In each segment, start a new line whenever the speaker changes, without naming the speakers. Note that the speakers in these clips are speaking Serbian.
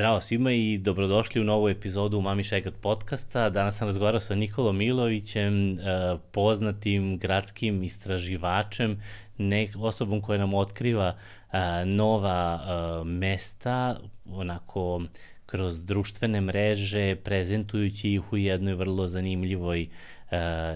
Zdravo svima i dobrodošli u novu epizodu Mami Šegat podcasta. Danas sam razgovarao sa Nikolom Milovićem, e, poznatim gradskim istraživačem, nek, osobom koja nam otkriva e, nova e, mesta, onako kroz društvene mreže, prezentujući ih u jednoj vrlo zanimljivoj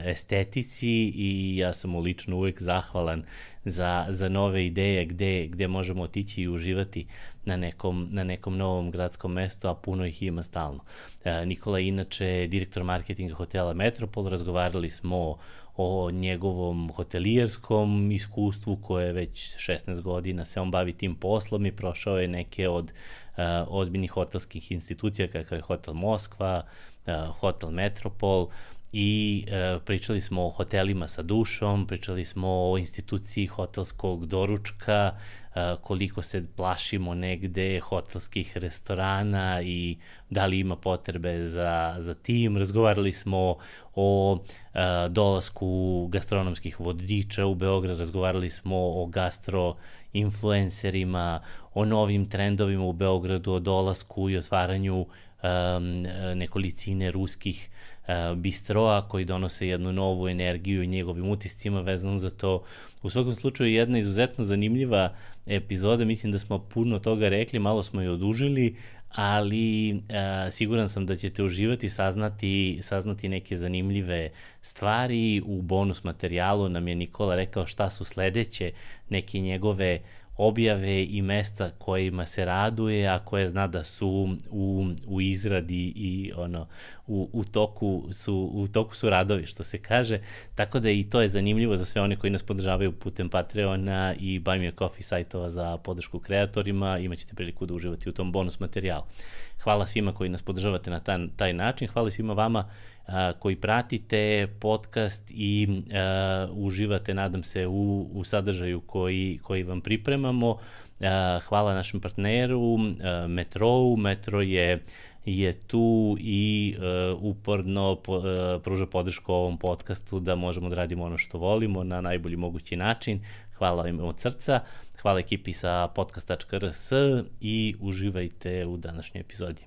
estetici i ja sam mu lično uvek zahvalan za, za nove ideje gde, gde možemo otići i uživati na nekom, na nekom novom gradskom mestu, a puno ih ima stalno. E, Nikola je inače direktor marketinga hotela Metropol, razgovarali smo o njegovom hotelijerskom iskustvu koje već 16 godina se on bavi tim poslom i prošao je neke od uh, ozbiljnih hotelskih institucija kakav je Hotel Moskva, uh, Hotel Metropol, i e, pričali smo o hotelima sa dušom, pričali smo o instituciji hotelskog doručka, e, koliko se plašimo negde hotelskih restorana i da li ima potrebe za, za tim. Razgovarali smo o e, dolasku gastronomskih vodiča u Beograd, razgovarali smo o gastro influencerima, o novim trendovima u Beogradu, o dolasku i otvaranju um, nekolicine ruskih bistroa koji donose jednu novu energiju i njegovim utiscima vezano za to. U svakom slučaju jedna izuzetno zanimljiva epizoda, mislim da smo puno toga rekli, malo smo i odužili, ali e, siguran sam da ćete uživati, saznati, saznati neke zanimljive stvari. U bonus materijalu nam je Nikola rekao šta su sledeće neke njegove objave i mesta kojima se raduje, a koje zna da su u, u izradi i ono u, u, toku su, u toku su radovi, što se kaže. Tako da i to je zanimljivo za sve one koji nas podržavaju putem Patreona i Buy Me a Coffee sajtova za podršku kreatorima. Imaćete priliku da uživati u tom bonus materijalu. Hvala svima koji nas podržavate na taj, taj način. Hvala svima vama koji pratite podcast i a, uživate, nadam se, u, u sadržaju koji, koji vam pripremamo. A, hvala našem partneru, a, Metrou. Metro je je tu i uh, uporno po, uh, pruža podršku ovom podcastu da možemo da radimo ono što volimo na najbolji mogući način. Hvala im od srca, hvala ekipi sa podcast.rs i uživajte u današnjoj epizodi.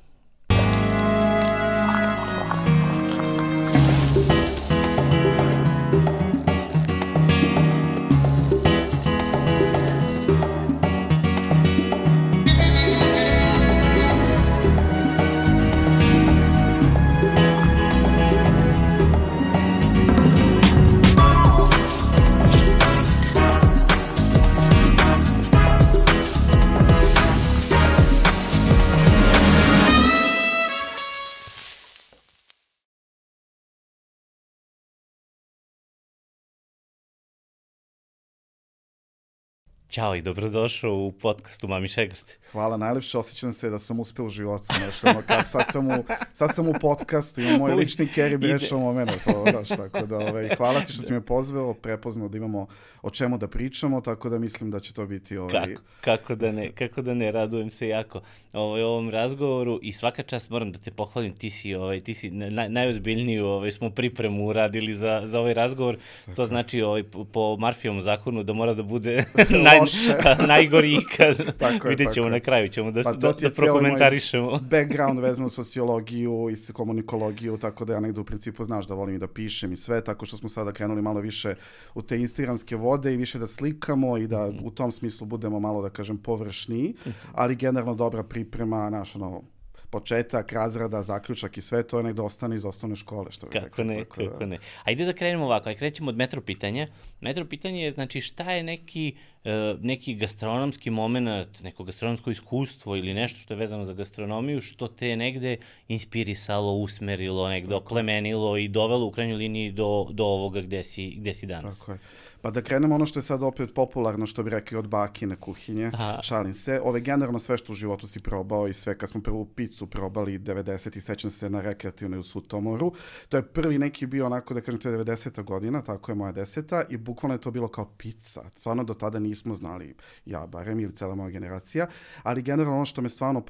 Ćao i dobrodošao u podcastu Mami Šegrad.
Hvala, najlepše osjećam se da sam uspeo u životu. Znaš, ono, kad, sad, sam u, sad sam u podcastu, imam moj lični Kerry Bradshaw moment, to, znaš, tako da, ovaj, hvala ti što si me pozvao, prepoznao da imamo o čemu da pričamo, tako da mislim da će to biti... Ovaj...
Kako, kako, da ne, kako da ne, radujem se jako ovaj, ovom razgovoru i svaka čast moram da te pohvalim, ti si, ovaj, ti si naj, najozbiljniju ovaj, smo pripremu uradili za, za ovaj razgovor, to znači ovaj, po Marfijevom zakonu da mora da bude naj, najgori ikad. tako je, Vidjet ćemo tako na kraju, ćemo da, pa, da, da prokomentarišemo.
background vezano sociologiju i komunikologiju, tako da ja negde u principu znaš da volim i da pišem i sve, tako što smo sada krenuli malo više u te instagramske vode i više da slikamo i da u tom smislu budemo malo, da kažem, površniji, ali generalno dobra priprema, naš, ono, početak, razrada, zaključak i sve to je negde ostane iz osnovne škole. Što
kako rekao, ne, tako da- kako da... ne. Ajde da krenemo ovako, ajde krećemo od metro pitanja. Metro pitanje je, znači, šta je neki, neki gastronomski moment, neko gastronomsko iskustvo ili nešto što je vezano za gastronomiju, što te je negde inspirisalo, usmerilo, negde tako. oklemenilo i dovelo u krajnjoj liniji do, do ovoga gde si, gde si danas.
Tako je. Pa da krenemo ono što je sad opet popularno, što bi rekli od bakine kuhinje, Aha. šalim se. Ove generalno sve što u životu si probao i sve, kad smo prvu picu probali 90 i sećam se na rekreativnoj u Sutomoru, to je prvi neki bio onako, da kažem, to je 90. godina, tako je moja deseta, i bukvalno je to bilo kao pizza. Stvarno do tada nismo znali, ja barem, ili cela moja generacija, ali generalno ono što me stvarno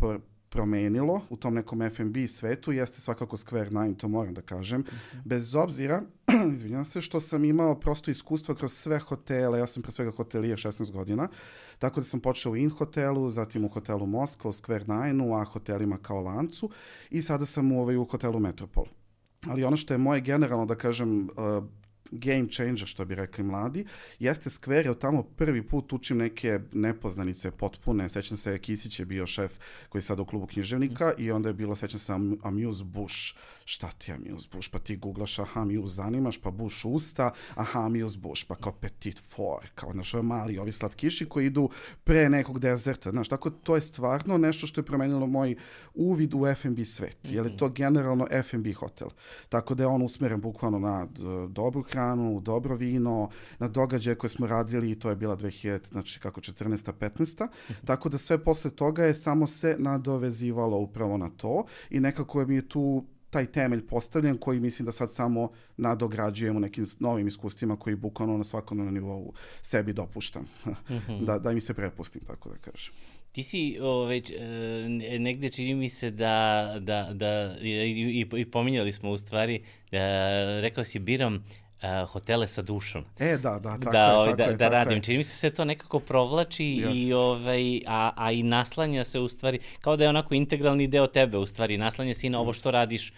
promenilo u tom nekom F&B svetu jeste svakako Square Nine, to moram da kažem. Mm -hmm. Bez obzira, izvinjam se, što sam imao prosto iskustvo kroz sve hotele, ja sam pre svega hotelija 16 godina, tako da sam počeo u In hotelu, zatim u hotelu Moskva, u Square Nine-u, a hotelima kao lancu i sada sam u, ovaj, u hotelu Metropol. Ali ono što je moje generalno, da kažem, uh, game changer, što bi rekli mladi, jeste Square, jer tamo prvi put učim neke nepoznanice potpune. Sećam se, Kisić je bio šef koji je sada u klubu književnika mm. i onda je bilo, sećam se, Amuse Bush. Šta ti Amuse Bush? Pa ti googlaš, aha, Amuse zanimaš, pa Bush usta, aha, Amuse Bush, pa kao Petit Four, kao, znaš, mali ovi slatkiši koji idu pre nekog dezerta, znaš, tako to je stvarno nešto što je promenilo moj uvid u F&B svet, mm -hmm. jer je to generalno F&B hotel. Tako da je on usmeren bukvalno na dobru hranu, dobro vino, na događaje koje smo radili i to je bila 2000, znači kako 14. 15. Mm -hmm. Tako da sve posle toga je samo se nadovezivalo upravo na to i nekako je mi je tu taj temelj postavljen koji mislim da sad samo nadograđujemo nekim novim iskustvima koji bukvalno na svakom nivou sebi dopuštam. Mm -hmm. da, da mi se prepustim, tako da kažem.
Ti si ove, e, negde čini mi se da, da, da i, i, i pominjali smo u stvari, da, rekao si biram uh, hotele sa dušom.
E, da, da, tako
da,
je,
ovaj,
tako
da,
je,
da
tako
radim.
Je.
Čini mi se se to nekako provlači Just. i ovaj, a, a i naslanja se u stvari, kao da je onako integralni deo tebe u stvari, naslanja se i na ovo što radiš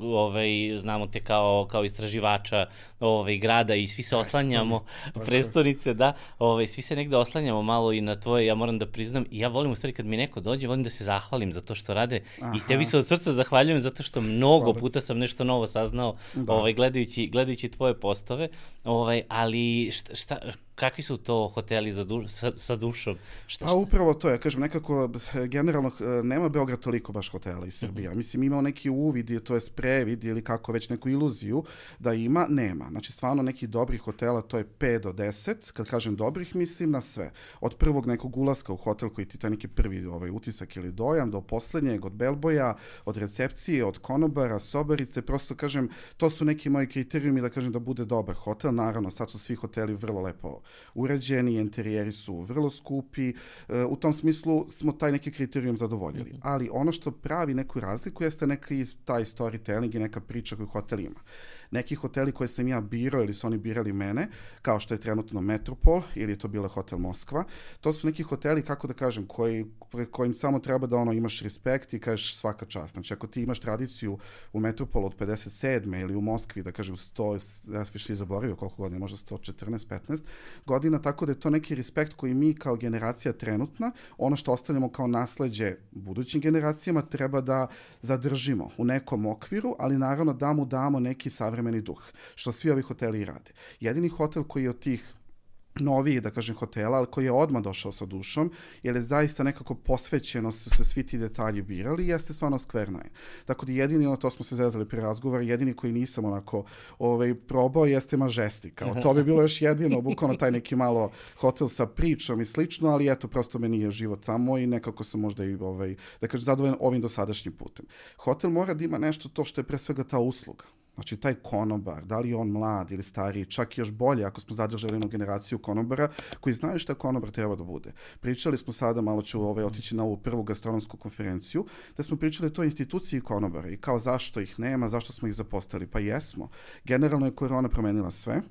ovaj, znamo te kao, kao istraživača ovaj, grada i svi se oslanjamo, prestonice, da, ovaj, svi se negde oslanjamo malo i na tvoje, ja moram da priznam, i ja volim u stvari kad mi neko dođe, volim da se zahvalim za to što rade Aha. i tebi se od srca zahvaljujem zato što mnogo Hvala. puta sam nešto novo saznao da. ovaj, gledajući, gledajući tvoje postove, ovaj, ali šta, šta, kakvi su to hoteli za duš, sa, sa dušom?
Šta, šta? A upravo to, ja kažem, nekako generalno nema Beograd toliko baš hotela iz Srbije. Mm -hmm. Mislim, imao neki uvid, to je previd ili kako već neku iluziju da ima, nema. Znači, stvarno neki dobrih hotela, to je 5 do 10. Kad kažem dobrih, mislim na sve. Od prvog nekog ulaska u hotel koji ti taj neki prvi ovaj, utisak ili dojam, do poslednjeg, od belboja, od recepcije, od konobara, sobarice, prosto kažem, to su neki moji kriterijumi da kažem da bude dobar hotel. Naravno, sad su svi hoteli vrlo lepo urađeni, interijeri su vrlo skupi, e, u tom smislu smo taj neki kriterijum zadovoljili. Mhm. Ali ono što pravi neku razliku jeste neki taj storytelling i neka priča koju hotel ima neki hoteli koje sam ja birao ili su oni birali mene, kao što je trenutno Metropol ili je to bila Hotel Moskva, to su neki hoteli, kako da kažem, koji, kojim samo treba da ono imaš respekt i kažeš svaka čast. Znači, ako ti imaš tradiciju u Metropolu od 57. ili u Moskvi, da kažem 100, ja više zaboravio koliko godina, možda 114, 15 godina, tako da je to neki respekt koji mi kao generacija trenutna, ono što ostavljamo kao nasleđe budućim generacijama, treba da zadržimo u nekom okviru, ali naravno da mu damo neki savremeni savremeni duh, što svi ovi hoteli rade. Jedini hotel koji je od tih noviji, da kažem, hotela, ali koji je odmah došao sa dušom, jer je zaista nekako posvećeno su se svi ti detalji birali, jeste stvarno Square Nine. Tako da jedini, ono, to smo se zezali pri razgovoru, jedini koji nisam onako ovaj, probao jeste Majestic. Kao, to bi bilo još jedino, bukvalno taj neki malo hotel sa pričom i slično, ali eto, prosto me nije život tamo i nekako sam možda i, ovaj, da kažem, zadovoljan ovim dosadašnjim putem. Hotel mora da ima nešto to što je pre svega ta usluga. Znači, taj konobar, da li je on mlad ili stariji, čak još bolje ako smo zadržali jednu generaciju konobara koji znaju šta konobar treba da bude. Pričali smo sada, malo ću ovaj, otići na ovu prvu gastronomsku konferenciju, da smo pričali o toj instituciji konobara i kao zašto ih nema, zašto smo ih zapostali. Pa jesmo. Generalno je korona promenila sve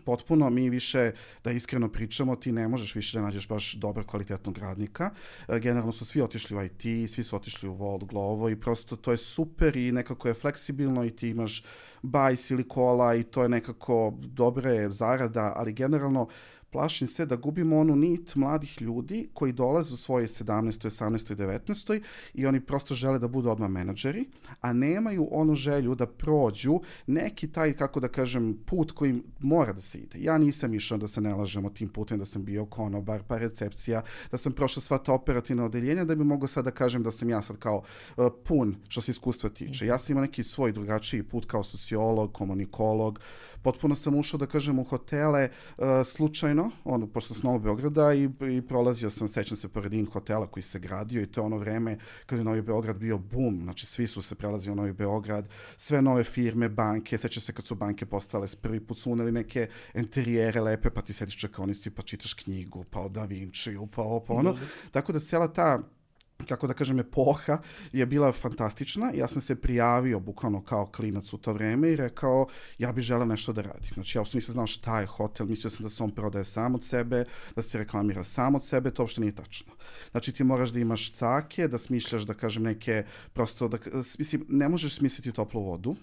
potpuno mi više, da iskreno pričamo, ti ne možeš više da nađeš baš dobar kvalitetnog radnika. E, generalno su svi otišli u IT, svi su otišli u Volt Glovo i prosto to je super i nekako je fleksibilno i ti imaš bajs ili kola i to je nekako dobre zarada, ali generalno uh, plašim se da gubimo onu nit mladih ljudi koji dolaze u svoje 17. 18. 19. i oni prosto žele da budu odmah menadžeri, a nemaju onu želju da prođu neki taj, kako da kažem, put koji mora da se ide. Ja nisam išao da se ne lažemo tim putem, da sam bio konobar, pa recepcija, da sam prošao sva ta operativna odeljenja, da bi mogao sad da kažem da sam ja sad kao uh, pun što se iskustva tiče. Ja sam imao neki svoj drugačiji put kao sociolog, komunikolog, potpuno sam ušao, da kažem, u hotele uh, slučajno, ono, pošto sam Novog Beograda i, i prolazio sam, sećam se, pored in hotela koji se gradio i to je ono vreme kada je Novi Beograd bio bum, znači svi su se prelazili u Novi Beograd, sve nove firme, banke, seća se kad su banke postale, prvi put su uneli neke interijere lepe, pa ti sediš čekonici, pa čitaš knjigu, pa o Da Vinci, pa ovo, pa ono. Mm -hmm. Tako da cijela ta kako da kažem, epoha je bila fantastična. Ja sam se prijavio bukvalno kao klinac u to vreme i rekao ja bih želeo nešto da radim. Znači ja uopšte nisam znao šta je hotel, mislio sam da se on prodaje sam od sebe, da se reklamira sam od sebe, to uopšte nije tačno. Znači ti moraš da imaš cake, da smišljaš, da kažem, neke, prosto, da, mislim, ne možeš smisliti toplu vodu,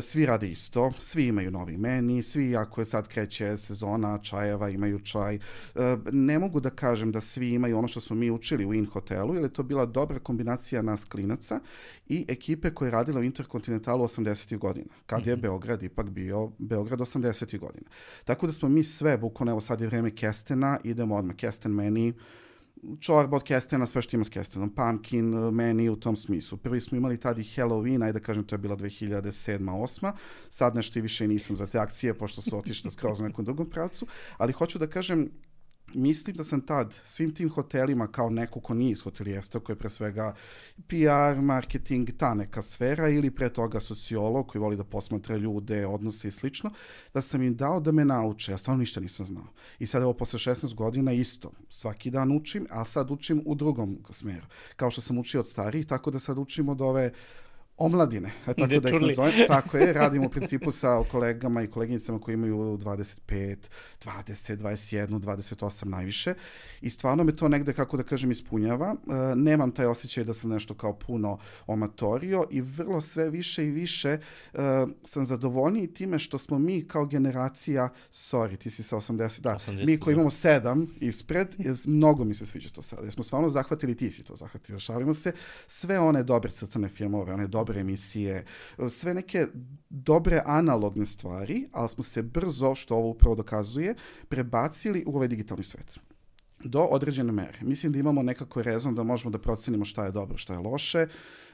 svi rade isto, svi imaju novi meni, svi ako je sad kreće sezona čajeva, imaju čaj. E, ne mogu da kažem da svi imaju ono što smo mi učili u In hotelu, jer je to bila dobra kombinacija nas klinaca i ekipe koje je radila u Interkontinentalu 80. godina, kad je mhm. Beograd ipak bio Beograd 80. godina. Tako da smo mi sve, bukvalno evo sad je vreme Kestena, idemo odmah Kesten meni, čorba od kestena, sve što ima s kestenom, pumpkin, meni u tom smislu. Prvi smo imali tad i Halloween, ajde da kažem, to je bila 2007-2008. Sad nešto i više nisam za te akcije, pošto su otišle skroz u nekom drugom pravcu, ali hoću da kažem, mislim da sam tad svim tim hotelima kao neko ko nije iz hotelijerstva, koji je pre svega PR, marketing, ta neka sfera ili pre toga sociolog koji voli da posmatra ljude, odnose i slično, da sam im dao da me nauče. Ja stvarno ništa nisam znao. I sad evo posle 16 godina isto. Svaki dan učim, a sad učim u drugom smeru. Kao što sam učio od starih, tako da sad učim od ove omladine, e, tako da ih nazovem. Tako je, radimo u principu sa kolegama i koleginicama koji imaju 25, 20, 21, 28 najviše i stvarno me to negde, kako da kažem, ispunjava. E, nemam taj osjećaj da sam nešto kao puno omatorio i vrlo sve više i više e, sam zadovoljniji time što smo mi kao generacija, sorry, ti si sa 80, da, 80, mi koji da. imamo sedam ispred, mnogo mi se sviđa to sada. Jer smo stvarno zahvatili, ti si to zahvatili, šalimo se, sve one dobre crtane filmove, one dobre dobre emisije, sve neke dobre analogne stvari, ali smo se brzo, što ovo upravo dokazuje, prebacili u ovaj digitalni svet do određene mere. Mislim da imamo nekako rezon da možemo da procenimo šta je dobro, šta je loše,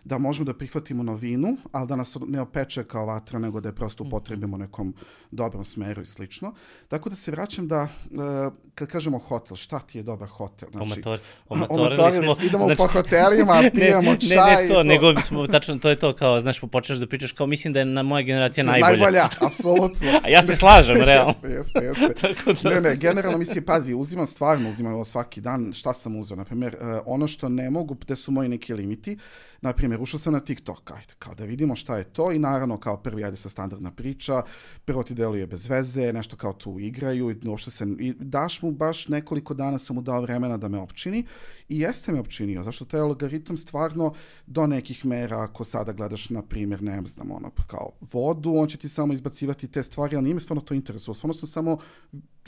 da možemo da prihvatimo novinu, ali da nas ne opeče kao vatra, nego da je prosto mhm. upotrebimo u nekom dobrom smeru i slično. Tako da se vraćam da, uh, kad kažemo hotel, šta ti je dobar hotel?
Znači, Omator, omatorili smo.
Idemo znači, po hotelima, pijemo ne, čaj. Ne,
ne to, to, nego smo, tačno, to je to kao, znaš, počneš da pričaš kao, mislim da je na moja generacija najbolja.
Najbolja, apsolutno.
A ja se slažem, realno.
jeste, jeste, jeste. Da ne, ne, generalno mislim, pazi, uzimam stvarno, uzimam svaki dan, šta sam uzeo, na primjer, uh, ono što ne mogu, gde su moji neki limiti, na primjer, ušao sam na TikTok, ajde, kao da vidimo šta je to i naravno kao prvi, ajde sa standardna priča, prvo ti deluje bez veze, nešto kao tu igraju i uopšte se, i daš mu baš nekoliko dana sam mu dao vremena da me opčini i jeste me opčinio, zašto taj algoritam stvarno do nekih mera, ako sada gledaš, na primjer, ne znam, ono, kao vodu, on će ti samo izbacivati te stvari, ali nije me stvarno to interesuo, stvarno sam samo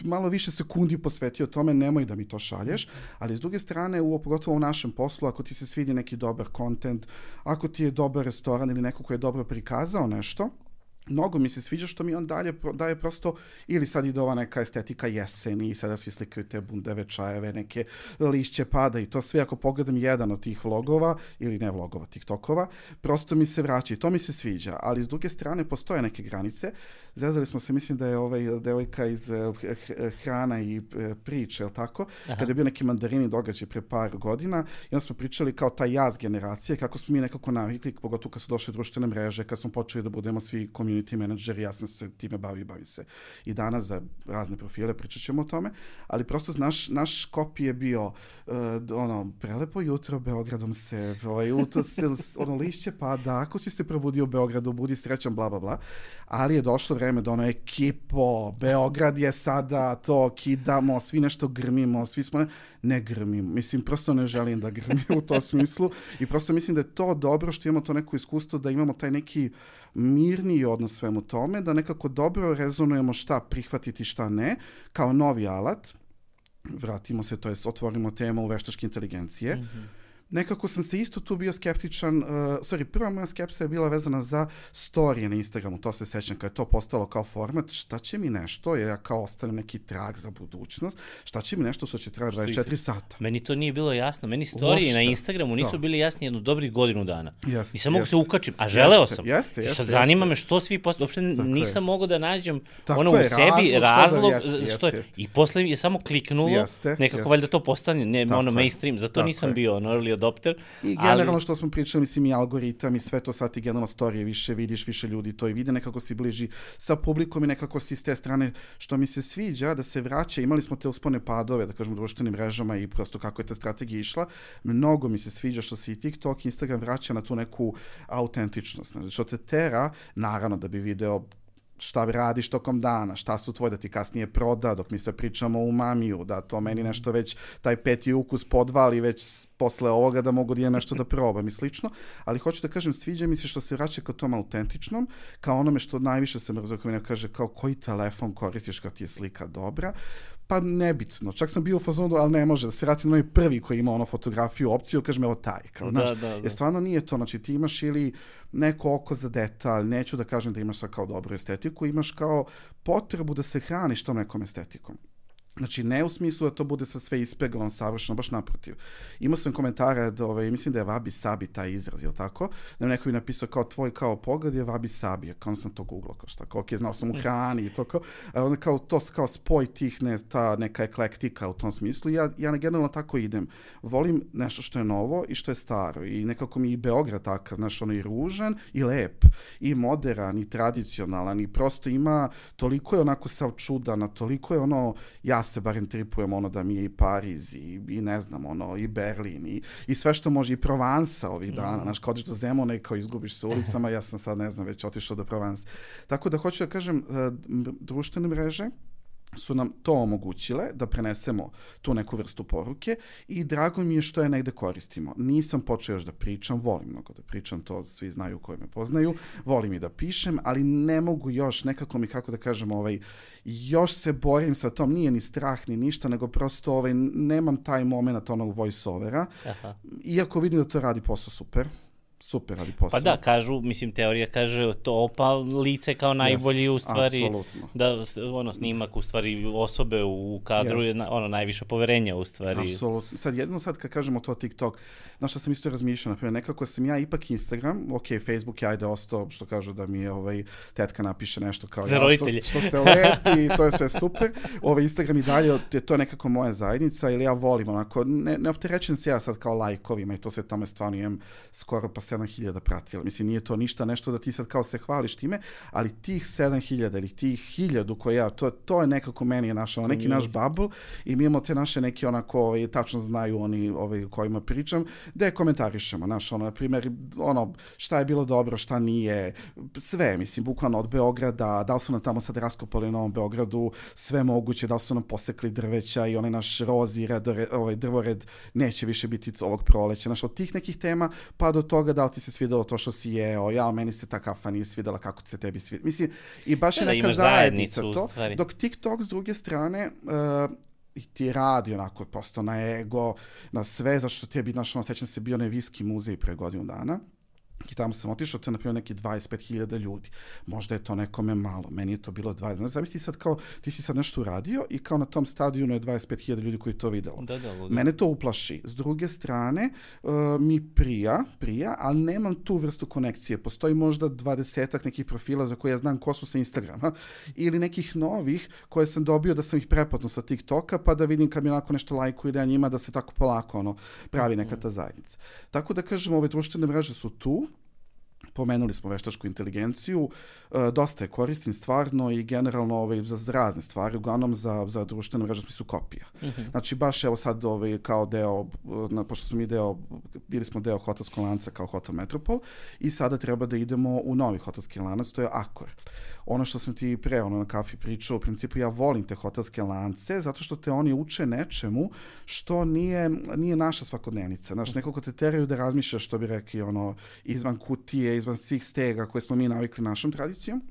malo više sekundi posvetio tome, nemoj da mi to šalješ, ali s druge strane, u, pogotovo u našem poslu, ako ti se svidi neki dobar kontent, ako ti je dobar restoran ili neko ko je dobro prikazao nešto, mnogo mi se sviđa što mi on dalje daje prosto, ili sad ide ova neka estetika jeseni i sada svi slikaju te bundeve čajeve, neke lišće pada i to sve, ako pogledam jedan od tih vlogova, ili ne vlogova, tiktokova, prosto mi se vraća i to mi se sviđa, ali s druge strane postoje neke granice, zezali smo se, mislim da je ovaj devojka iz uh, hrana i priče, je tako? Aha. Kada je bio neki mandarini događaj pre par godina, i onda smo pričali kao taj jaz generacije, kako smo mi nekako navikli, pogotovo kad su došle društvene mreže, kad smo počeli da budemo svi community menadžeri, ja sam se time bavio i bavim se i danas za razne profile, pričat ćemo o tome, ali prosto naš, naš kopij je bio uh, ono, prelepo jutro Beogradom se, ovaj, uto se, ono lišće pada, ako si se probudio u Beogradu, budi srećan, bla, bla, bla, ali je došlo vreme da ono ekipo, Beograd je sada to, kidamo, svi nešto grmimo, svi smo, ne, ne grmimo, mislim, prosto ne želim da grmim u to smislu i prosto mislim da je to dobro što imamo to neko iskustvo, da imamo taj neki mirniji odnos svemu tome, da nekako dobro rezonujemo šta prihvatiti, šta ne, kao novi alat, vratimo se, to jest otvorimo temu veštačke inteligencije, mm -hmm nekako sam se isto tu bio skeptičan, uh, sorry, prva moja skepsa je bila vezana za storije na Instagramu, to se sećam, kada je to postalo kao format, šta će mi nešto, jer ja kao ostavim neki trag za budućnost, šta će mi nešto što će trajati 24 sata.
Meni to nije bilo jasno, meni storije Uopšte. na Instagramu nisu da. bili jasni jednu dobrih godinu dana. Jeste, nisam mogu se ukačim, a želeo jeste, sam. Jeste, jeste, sad zanima me što svi posle, uopšte Tako nisam mogao da nađem Tako ono je, u sebi razlog, razlog što, da, jeste, što jeste. i posle je samo kliknulo, jeste, nekako jeste. valjda to postane, ne, Tako ono mainstream, zato Tako nisam je. bio ono early adopter.
I generalno ali... što smo pričali, mislim i algoritam i sve to sad ti generalno storije više vidiš, više ljudi to i vide, nekako si bliži sa publikom i nekako si s te strane što mi se sviđa da se vraća, imali smo te uspone padove, da kažemo, društvenim mrežama i prosto kako je ta strategija išla, mnogo mi se sviđa što se i TikTok, Instagram vraća na tu neku autentičnost, znači što te tera, naravno da bi video šta radiš tokom dana, šta su tvoje da ti kasnije proda, dok mi se pričamo u mamiju, da to meni nešto već, taj peti ukus podvali već posle ovoga da mogu da imam nešto da probam i slično, ali hoću da kažem, sviđa mi se što se vraća kao tom autentičnom, kao onome što najviše se mrzio, kao kaže, kao koji telefon koristiš kad ti je slika dobra, pa nebitno. Čak sam bio u fazonu, ali ne može da se vrati na onaj prvi koji ima ono fotografiju, opciju, kažem evo taj. Kao,
da, da, da.
Jer stvarno nije to, znači ti imaš ili neko oko za detalj, neću da kažem da imaš sad kao dobru estetiku, imaš kao potrebu da se hraniš tom nekom estetikom. Znači, ne u smislu da to bude sa sve ispeglano, savršeno, baš naprotiv. Imao sam komentare da, ovaj, mislim da je Vabi Sabi taj izraz, je tako? Da neko mi napisao kao tvoj kao pogled je Vabi Sabi, kao sam to googlao, kao šta, kao, ok, znao sam u hrani i to kao, a onda kao to kao spoj tih, ne, ta neka eklektika u tom smislu. Ja, ja generalno tako idem. Volim nešto što je novo i što je staro i nekako mi i Beograd takav, znaš, ono i ružan i lep, i modern, i tradicionalan, i prosto ima, toliko je onako sav čudana, toliko je ono, ja se barem tripujem ono da mi je i Pariz i, i ne znam, ono, i Berlin i, i sve što može, i Provansa ovih dana, mm. znaš, kao odeš do Zemona i kao izgubiš se ulicama, ja sam sad, ne znam, već otišao do Provansa. Tako da hoću da kažem, uh, društvene mreže, su nam to omogućile da prenesemo tu neku vrstu poruke i drago mi je što je negde koristimo. Nisam počeo još da pričam, volim mnogo da pričam, to svi znaju koji me poznaju, volim i da pišem, ali ne mogu još, nekako mi, kako da kažem, ovaj, još se borim sa tom, nije ni strah ni ništa, nego prosto ovaj, nemam taj moment onog voice-overa, iako vidim da to radi posao super, super radi posao.
Pa da, kažu, mislim, teorija kaže to, pa lice kao najbolji Jest, u stvari, apsolutno. da ono, snimak u stvari osobe u kadru Jest. je ono, najviše poverenja u stvari.
Apsolutno. Sad, jedno sad kad kažemo to TikTok, znaš šta sam isto razmišljao, naprimjer, nekako sam ja ipak Instagram, ok, Facebook je ajde ostao, što kažu da mi je ovaj, tetka napiše nešto kao
Za ja, što,
što ste lepi, to je sve super. Ovaj Instagram i dalje, je to nekako moja zajednica, ili ja volim onako, ne, ne opterećen se ja sad kao lajkovima i to sve tamo stvarno imam skoro pa 7000 pratila. Mislim, nije to ništa nešto da ti sad kao se hvališ time, ali tih 7000 ili tih 1000 koje ja, to, to je nekako meni je naš, neki mm. naš bubble i mi imamo te naše neki onako, ovaj, tačno znaju oni ovaj, kojima pričam, gde komentarišemo, naš, ono, na primjer, ono, šta je bilo dobro, šta nije, sve, mislim, bukvalno od Beograda, da li su nam tamo sad raskopali u Novom Beogradu, sve moguće, da li su nam posekli drveća i onaj naš rozi red, ovaj drvored neće više biti ovog proleća, znaš, od tih nekih tema, pa do toga da li ti se svidelo to što si jeo, ja, meni se ta kafa nije svidela, kako se tebi svidela. Mislim, i baš je da, neka zajednica to, dok TikTok s druge strane, uh, i ti radi onako prosto na ego, na sve, zašto ti je bi, znaš, ono, sećam se bio na viski muzej pre godinu dana, I tamo sam otišao, to je naprimjer neki 25.000 ljudi. Možda je to nekome malo, meni je to bilo 20. Znači, zamisli sad kao, ti si sad nešto uradio i kao na tom stadionu je 25.000 ljudi koji to videlo.
Da, da, da.
Mene to uplaši. S druge strane, uh, mi prija, prija, ali nemam tu vrstu konekcije. Postoji možda 20 nekih profila za koje ja znam ko su sa Instagrama ili nekih novih koje sam dobio da sam ih prepotno sa TikToka pa da vidim kad mi onako nešto lajkuje da njima da se tako polako ono, pravi neka ta zajednica. Tako da kažem, ove društvene mreže su tu, Pomenuli smo veštačku inteligenciju, e, dosta je koristim stvarno i generalno ovaj, za razne stvari, uglavnom za, za društvenu mrežu smislu kopija. Mm -hmm. Znači baš evo sad ovaj, kao deo, na, pošto smo mi deo, bili smo deo hotelskog lanca kao Hotel Metropol i sada treba da idemo u novi hotelski lanac, to je Akor ono što sam ti pre ono na kafi pričao, u principu ja volim te hotelske lance zato što te oni uče nečemu što nije, nije naša svakodnevnica. Znaš, nekako te teraju da razmišljaš, što bi rekli, ono, izvan kutije, izvan svih stega koje smo mi navikli našom tradicijom.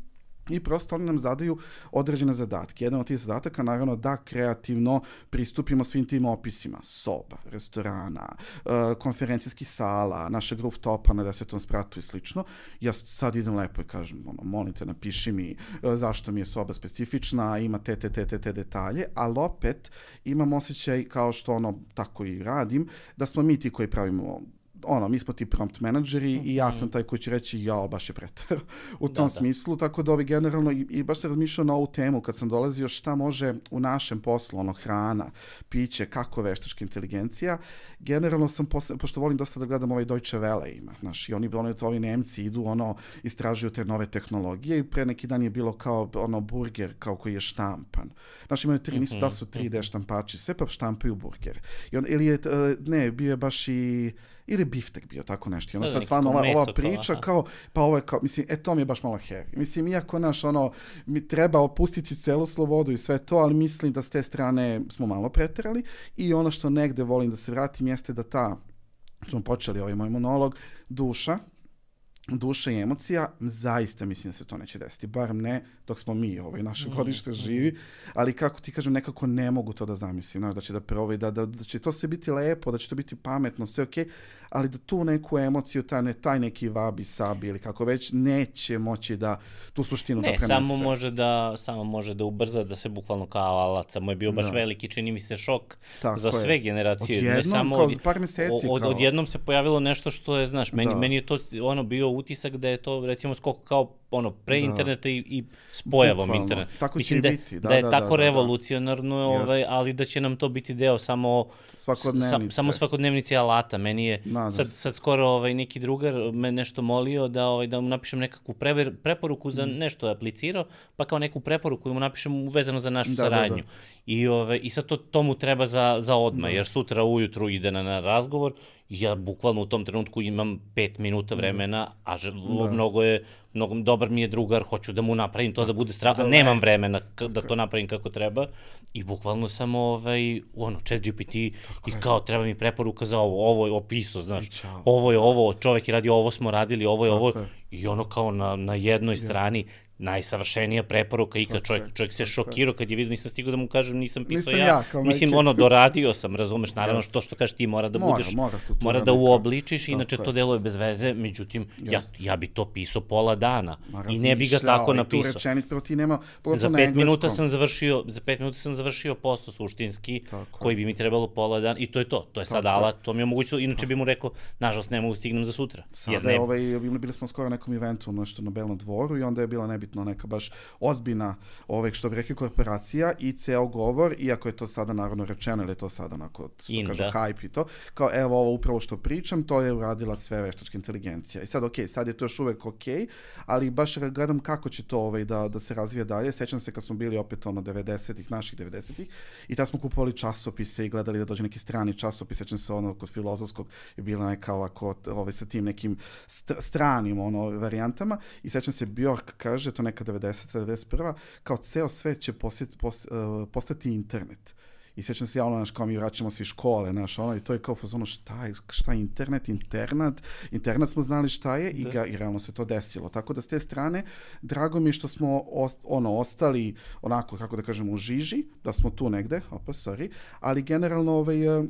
I prosto oni nam zadaju određene zadatke. Jedan od tih zadataka naravno da kreativno pristupimo svim tim opisima. Soba, restorana, uh, konferencijskih sala, našeg rooftopa na desetom spratu i slično. Ja sad idem lepo i kažem, ono, molim te, napiši mi uh, zašto mi je soba specifična, ima te, te, te, te, te detalje, ali opet imam osjećaj kao što ono, tako i radim, da smo mi ti koji pravimo ono, mi smo ti prompt menadžeri mm -hmm. i ja sam
Mhm.
taj koji će reći, jao, baš je preter. u tom
da.
smislu, tako da ovi generalno, i, i baš se razmišljao na ovu temu kad sam dolazio šta može u našem poslu, ono, hrana, piće, kako veštačka inteligencija. Generalno sam, posle, pošto volim dosta da gledam ovaj Deutsche Welle ima, znaš, i oni, oni, ovi Nemci idu, ono, istražuju te nove tehnologije i pre neki dan je bilo kao, ono, burger, kao koji je štampan. Znaš, imaju tri, nisu da su 3D štampači, sve pa štampaju burger. I on, ili je, e, ne, bio je baš i, ili biftek bio tako nešto. I onda
Da,
sad
neki
stvarno ova, ova priča
aha.
kao, pa ovo je kao, mislim, e to mi je baš malo heavy. Mislim, iako naš, ono, mi treba opustiti celu slobodu i sve to, ali mislim da s te strane smo malo preterali i ono što negde volim da se vratim jeste da ta, smo počeli ovaj moj monolog, duša, duša i emocija, zaista mislim da se to neće desiti, bar ne dok smo mi, ovaj, naše godište živi, ali kako ti kažem, nekako ne mogu to da zamislim, znaš, da će da probaj, da, da, da će to sve biti lepo, da će to biti pametno, sve okej, ali da tu neku emociju, taj, ne, taj neki vabi sabi ili kako već, neće moći da tu suštinu da
Ne,
prenese.
samo može da samo može da ubrza da se bukvalno kao alat, samo je bio baš
Da.
veliki čini mi se šok
Tako
za
je.
sve generacije, ne
Odjednom,
samo
kao
od,
par meseci,
od,
kao.
odjednom se pojavilo nešto što je, znaš, meni,
Da.
meni je to ono bio utisak da je to recimo skoko kao ono pre
Da.
interneta i, i s pojavom
Bukvalno.
interneta.
Tako će
Mislim da,
biti, da,
da je
da,
tako
da, da, da.
revolucionarno, ovaj,
Jest.
ali da će nam to biti deo samo
Svakodnevnice.
samo svakodnevnice alata. Meni je
Nadam
sad, sad skoro ovaj, neki drugar me nešto molio da, ovaj, da mu napišem nekakvu prever, preporuku
Mm.
za nešto je aplicirao, pa kao neku preporuku da mu napišem vezano za našu
Da, da, da.
I, ove, I sad to, to mu treba za, za odma, jer sutra ujutru ide na, na razgovor i ja bukvalno u tom trenutku imam pet minuta vremena, a že, mnogo je, mnogo dobar mi je drugar, hoću da mu napravim to da bude strava, a nemam vremena da to napravim kako treba. I bukvalno sam ovaj, ono, chat GPT i kao treba mi preporuka za ovo, ovo je opisao, znaš,
Ćao.
ovo je ovo, čovek je radio ovo, smo radili, ovo je ovo,
je.
i ono kao na, na jednoj strani najsavršenija preporuka ikad čovjek,
je,
čovjek se šokirao kad je vidio, nisam stigao da mu kažem, nisam pisao
Nisam
ja.
ja, kao
Mislim, ono, doradio sam, razumeš, naravno,
Jest.
što što kažeš ti mora da
Mora,
budeš,
mora
mora da uobličiš, inače
Tako
to
je.
deluje bez veze, međutim, ja,
Jest.
ja bi to pisao pola dana
Ma,
i ne bi ga tako
i Tu
napisao.
rečenicu, prvo ti nema,
Za pet minuta sam završio, za pet minuta sam završio posao suštinski,
Tako
koji bi mi trebalo pola dana, i to je to, to je sad alat, to mi je omogućilo, inače bi mu rekao, nažalost ne mogu stignem za sutra.
Sada je ovaj, bili, smo skoro na nekom eventu nešto na Belom dvoru i onda je bila nebitno neka baš ozbiljna, ovaj, što bi rekli, korporacija i ceo govor, iako je to sada naravno rečeno, ili je to sada onako, što
In,
kažu,
da.
hype i to, kao evo ovo upravo što pričam, to je uradila sve veštačka inteligencija. I sad, ok, sad je to još uvek ok, ali baš gledam kako će to ovaj, da, da se razvije dalje. Sećam se kad smo bili opet ono 90-ih, naših 90-ih, i tad smo kupovali časopise i gledali da dođe neki strani časopis, sećam se ono kod filozofskog je bila neka ovako, ovaj, sa tim nekim st stranim ono, varijantama i sećam se Bjork kaže, to neka 90. 91. kao ceo svet će posjet, post, uh, postati internet. I sećam se ja ono, znaš, kao mi vraćamo se iz škole, znaš, ono, i to je kao fazono, šta je, šta je internet, internat, internat smo znali šta je i, ga, i realno se to desilo. Tako da s te strane, drago mi je što smo, os, ono, ostali, onako, kako da kažem, u žiži, da smo tu negde, opa, sorry, ali generalno, ovaj, eh,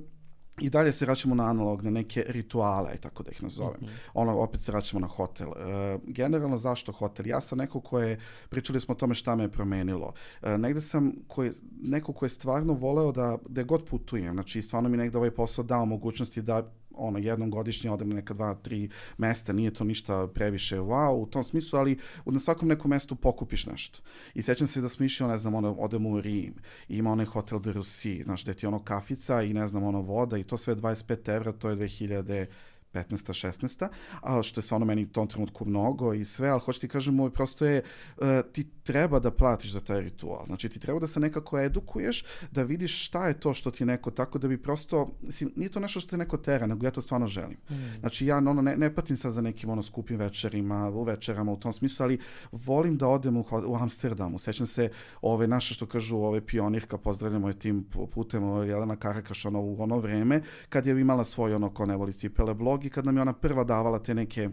i dalje se vraćamo na analogne neke rituale, tako da ih nazovem. Mm -hmm. Ono, opet se vraćamo na hotel. E, generalno, zašto hotel? Ja sam neko ko je, pričali smo o tome šta me je promenilo. E, negde sam koji, neko ko je stvarno voleo da, da god putujem, znači stvarno mi negde ovaj posao dao mogućnosti da ono, jednom godišnje odem neka dva, tri mesta, nije to ništa previše wow u tom smislu, ali na svakom nekom mestu pokupiš nešto. I sećam se da smo išli, ne znam, ono, odemo u Rim, i ima onaj hotel de Russi, znaš, gde ti ono kafica i ne znam, ono voda i to sve 25 evra, to je 2000 15. 16. A što je stvarno meni u tom trenutku mnogo i sve, ali hoću ti kažem, ovo prosto je, uh, ti treba da platiš za taj ritual. Znači ti treba da se nekako edukuješ, da vidiš šta je to što ti neko, tako da bi prosto, mislim, nije to nešto što te neko tera, nego ja to stvarno želim. Mm. Znači ja ono, ne, ne patim sad za nekim ono skupim večerima, u večerama u tom smislu, ali volim da odem u, u Amsterdamu. Sećam se ove naše što kažu ove pionirka, pozdravljamo je tim putem, ove, Jelena Karakaš, ono, u ono vreme, kad je imala svoj ono ko ne voli cipele blog i kad nam je ona prva davala te neke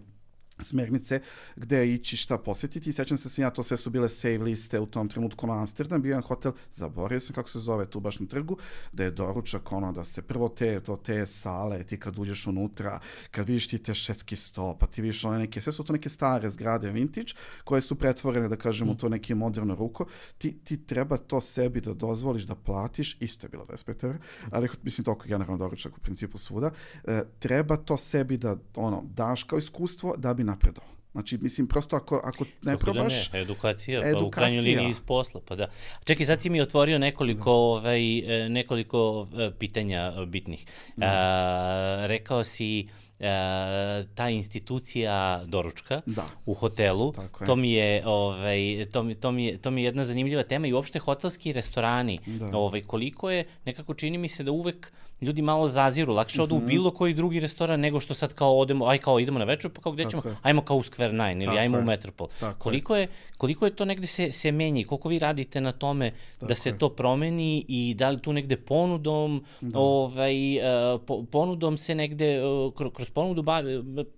smernice gde ići šta posetiti. I sećam se sam ja, to sve su bile save liste u tom trenutku na Amsterdam, bio jedan hotel, zaboravio sam kako se zove tu baš na trgu, da je doručak ono da se prvo te, to te sale, ti kad uđeš unutra, kad vidiš ti te šetski sto, pa ti vidiš one neke, sve su to neke stare zgrade vintage, koje su pretvorene, da kažemo, to neki moderno ruko, ti, ti treba to sebi da dozvoliš da platiš, isto je bilo 25 evra, ali mislim toliko generalno doručak u principu svuda, e, treba to sebi da ono, daš kao iskustvo da bi napredovao. Znači, mislim, prosto ako, ako ne
Kako
probaš...
Da ne, edukacija,
edukacija,
pa u krajnjoj liniji iz posla, pa da. Čekaj, sad si mi otvorio nekoliko, da. ovaj, e, nekoliko e, pitanja e, bitnih. Da. A, rekao si, e, ta institucija doručka
da.
u hotelu, to mi je ovaj to mi to mi je to mi je jedna zanimljiva tema i uopšte hotelski restorani. Da. Ovaj koliko je nekako čini mi se da uvek ljudi malo zaziru, lakše odu mm -hmm. u mhm. bilo koji drugi restoran nego što sad kao odemo, aj kao idemo na večer, pa kao gde ćemo, je. ajmo kao u Square Nine ili Tako ajmo je. u Metropol. Tako koliko je. koliko je to negde se, se menja i koliko vi radite na tome Tako da se je. to promeni i da li tu negde ponudom, da. ovaj, uh, ponudom se negde, uh, kroz ponudu ba,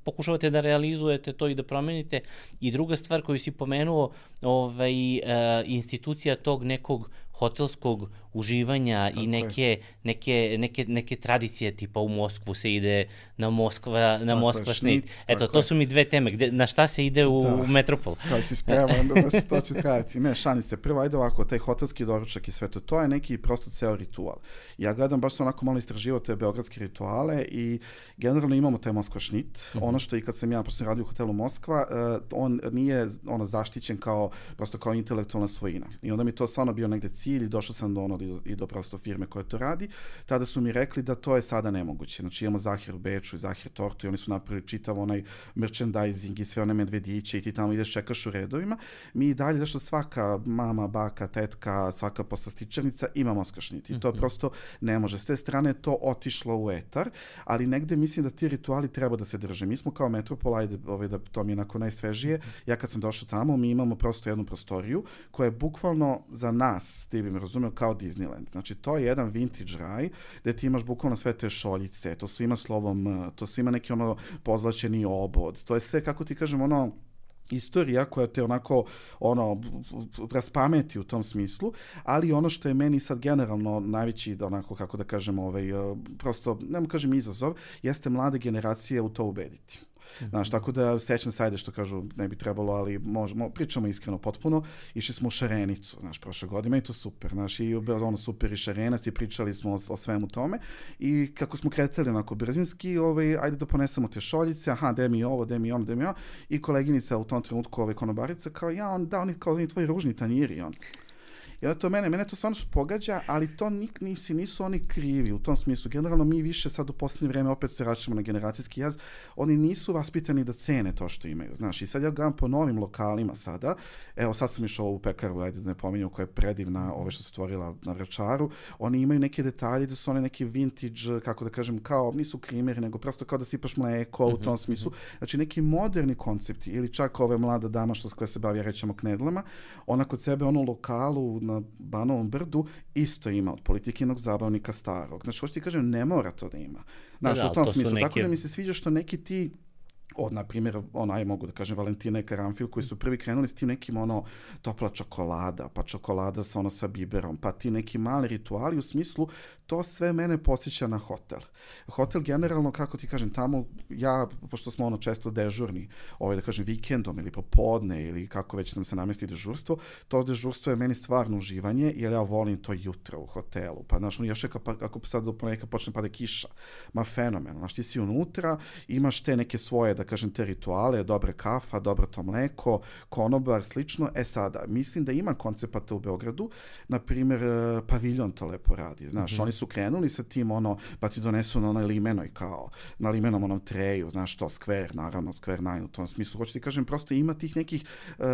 pokušavate da realizujete to i da promenite. I druga stvar koju si pomenuo, ovaj, uh, institucija tog nekog hotelskog uživanja Tako i neke, neke, neke, neke tradicije, tipa u Moskvu se ide na Moskva, na Moskva šnit. šnit. Eto, to su mi dve teme. Gde, na šta se ide u, da. u Metropol?
Kao si spreman da, da se to će trajati. Ne, šanice. Prvo, ajde ovako, taj hotelski doručak i sve to, to je neki prosto ceo ritual. Ja gledam, baš sam onako malo istraživao te beogradske rituale i generalno imamo taj Moskva šnit. Mm -hmm. Ono što i kad sam ja, pošto sam radio u hotelu Moskva, uh, on nije ono zaštićen kao, prosto kao intelektualna svojina. I onda mi to stvarno bio negde cilj i došao sam do ono i do prosto firme koja to radi. Tada su mi rekli da to je sada nemoguće. Znači imamo Zahir u Beču i Zahir Tortu i oni su napravili čitav onaj merchandising i sve one medvediće i ti tamo ideš čekaš u redovima. Mi i dalje, zašto svaka mama, baka, tetka, svaka poslastičarnica ima moskašnit i to mm -hmm. prosto ne može. S te strane to otišlo u etar, ali negde mislim da ti rituali treba da se drže. Mi smo kao Metropol, ajde, ovaj, da to mi je onako najsvežije, ja kad sam došao tamo, mi imamo prosto jednu prostoriju koja je bukvalno za nas, ti bi me razumeo, kao Disneyland. Znači, to je jedan vintage raj gde ti imaš bukvalno sve te šoljice, to sve ima slovom to sve ima neki ono pozlačeni obod, to je sve, kako ti kažem, ono, istorija koja te onako ono raspameti u tom smislu, ali ono što je meni sad generalno najveći da onako kako da kažem ovaj prosto ne kažem izazov jeste mlade generacije u to ubediti. Znaš, tako da sećam se, ajde što kažu, ne bi trebalo, ali možemo, pričamo iskreno potpuno. Išli smo u Šarenicu, znaš, prošle godine i to super, znaš, i ono super i Šarenac i pričali smo o, o svemu tome. I kako smo kretali onako brzinski, ovaj, ajde da ponesemo te šoljice, aha, de mi ovo, de mi ono, de mi ono. I koleginica u tom trenutku, ovaj, konobarica, kao, ja, on, da, oni kao oni tvoji ružni tanjiri, on. I onda to mene, mene to stvarno pogađa, ali to nik, nisi, nisu oni krivi u tom smislu. Generalno mi više sad u poslednje vreme opet se vraćamo na generacijski jaz, oni nisu vaspitani da cene to što imaju, znaš. I sad ja gledam po novim lokalima sada, evo sad sam išao u pekaru, ajde da ne pominjem, koja je predivna, ove što se otvorila na Vračaru, oni imaju neke detalje da su one neki vintage, kako da kažem, kao, nisu krimeri, nego prosto kao da sipaš mleko mm -hmm, u tom mhm, smislu. Mhm. Znači neki moderni koncepti, ili čak ove mlada dama što koja se bavi, ja rećemo, knedlama, ona kod sebe ono lokalu na Banovom brdu isto ima od politikinog zabavnika starog. Znači, hoću ti kažem, ne mora to da ima. Znači, da, da, u tom smislu. Neke... Tako da mi se sviđa što neki ti od, na primjer, ono, aj mogu da kažem, Valentina i Karanfil, koji su prvi krenuli s tim nekim, ono, topla čokolada, pa čokolada sa, ono, sa biberom, pa ti neki mali rituali u smislu, to sve mene posjeća na hotel. Hotel generalno, kako ti kažem, tamo, ja, pošto smo, ono, često dežurni, ovaj, da kažem, vikendom ili popodne, ili kako već nam se namesti dežurstvo, to dežurstvo je meni stvarno uživanje, jer ja volim to jutro u hotelu. Pa, znaš, još je, pa, ako sad do poneka počne pada kiša, ma fenomen, znaš, ti si unutra, imaš te neke svoje, da kažem, te rituale, dobra kafa, dobro to mleko, konobar, slično. E sada, mislim da ima koncepata u Beogradu, na primjer, e, paviljon to lepo radi. Znaš, mm -hmm. oni su krenuli sa tim, ono, pa ti donesu na onoj limenoj, kao, na limenom onom treju, znaš, to skver, naravno, skver nine u tom smislu. Hoću ti kažem, prosto ima tih nekih uh,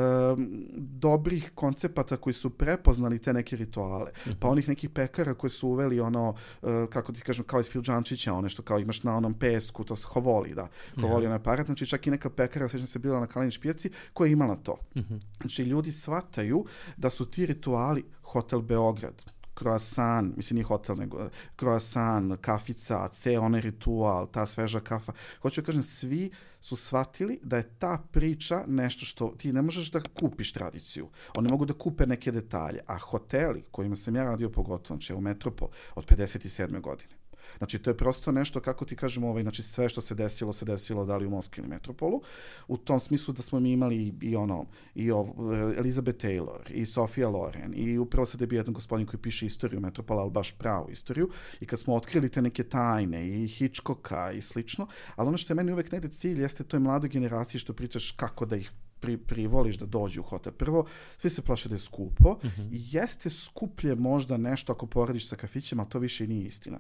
dobrih koncepata koji su prepoznali te neke rituale. -hmm. Pa onih nekih pekara koji su uveli ono, uh, kako ti kažem, kao iz Filđančića, one što kao imaš na onom pesku, to se hovoli, da. Hovoli yeah. onaj aparat, znači čak i neka pekara, sećam se bila na Kalinić pijaci, koja je imala to. Mm -hmm. Znači ljudi shvataju da su ti rituali Hotel Beograd, croissant, mislim nije hotel, nego croissant, kafica, ceo onaj ritual, ta sveža kafa. Hoću da kažem, svi su shvatili da je ta priča nešto što ti ne možeš da kupiš tradiciju. Oni mogu da kupe neke detalje, a hoteli kojima sam ja radio pogotovo, znači u Metropol od 57. godine, Znači, to je prosto nešto, kako ti kažemo, ovaj, znači sve što se desilo, se desilo da li u Moskvi ili Metropolu, u tom smislu da smo mi imali i, i ono, i o, Elizabeth Taylor, i Sofia Loren, i upravo sad je bio jedan gospodin koji piše istoriju Metropola, ali baš pravu istoriju, i kad smo otkrili te neke tajne, i Hitchcocka, i slično, ali ono što je meni uvek negde cilj, jeste toj mladoj generaciji što pričaš kako da ih pri, privoliš da dođu u hotel. Prvo, svi se plaše da je skupo mm -hmm. jeste skuplje možda nešto ako porediš sa kafićima, ali to više i nije istina.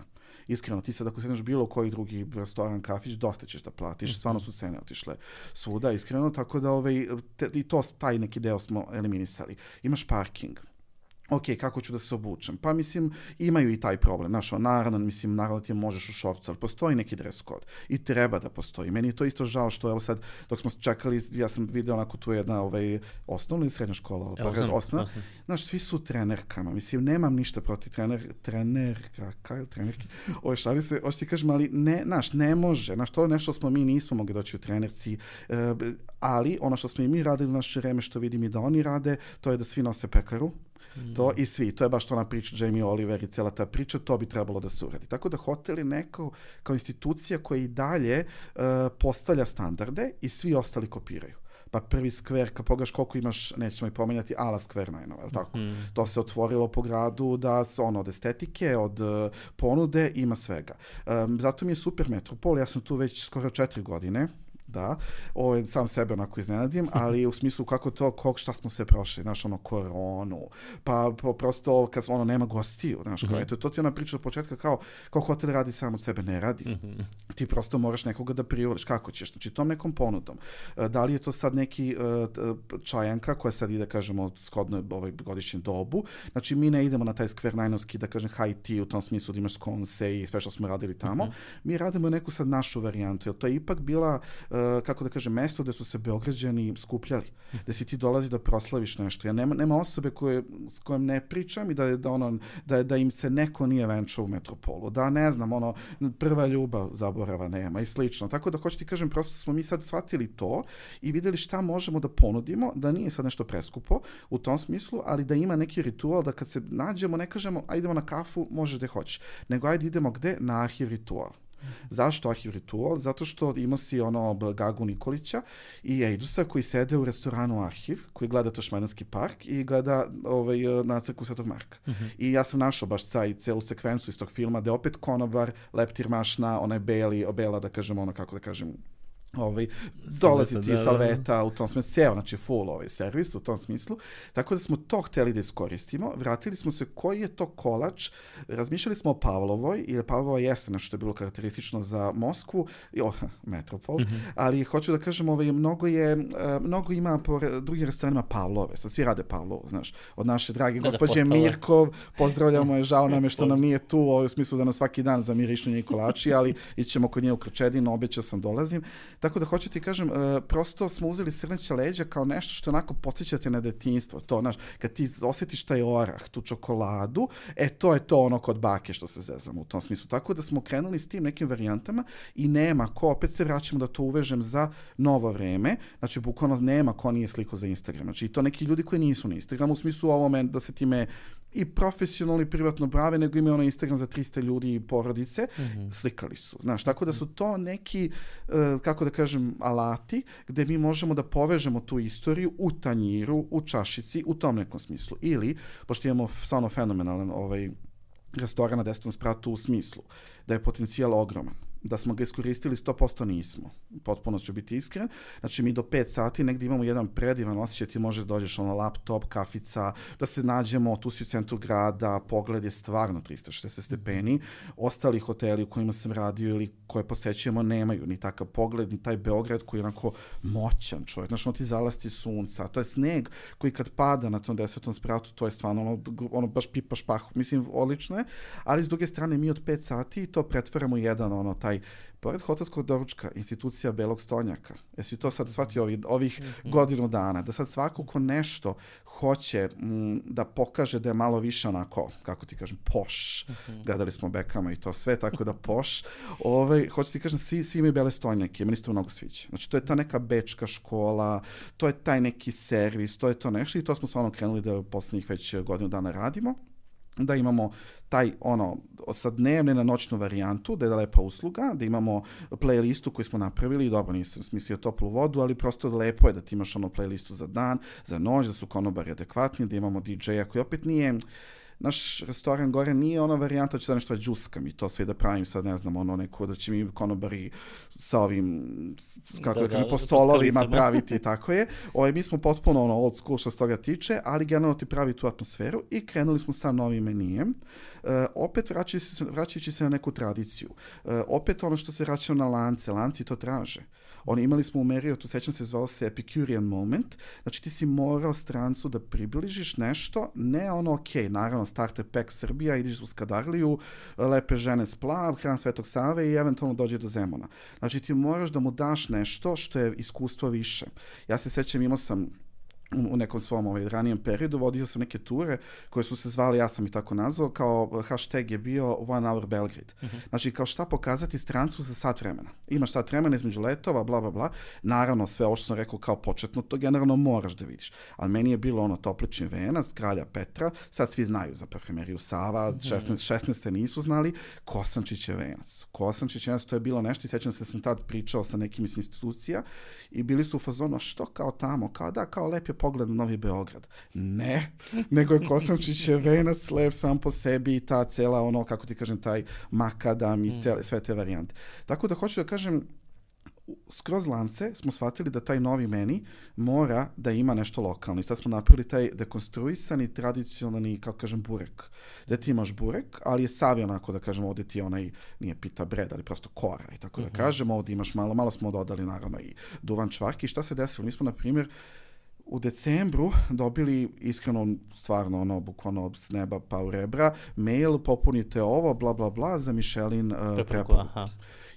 Iskreno, ti sad ako sedneš bilo koji drugi restoran, kafić, dosta ćeš da platiš, -hmm. stvarno su cene otišle svuda, iskreno, tako da ovaj, te, i to, taj neki deo smo eliminisali. Imaš parking, ok, kako ću da se obučem? Pa mislim, imaju i taj problem. Znaš, naravno, mislim, naravno ti možeš u šorcu, ali postoji neki dress code. I treba da postoji. Meni je to isto žao što, evo sad, dok smo čekali, ja sam video onako tu jedna ovaj, osnovna ili srednja škola,
Evo,
osnovna, osnovna. Znaš, svi su trenerkama. Mislim, nemam ništa protiv trener, trenerka, kaj, trenerki? Ovo šali se, hoće ti kažem, ali ne, znaš, ne može. Znaš, to je nešto smo mi nismo mogli doći u trenerci, e, ali ono što smo i mi radili u naše vreme, što vidim i da oni rade, to je da svi nose pekaru, To i svi, to je baš ona priča Jamie Oliver i cela ta priča, to bi trebalo da se uradi. Tako da hotel je neko kao institucija koja i dalje uh, postavlja standarde i svi ostali kopiraju pa prvi skver, kad pogledaš koliko imaš, nećemo i pomenjati, Ala skver najnova, je tako? Mm. To se otvorilo po gradu da se ono od estetike, od uh, ponude, ima svega. Um, zato mi je super Metropol, ja sam tu već skoro četiri godine, da, ovaj, sam sebe onako iznenadim, ali u smislu kako to, kog šta smo se prošli, znaš, ono, koronu, pa, prosto kad ono, nema gostiju, znaš, kao, mm -hmm. eto, to ti ona priča od početka kao, kao hotel radi sam od sebe, ne radi. Mm -hmm. Ti prosto moraš nekoga da privoliš, kako ćeš, znači, tom nekom ponudom. E, da li je to sad neki uh, čajanka koja sad ide, kažemo, skodno ovaj godišnjem dobu, znači, mi ne idemo na taj skver najnovski, da kažem, high tea, u tom smislu da imaš skonse i sve što smo radili tamo, mm -hmm. mi radimo neku sad našu varijantu, jer to je ipak bila uh, kako da kažem, mesto gde su se Beograđani skupljali, gde si ti dolazi da proslaviš nešto. Ja nema, nema osobe koje, s kojom ne pričam i da, da, ono, da, da im se neko nije venčao u metropolu, da ne znam, ono, prva ljubav zaborava nema i slično. Tako da, hoću ti kažem, prosto smo mi sad shvatili to i videli šta možemo da ponudimo, da nije sad nešto preskupo u tom smislu, ali da ima neki ritual da kad se nađemo, ne kažemo, ajde idemo na kafu, možeš da hoćeš, nego ajde idemo gde? Na arhiv ritual. Zašto Arhiv Ritual? Zato što ima si ono Gagu Nikolića i Ejdusa koji sede u restoranu Arhiv, koji gleda Tošmanski park i gleda ovaj, na crku Svetog Marka. Uh mhm. -huh. I ja sam našao baš taj celu sekvencu iz tog filma, gde opet konobar, leptir mašna, onaj beli, obela, da kažem, ono, kako da kažem, ovaj, dolazi ti da, da, salveta da. u tom smislu, ceo, znači full ovaj servis u tom smislu, tako da smo to hteli da iskoristimo, vratili smo se koji je to kolač, razmišljali smo o Pavlovoj, jer Pavlova jeste nešto što je bilo karakteristično za Moskvu, i o, metropol, mm -hmm. ali hoću da kažem, ovaj, mnogo je, eh, mnogo ima po drugim restoranima Pavlove, sad svi rade Pavlovu, znaš, od naše drage da, gospođe da Mirkov, pozdravljamo je, žao nam je što nam nije tu, ovaj, u smislu da nas svaki dan zamirišu njej kolači, ali ićemo kod nje u Krčedinu, obećao sam dolazim, Tako da hoću ti kažem, uh, prosto smo uzeli srneće leđa kao nešto što onako podsjećate na detinjstvo. To, znaš, kad ti osjetiš taj orah, tu čokoladu, e, to je to ono kod bake što se zezamo u tom smislu. Tako da smo krenuli s tim nekim varijantama i nema ko, opet se vraćamo da to uvežem za novo vreme, znači bukvalno nema ko nije sliko za Instagram. Znači i to neki ljudi koji nisu na Instagramu, u smislu ovome da se time i profesionalno i privatno brave, nego imaju ono Instagram za 300 ljudi i porodice, mm -hmm. slikali su. Znaš, tako da su to neki, uh, kako da kažem, alati gde mi možemo da povežemo tu istoriju u tanjiru, u čašici, u tom nekom smislu. Ili, pošto imamo stvarno fenomenalan ovaj, restoran na desnom spratu u smislu, da je potencijal ogroman da smo ga iskoristili 100% nismo. Potpuno ću biti iskren. Znači mi do 5 sati negdje imamo jedan predivan osjećaj, ti možeš da dođeš na laptop, kafica, da se nađemo, tu si u centru grada, pogled je stvarno 360 stepeni. Ostali hoteli u kojima sam radio ili koje posećujemo nemaju ni takav pogled, ni taj Beograd koji je onako moćan čovjek. Znači ono ti zalasti sunca, to je sneg koji kad pada na tom desetom spratu, to je stvarno ono, ono baš pipa špah. Mislim, odlično je, ali s druge strane mi od 5 sati to pretvaramo jedan ono, taj taj pored hotelskog doručka, institucija belog stonjaka. Jesi to sad shvatio ovih, ovih mm -hmm. godinu dana? Da sad svako ko nešto hoće m, da pokaže da je malo više onako, kako ti kažem, poš. Mm -hmm. Gledali smo Bekama i to sve, tako da poš. Ovaj, hoće ti kažem, svi, svi imaju bele stonjake, meni se to mnogo sviđa. Znači, to je ta neka bečka škola, to je taj neki servis, to je to nešto i to smo stvarno krenuli da poslednjih već godinu dana radimo da imamo taj ono sa dnevne na noćnu varijantu, da je lepa usluga, da imamo playlistu koju smo napravili, dobro nisam smislio toplu vodu, ali prosto lepo je da ti imaš ono playlistu za dan, za noć, da su konobari adekvatni, da imamo DJ-a koji opet nije naš restoran gore nije ona varijanta da će da nešto džuskam i to sve da pravim sad, ne znam, ono neko da će mi konobari sa ovim, kako da, da kažem, da, po stolovima praviti, tako je. Ovaj, mi smo potpuno ono old school što se toga tiče, ali generalno ti pravi tu atmosferu i krenuli smo sa novim menijem. Uh, opet vraćajući se, vraćajući se na neku tradiciju. Uh, opet ono što se vraća na lance, lanci to traže. Oni imali smo u Marriotu, sećam se, zvalo se Epicurean Moment, znači ti si morao strancu da približiš nešto, ne ono, ok, naravno, starter pack Srbija, ideš u Skadarliju, lepe žene splav, hran Svetog Save i eventualno dođe do Zemuna. Znači ti moraš da mu daš nešto što je iskustvo više. Ja se sećam, imao sam u nekom svom ovaj, ranijem periodu vodio sam neke ture koje su se zvali, ja sam i tako nazvao, kao hashtag je bio One Hour Belgrade. Uh mhm. -huh. Znači, kao šta pokazati strancu za sat vremena. Imaš sat vremena između letova, bla, bla, bla. Naravno, sve ovo što sam rekao kao početno, to generalno moraš da vidiš. Ali meni je bilo ono toplični venac, kralja Petra, sad svi znaju za parfumeriju Sava, uh -huh. 16, 16. nisu znali, Kosančić je venac. Kosančić je venac, to je bilo nešto i sećam se da sam tad pričao sa nekim iz institucija i bili su u fazonu, što kao tamo, kao da, kao lep je pogled na Novi Beograd. Ne, nego je Kosamčić je venac lep sam po sebi i ta cela ono, kako ti kažem, taj makadam i mm. cele, sve te varijante. Tako da hoću da kažem, skroz lance smo shvatili da taj novi meni mora da ima nešto lokalno. I sad smo napravili taj dekonstruisani, tradicionalni, kako kažem, burek. Da ti imaš burek, ali je savi onako, da kažem, ovde ti onaj, nije pita bread, ali prosto kora. I tako uh -huh. da mhm. kažem, ovde imaš malo, malo smo dodali naravno i duvan čvarki. I šta se desilo? Mi smo, na primjer, u decembru dobili iskreno stvarno ono bukvalno s neba pa u rebra mail popunite ovo bla bla bla za Michelin uh, preporuku. Aha.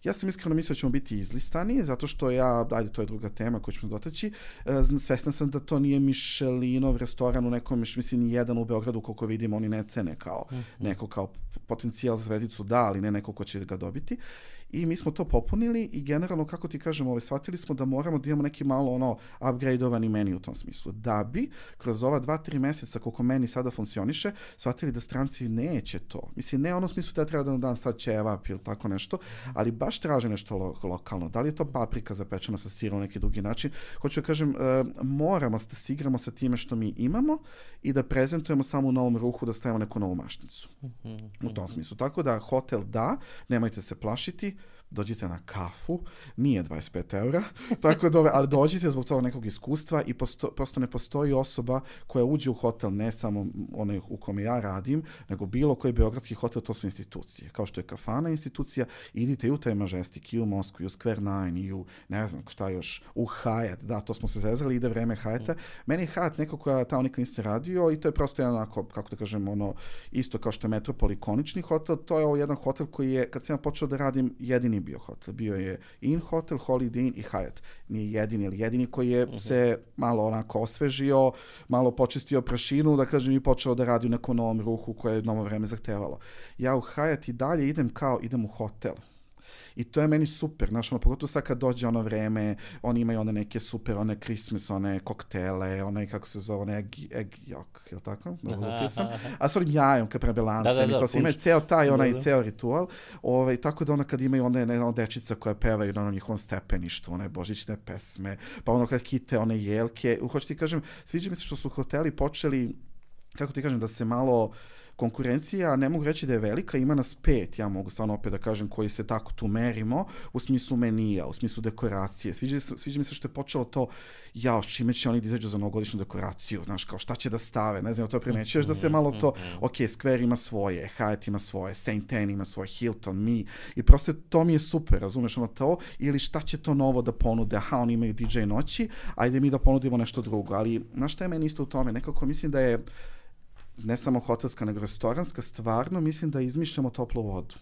Ja sam iskreno mislio da ćemo biti izlistani, zato što ja, ajde, to je druga tema koju ćemo dotaći, uh, svestan sam da to nije Michelinov restoran u nekom, mislim, ni jedan u Beogradu, koliko vidimo, oni ne cene kao mm -hmm. neko kao potencijal za zvezdicu da, ali ne neko ko će ga dobiti. I mi smo to popunili i generalno, kako ti kažemo, ovaj, shvatili smo da moramo da imamo neki malo ono upgradeovani meni u tom smislu. Da bi kroz ova dva, tri meseca koliko meni sada funkcioniše, shvatili da stranci neće to. Mislim, ne ono smislu da treba da dan sad ćevap ili tako nešto, ali baš traže nešto lo lokalno. Da li je to paprika zapečena sa sirom neki drugi način? Hoću da kažem, uh, moramo da se igramo sa time što mi imamo i da prezentujemo samo u novom ruhu da stavimo neku novu mašnicu. U tom smislu. Tako da hotel da, nemojte se plašiti, dođite na kafu, nije 25 eura, tako da, ali dođite zbog toga nekog iskustva i posto, prosto ne postoji osoba koja uđe u hotel, ne samo onaj u kome ja radim, nego bilo koji beogradski hotel, to su institucije. Kao što je kafana institucija, idite i u taj Majestic, i u Moskvu, i u Square Nine, i u, ne znam šta još, u Hyatt, da, to smo se zezali, ide vreme Hyatta. Meni je Hyatt neko koja tamo nikad nisi radio i to je prosto jedan onako, kako da kažem, ono, isto kao što je Metropol ikonični hotel, to je ovo jedan hotel koji je, kad sam ja počeo da radim, jedini jedini bio hotel. Bio je In Hotel, Holiday Inn i Hyatt. Nije jedini, ali jedini koji je uh mhm. -huh. se malo onako osvežio, malo počistio prašinu, da kažem, i počeo da radi u nekom novom ruhu koje je novo vreme zahtevalo. Ja u Hyatt i dalje idem kao idem u hotel. I to je meni super, znaš, ono, pogotovo sad kad dođe ono vreme, oni imaju one neke super, one Christmas, one koktele, one, kako se zove, one egg, egg yolk, je li tako? Dobro sam. A s onim jajom, kad prebe lancem da, da, da, i to se imaju ceo taj, onaj, da, da. ceo ritual. Ovaj, tako da ono kad imaju one, ne, ono dečica koja pevaju na ono njihovom stepeništu, one božićne pesme, pa ono kad kite one jelke, hoću ti kažem, sviđa mi se što su hoteli počeli, kako ti kažem, da se malo, uh, konkurencija, ne mogu reći da je velika, ima nas pet, ja mogu stvarno opet da kažem, koji se tako tu merimo, u smislu menija, u smislu dekoracije. Sviđa, sviđa mi se što je počelo to, jao, čime će oni da izađu za novogodišnju dekoraciju, znaš, kao šta će da stave, ne znam, to primećuješ da se malo to, mhm. ok, Square ima svoje, Hyatt ima svoje, Saint Anne ima svoje, Hilton, mi, i prosto to mi je super, razumeš, ono to, ili šta će to novo da ponude, aha, oni imaju DJ noći, ajde mi da ponudimo nešto drugo, ali, znaš šta je meni isto u tome, nekako mislim da je, ne samo hotelska, nego restoranska, stvarno mislim da izmišljamo toplu vodu.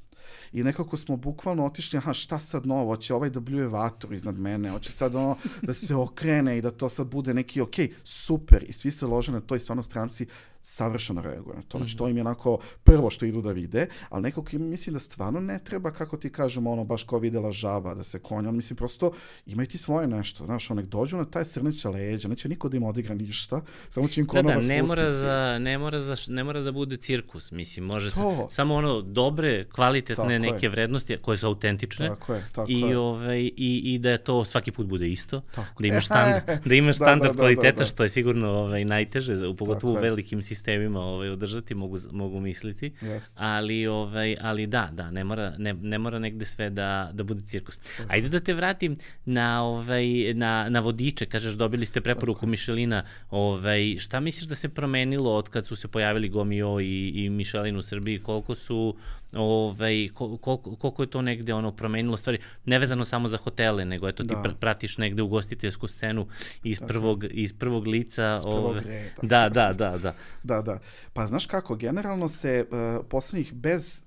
I nekako smo bukvalno otišli, aha, šta sad novo, hoće ovaj da bljuje vatru iznad mene, hoće sad ono da se okrene i da to sad bude neki, ok, super, i svi se lože na to i stvarno stranci savršeno reaguju na to. Znači, to im je onako prvo što idu da vide, ali nekako im mislim da stvarno ne treba, kako ti kažemo, ono, baš kao videla žaba, da se konja, on mislim, prosto imaj ti svoje nešto, znaš, onek dođu na taj srneća leđa, neće niko da im odigra ništa, samo će im konobac
da, da, ne mora, za, ne, mora za, ne mora da bude cirkus, mislim, može se, samo ono, dobre, kvalitetne tako neke je. vrednosti koje su autentične
tako je, tako
i,
je.
Ovaj, i, i da je to svaki put bude isto, tako. da imaš standard, da imaš standard da, da, da, kvaliteta, da, da, da. što je sigurno ovaj, najteže, pogotovo u velikim sistemima ovaj, održati, mogu, mogu misliti.
Yes.
Ali, ovaj, ali da, da, ne mora, ne, ne mora negde sve da, da bude cirkus. Ajde da te vratim na, ovaj, na, na vodiče, kažeš dobili ste preporuku okay. Mišelina. Ovaj, šta misliš da se promenilo od kad su se pojavili Gomio i, i Mišelin u Srbiji? Koliko su ovaj, koliko, koliko je to negde ono promenilo stvari, nevezano samo za hotele, nego eto da. ti pratiš negde ugostiteljsku scenu iz prvog, iz prvog lica.
Iz prvog ove, reda.
Da, da, da, da.
Da, da. Pa znaš kako, generalno se uh, poslednjih bez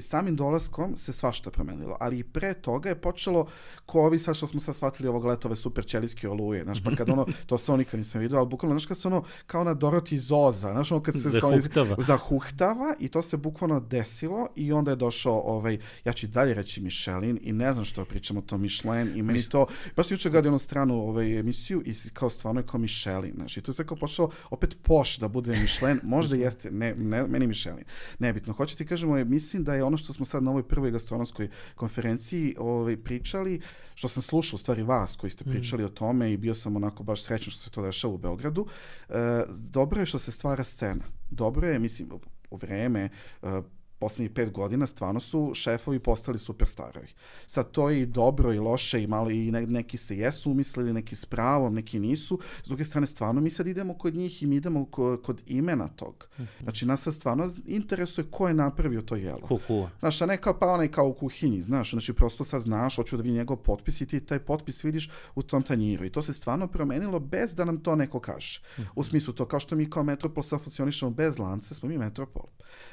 samim dolaskom se svašta promenilo, ali i pre toga je počelo ko ovi sad što smo sad shvatili ovog leta ove super ćelijske oluje, znaš, pa kad ono, to se nikad nisam vidio, ali bukvalno, znaš, kad se ono, kao na Doroti Zoza, znaš, ono kad se
zahuhtava.
Oni, zahuhtava. i to se bukvalno desilo i onda je došao, ovaj, ja ću dalje reći Michelin i ne znam što pričamo to Michelin i meni to, baš sam juče gledao jednu stranu ovaj, emisiju i kao stvarno je kao Michelin, znaš, i to je sve kao počelo opet poš da bude Michelin, možda jeste, ne, ne, meni Michelin, nebitno, hoće ti kažemo, mislim da je ono što smo sad na ovoj prvoj gastronomskoj konferenciji ovaj, pričali, što sam slušao u stvari vas koji ste mm. pričali mm. o tome i bio sam onako baš srećan što se to dešava u Beogradu. E, dobro je što se stvara scena. Dobro je, mislim, u vreme e, poslednjih pet godina stvarno su šefovi postali superstarovi. Sad to je i dobro i loše i malo i neki se jesu umislili, neki s pravom, neki nisu. S druge strane stvarno mi sad idemo kod njih i mi idemo kod, kod imena tog. Mhm. Znači nas sad stvarno interesuje ko je napravio to jelo.
Kuku.
Znaš, a ne kao pa onaj kao u kuhinji, znaš, znači prosto sad znaš, hoću da vidim njegov potpis i ti taj potpis vidiš u tom tanjiru. I to se stvarno promenilo bez da nam to neko kaže. U mhm. smislu to, kao što mi kao Metropol sad funkcionišemo bez lance, smo mi Metropol.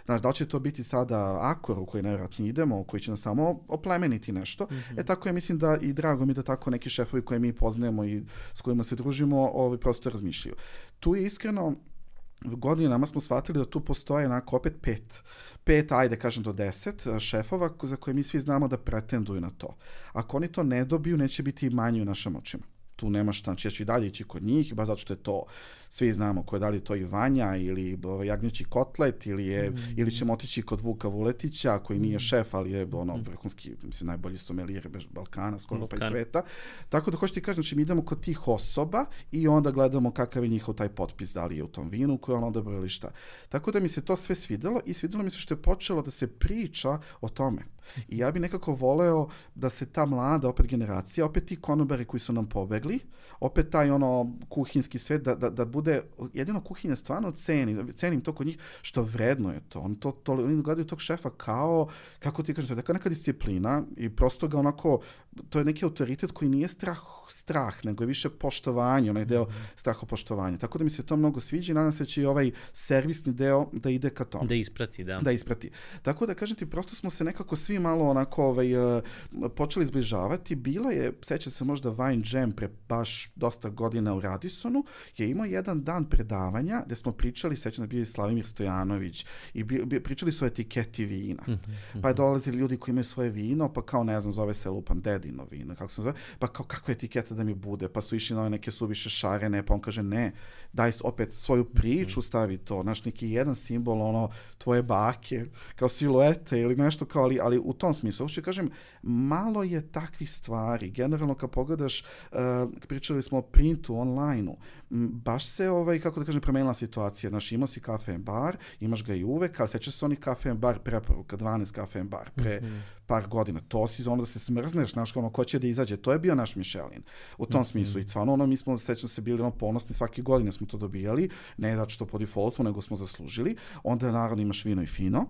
Znaš, da li će to biti sada akor u koji najvratnije idemo, koji će nas samo oplemeniti nešto. Mm -hmm. E tako je, mislim da i drago mi da tako neki šefovi koje mi poznajemo i s kojima se družimo, ovaj, prosto razmišljaju. Tu je iskreno, godinama smo shvatili da tu postoje onako opet pet, pet, ajde kažem do deset šefova za koje mi svi znamo da pretenduju na to. Ako oni to ne dobiju, neće biti manji u našim očima tu nema šta, znači ja ću i dalje ići kod njih, baš zato što je to, svi znamo ko je da li to i Vanja ili ovaj, jagnjeći kotlet ili, je, mm. ili ćemo otići kod Vuka Vuletića koji nije mm. šef, ali je ono mm. vrhunski, mislim, najbolji sommelier Balkana, skoro Balkan. pa i sveta. Tako da hoćete kažem, znači mi idemo kod tih osoba i onda gledamo kakav je njihov taj potpis, da li je u tom vinu koji je ono dobro ili šta. Tako da mi se to sve svidelo i svidelo mi se što je počelo da se priča o tome. I ja bih nekako voleo da se ta mlada opet generacija, opet ti konobari koji su nam pobegli, opet taj ono kuhinski svet, da, da, da bude, jedino kuhinja stvarno ceni, cenim to kod njih, što vredno je to. Oni, to, to, oni gledaju tog šefa kao, kako ti kažeš, to je neka disciplina i prosto ga onako, to je neki autoritet koji nije strah strah, nego je više poštovanje, onaj deo mhm. strahopoštovanja. Tako da mi se to mnogo sviđa i nadam se da će i ovaj servisni deo da ide ka tome.
Da isprati, da.
Da isprati. Tako da, kažem ti, prosto smo se nekako svi malo onako ovaj, uh, počeli zbližavati. Bilo je, seća se možda Wine Jam pre baš dosta godina u Radisonu, je imao jedan dan predavanja gde smo pričali, sećam da bio i Slavimir Stojanović, i bi, bi, pričali su o etiketi vina. Mm -hmm. Pa je dolazili ljudi koji imaju svoje vino, pa kao, ne znam, zove se Lupan Dedino vino, kako se zove, pa kao, kakva etiketa etiketa da mi bude, pa su išli na neke suviše šarene, pa on kaže ne, daj opet svoju priču mhm. stavi to, znaš, neki jedan simbol, ono, tvoje bake, kao siluete ili nešto kao, ali, ali u tom smislu. Uopšte kažem, malo je takvih stvari. Generalno kad pogledaš, uh, pričali smo o printu, online-u, baš se, ovaj, kako da kažem, promenila situacija. Znaš, imao si kafe and bar, imaš ga i uvek, ali sećaš se onih kafe and bar preporuka, 12 kafe and bar, pre mm -hmm. par godina. To si za ono da se smrzneš, znaš, ono, ko će da izađe. To je bio naš Michelin. U tom mm -hmm. smislu. I stvarno, ono, mi smo, sećam se, bili ono, ponosni svake godine smo to dobijali, ne zato što po defaultu, nego smo zaslužili. Onda, naravno, imaš vino i fino,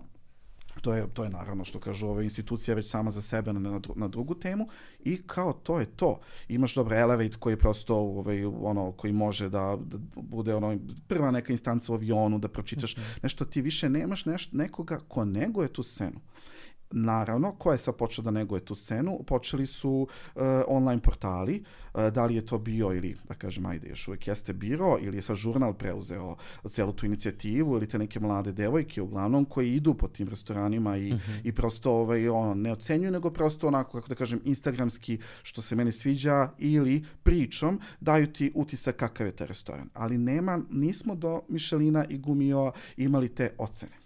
To je, to je naravno što kažu ove institucije već sama za sebe na, na, na drugu temu i kao to je to. Imaš dobro Elevate koji je prosto ovaj, ono, koji može da, da bude ono, prva neka instanca u avionu, da pročitaš mm -hmm. nešto, ti više nemaš neš, nekoga ko neguje tu scenu. Naravno, ko je sad počeo da neguje tu scenu? Počeli su uh, online portali, uh, da li je to bio ili, da kažem, ajde, još uvijek jeste biro, ili je sad žurnal preuzeo celu tu inicijativu, ili te neke mlade devojke, uglavnom, koji idu po tim restoranima i, mm -hmm. i prosto ovaj, ono, ne ocenjuju, nego prosto onako, kako da kažem, instagramski, što se meni sviđa, ili pričom, daju ti utisak kakav je taj restoran. Ali nema, nismo do Mišelina i Gumio imali te ocene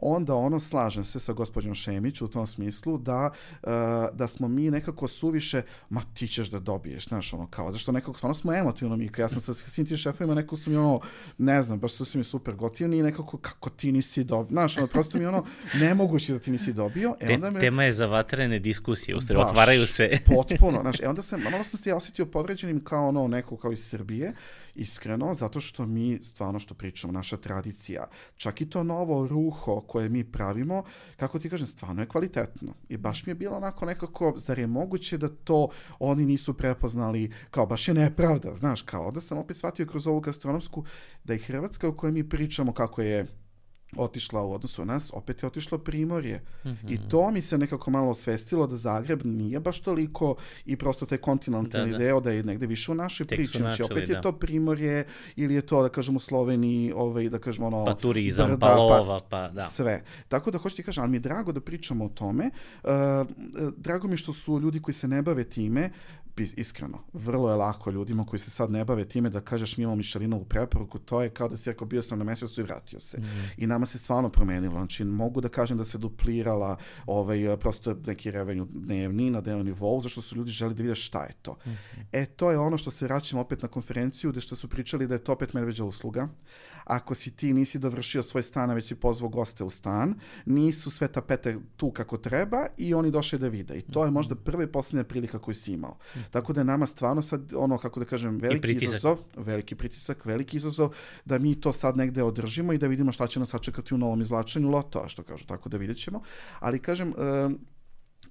onda ono slažem se sa gospođom Šemić u tom smislu da, uh, da smo mi nekako suviše, ma ti ćeš da dobiješ, znaš, ono kao, zašto nekako, stvarno smo emotivno mi, ja sam sa svim tim šefovima, nekako su mi ono, ne znam, baš su mi super gotivni i nekako, kako ti nisi dobio, znaš, ono, prosto mi ono, nemoguće da ti nisi dobio.
E, onda me, tema je za vatrene diskusije, u stvari, otvaraju se.
potpuno, znaš, e onda sam, malo sam se ja osetio povređenim kao ono, neko kao iz Srbije, iskreno, zato što mi stvarno što pričamo, naša tradicija, čak i to novo ruho koje mi pravimo, kako ti kažem, stvarno je kvalitetno. I baš mi je bilo onako nekako, zar je moguće da to oni nisu prepoznali, kao baš je nepravda, znaš, kao da sam opet shvatio kroz ovu gastronomsku, da i Hrvatska u kojoj mi pričamo kako je otišla u odnosu na nas, opet je otišlo Primorje. Mm -hmm. I to mi se nekako malo osvestilo da Zagreb nije baš toliko i prosto taj kontinentalni da, da. deo da je negde više u našoj Tek priči. Znači, opet da. je to Primorje ili je to, da kažem, u Sloveniji, ovaj, da kažem, ono...
Pa turizam, brda, pa lova, pa, da.
Sve. Tako da, hoću ti kažem, ali mi je drago da pričamo o tome. Uh, drago mi što su ljudi koji se ne bave time iskreno, vrlo je lako ljudima koji se sad ne bave time da kažeš mi imamo Mišelinovu preporuku, to je kao da si rekao bio sam na mesecu i vratio se. Mm. I nama se stvarno promenilo. Znači, mogu da kažem da se duplirala ovaj, prosto neki revenju dnevni na dnevnom nivou, zašto su ljudi želi da vide šta je to. Mm. E, to je ono što se vraćamo opet na konferenciju, gde što su pričali da je to opet medveđa usluga ako si ti nisi dovršio svoj stan, a već si pozvao goste u stan, nisu sve tapete tu kako treba i oni došli da vide. I to je možda prva i posljednja prilika koju si imao. Tako da je nama stvarno sad, ono, kako da kažem, veliki izazov, veliki pritisak, veliki izazov, da mi to sad negde održimo i da vidimo šta će nas sačekati u novom izvlačenju loto, što kažu, tako da vidjet ćemo. Ali kažem, um,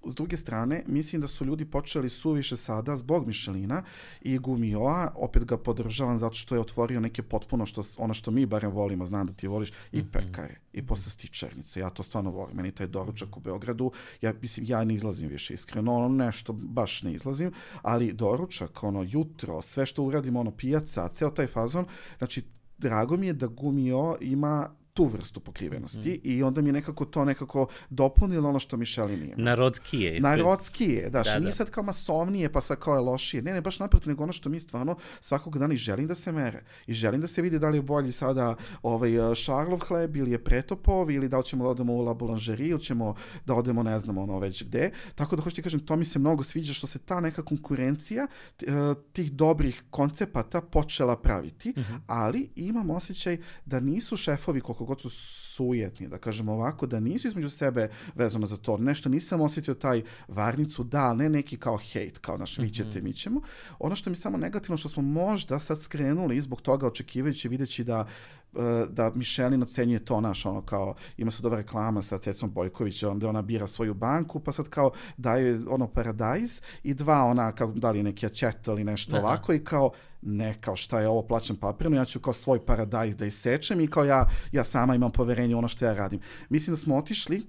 S druge strane, mislim da su ljudi počeli suviše sada zbog Mišelina i Gumioa, opet ga podržavam zato što je otvorio neke potpuno što, ono što mi barem volimo, znam da ti voliš, i mhm. pekare, i posle stičarnice. Ja to stvarno volim. Meni taj doručak u Beogradu, ja mislim, ja ne izlazim više iskreno, ono nešto baš ne izlazim, ali doručak, ono, jutro, sve što uradimo, ono, pijaca, ceo taj fazon, znači, drago mi je da Gumio ima tu vrstu pokrivenosti mm. i onda mi je nekako to nekako dopunilo ono što Mišeli nije.
Narodskije.
Narodskije, da, da, nije da. sad kao masovnije pa sad kao je lošije. Ne, ne, baš naprotiv, nego ono što mi stvarno svakog dana i želim da se mere. I želim da se vidi da li je bolji sada ovaj šarlov hleb ili je pretopov ili da li ćemo da odemo u La Boulangerie ili ćemo da odemo ne znam ono već gde. Tako da hoću ti kažem, to mi se mnogo sviđa što se ta neka konkurencija e, tih dobrih koncepata počela praviti, mm -hmm. ali imam osjećaj da nisu šefovi koliko god su sujetni, da kažemo ovako, da nisu između sebe vezano za to. Nešto nisam osjetio taj varnicu, da, ne neki kao hejt, kao naš, vi ćete, mi ćemo. Ono što mi samo negativno, što smo možda sad skrenuli zbog toga očekivajući, videći da da Mišelin ocenjuje to naš ono kao ima se dobra reklama sa Cecom Bojković onda ona bira svoju banku pa sad kao daje ono paradajz i dva ona kao da li neki ačeto ili nešto Aha. ovako i kao ne kao šta je ovo plaćam papirno, ja ću kao svoj paradajz da isečem i kao ja, ja sama imam poverenje u ono što ja radim. Mislim da smo otišli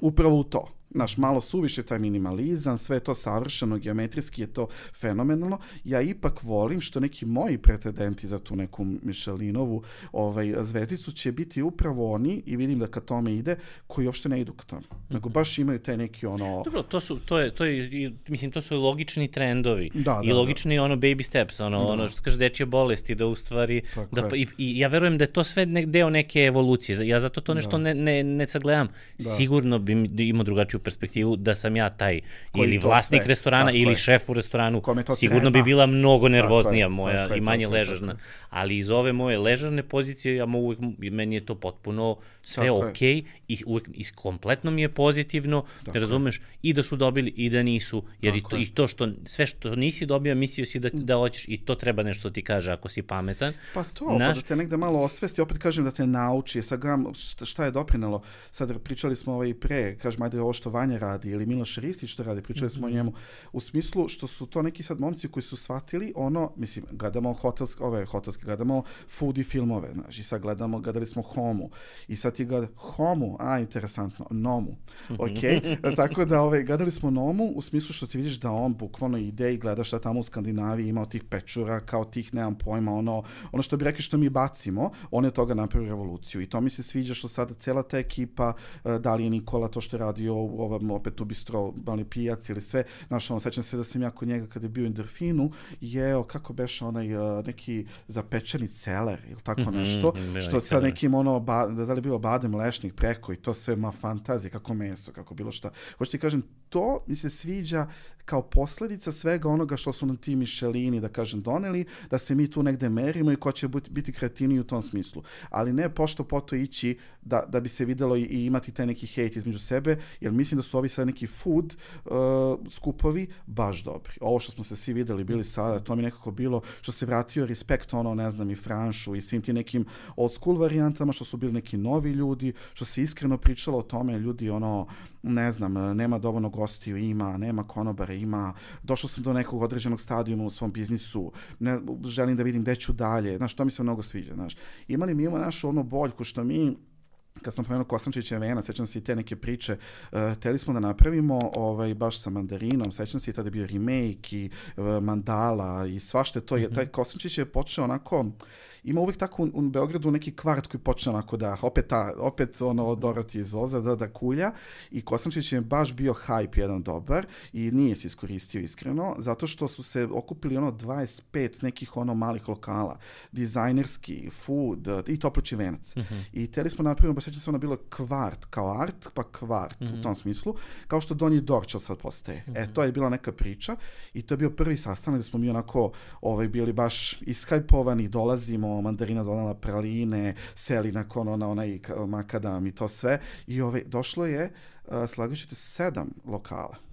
upravo u to naš malo suviše taj minimalizam, sve to savršeno, geometrijski je to fenomenalno. Ja ipak volim što neki moji pretendenti za tu neku Mišelinovu ovaj, zvezdicu će biti upravo oni, i vidim da ka tome ide, koji uopšte ne idu ka tome. Nego baš imaju taj neki ono...
Dobro, to su, to je, to je, mislim, to su logični trendovi. Da, I da, logični da. ono baby steps, ono, da. ono što kaže dečje bolesti, da u stvari... Tako da, i, I ja verujem da je to sve nek, deo neke evolucije. Ja zato to nešto da. ne, ne, ne sagledam. Da. Sigurno bi imao drugačiju drugačiju perspektivu da sam ja taj Koji ili vlasnik sve, restorana ili je. šef u restoranu, sigurno treba. bi bila mnogo nervoznija tako moja tako i manje tako ležarna. Tako Ali iz ove moje ležarne pozicije, ja mogu, meni je to potpuno sve okej okay, i uvek i kompletno mi je pozitivno, tako razumeš, i da su dobili i da nisu, jer i to, i to što, sve što nisi dobio, mislio si da, da hoćeš i to treba nešto ti kaže ako si pametan.
Pa to, Naš... pa da te negde malo osvesti, opet kažem da te nauči, sad gledam šta je doprinalo, sad pričali smo ovaj pre, kažem, ajde ovo što što Vanja radi ili Miloš Ristić što radi, pričali smo mm -hmm. o njemu, u smislu što su to neki sad momci koji su shvatili ono, mislim, gledamo hotelske, ove hotelske, gledamo foodie filmove, znaš, i sad gledamo, gledali smo Homu, i sad ti gleda Homu, a, interesantno, Nomu, ok, tako da, ove, gledali smo Nomu u smislu što ti vidiš da on bukvalno ide i gleda šta tamo u Skandinaviji ima od tih pečura, kao tih, nemam pojma, ono, ono što bi rekli što mi bacimo, on je toga napravio revoluciju. I to mi se sviđa što sada cela ta ekipa, e, da li je Nikola to što je radio u ovom opet u bistro, mali pijac ili sve, znaš, ono, sećam se da sam ja kod njega kada je bio u Endorfinu, jeo, kako beše onaj uh, neki zapečeni celer ili tako mhm, nešto, mm -hmm, što sa nekim ono, ba, da li bilo badem lešnik preko i to sve ma fantazije, kako meso, kako bilo šta. Hoćete ti kažem, to mi se sviđa kao posledica svega onoga što su nam ti Mišelini, da kažem, doneli, da se mi tu negde merimo i ko će biti kreativniji u tom smislu. Ali ne pošto poto ići da, da bi se videlo i, i imati taj neki hejt između sebe, jer mislim da su ovi sad neki food uh, skupovi baš dobri. Ovo što smo se svi videli bili sada, to mi nekako bilo što se vratio respekt ono, ne znam, i Franšu i svim ti nekim old school varijantama, što su bili neki novi ljudi, što se iskreno pričalo o tome, ljudi ono, ne znam, nema dovoljno gostiju, ima, nema konobara, ima, došao sam do nekog određenog stadijuma u svom biznisu, ne, želim da vidim gde ću dalje, znaš, to mi se mnogo sviđa, znaš. Imali mi ima našu ono boljku što mi kad sam pomenuo Kosančića Vena, sećam se i te neke priče, uh, teli smo da napravimo ovaj, baš sa mandarinom, sećam se i tada je bio remake i uh, mandala i svašte to, mm -hmm. taj Kosančić je počeo onako, ima uvek tako u, u Beogradu neki kvart koji počne onako da, opet, ta, opet ono Doroti iz Oza, da, da kulja i Kosančić je baš bio hype jedan dobar i nije se iskoristio iskreno, zato što su se okupili ono 25 nekih ono malih lokala, dizajnerski, food i toploči venac. Mm -hmm. I teli smo napravimo, pa sećam se ono bilo kvart, kao art, pa kvart mm -hmm. u mhm. tom smislu, kao što Donji Dorčel sad postaje. Mm -hmm. E, mhm. to je bila neka priča i to je bio prvi sastanak da smo mi onako ovaj, bili baš ishajpovani, dolazimo, mandarina donala praline, seli nakon ona, onaj makadam i to sve. I ovaj, došlo je, uh, slagaćete, sedam lokala.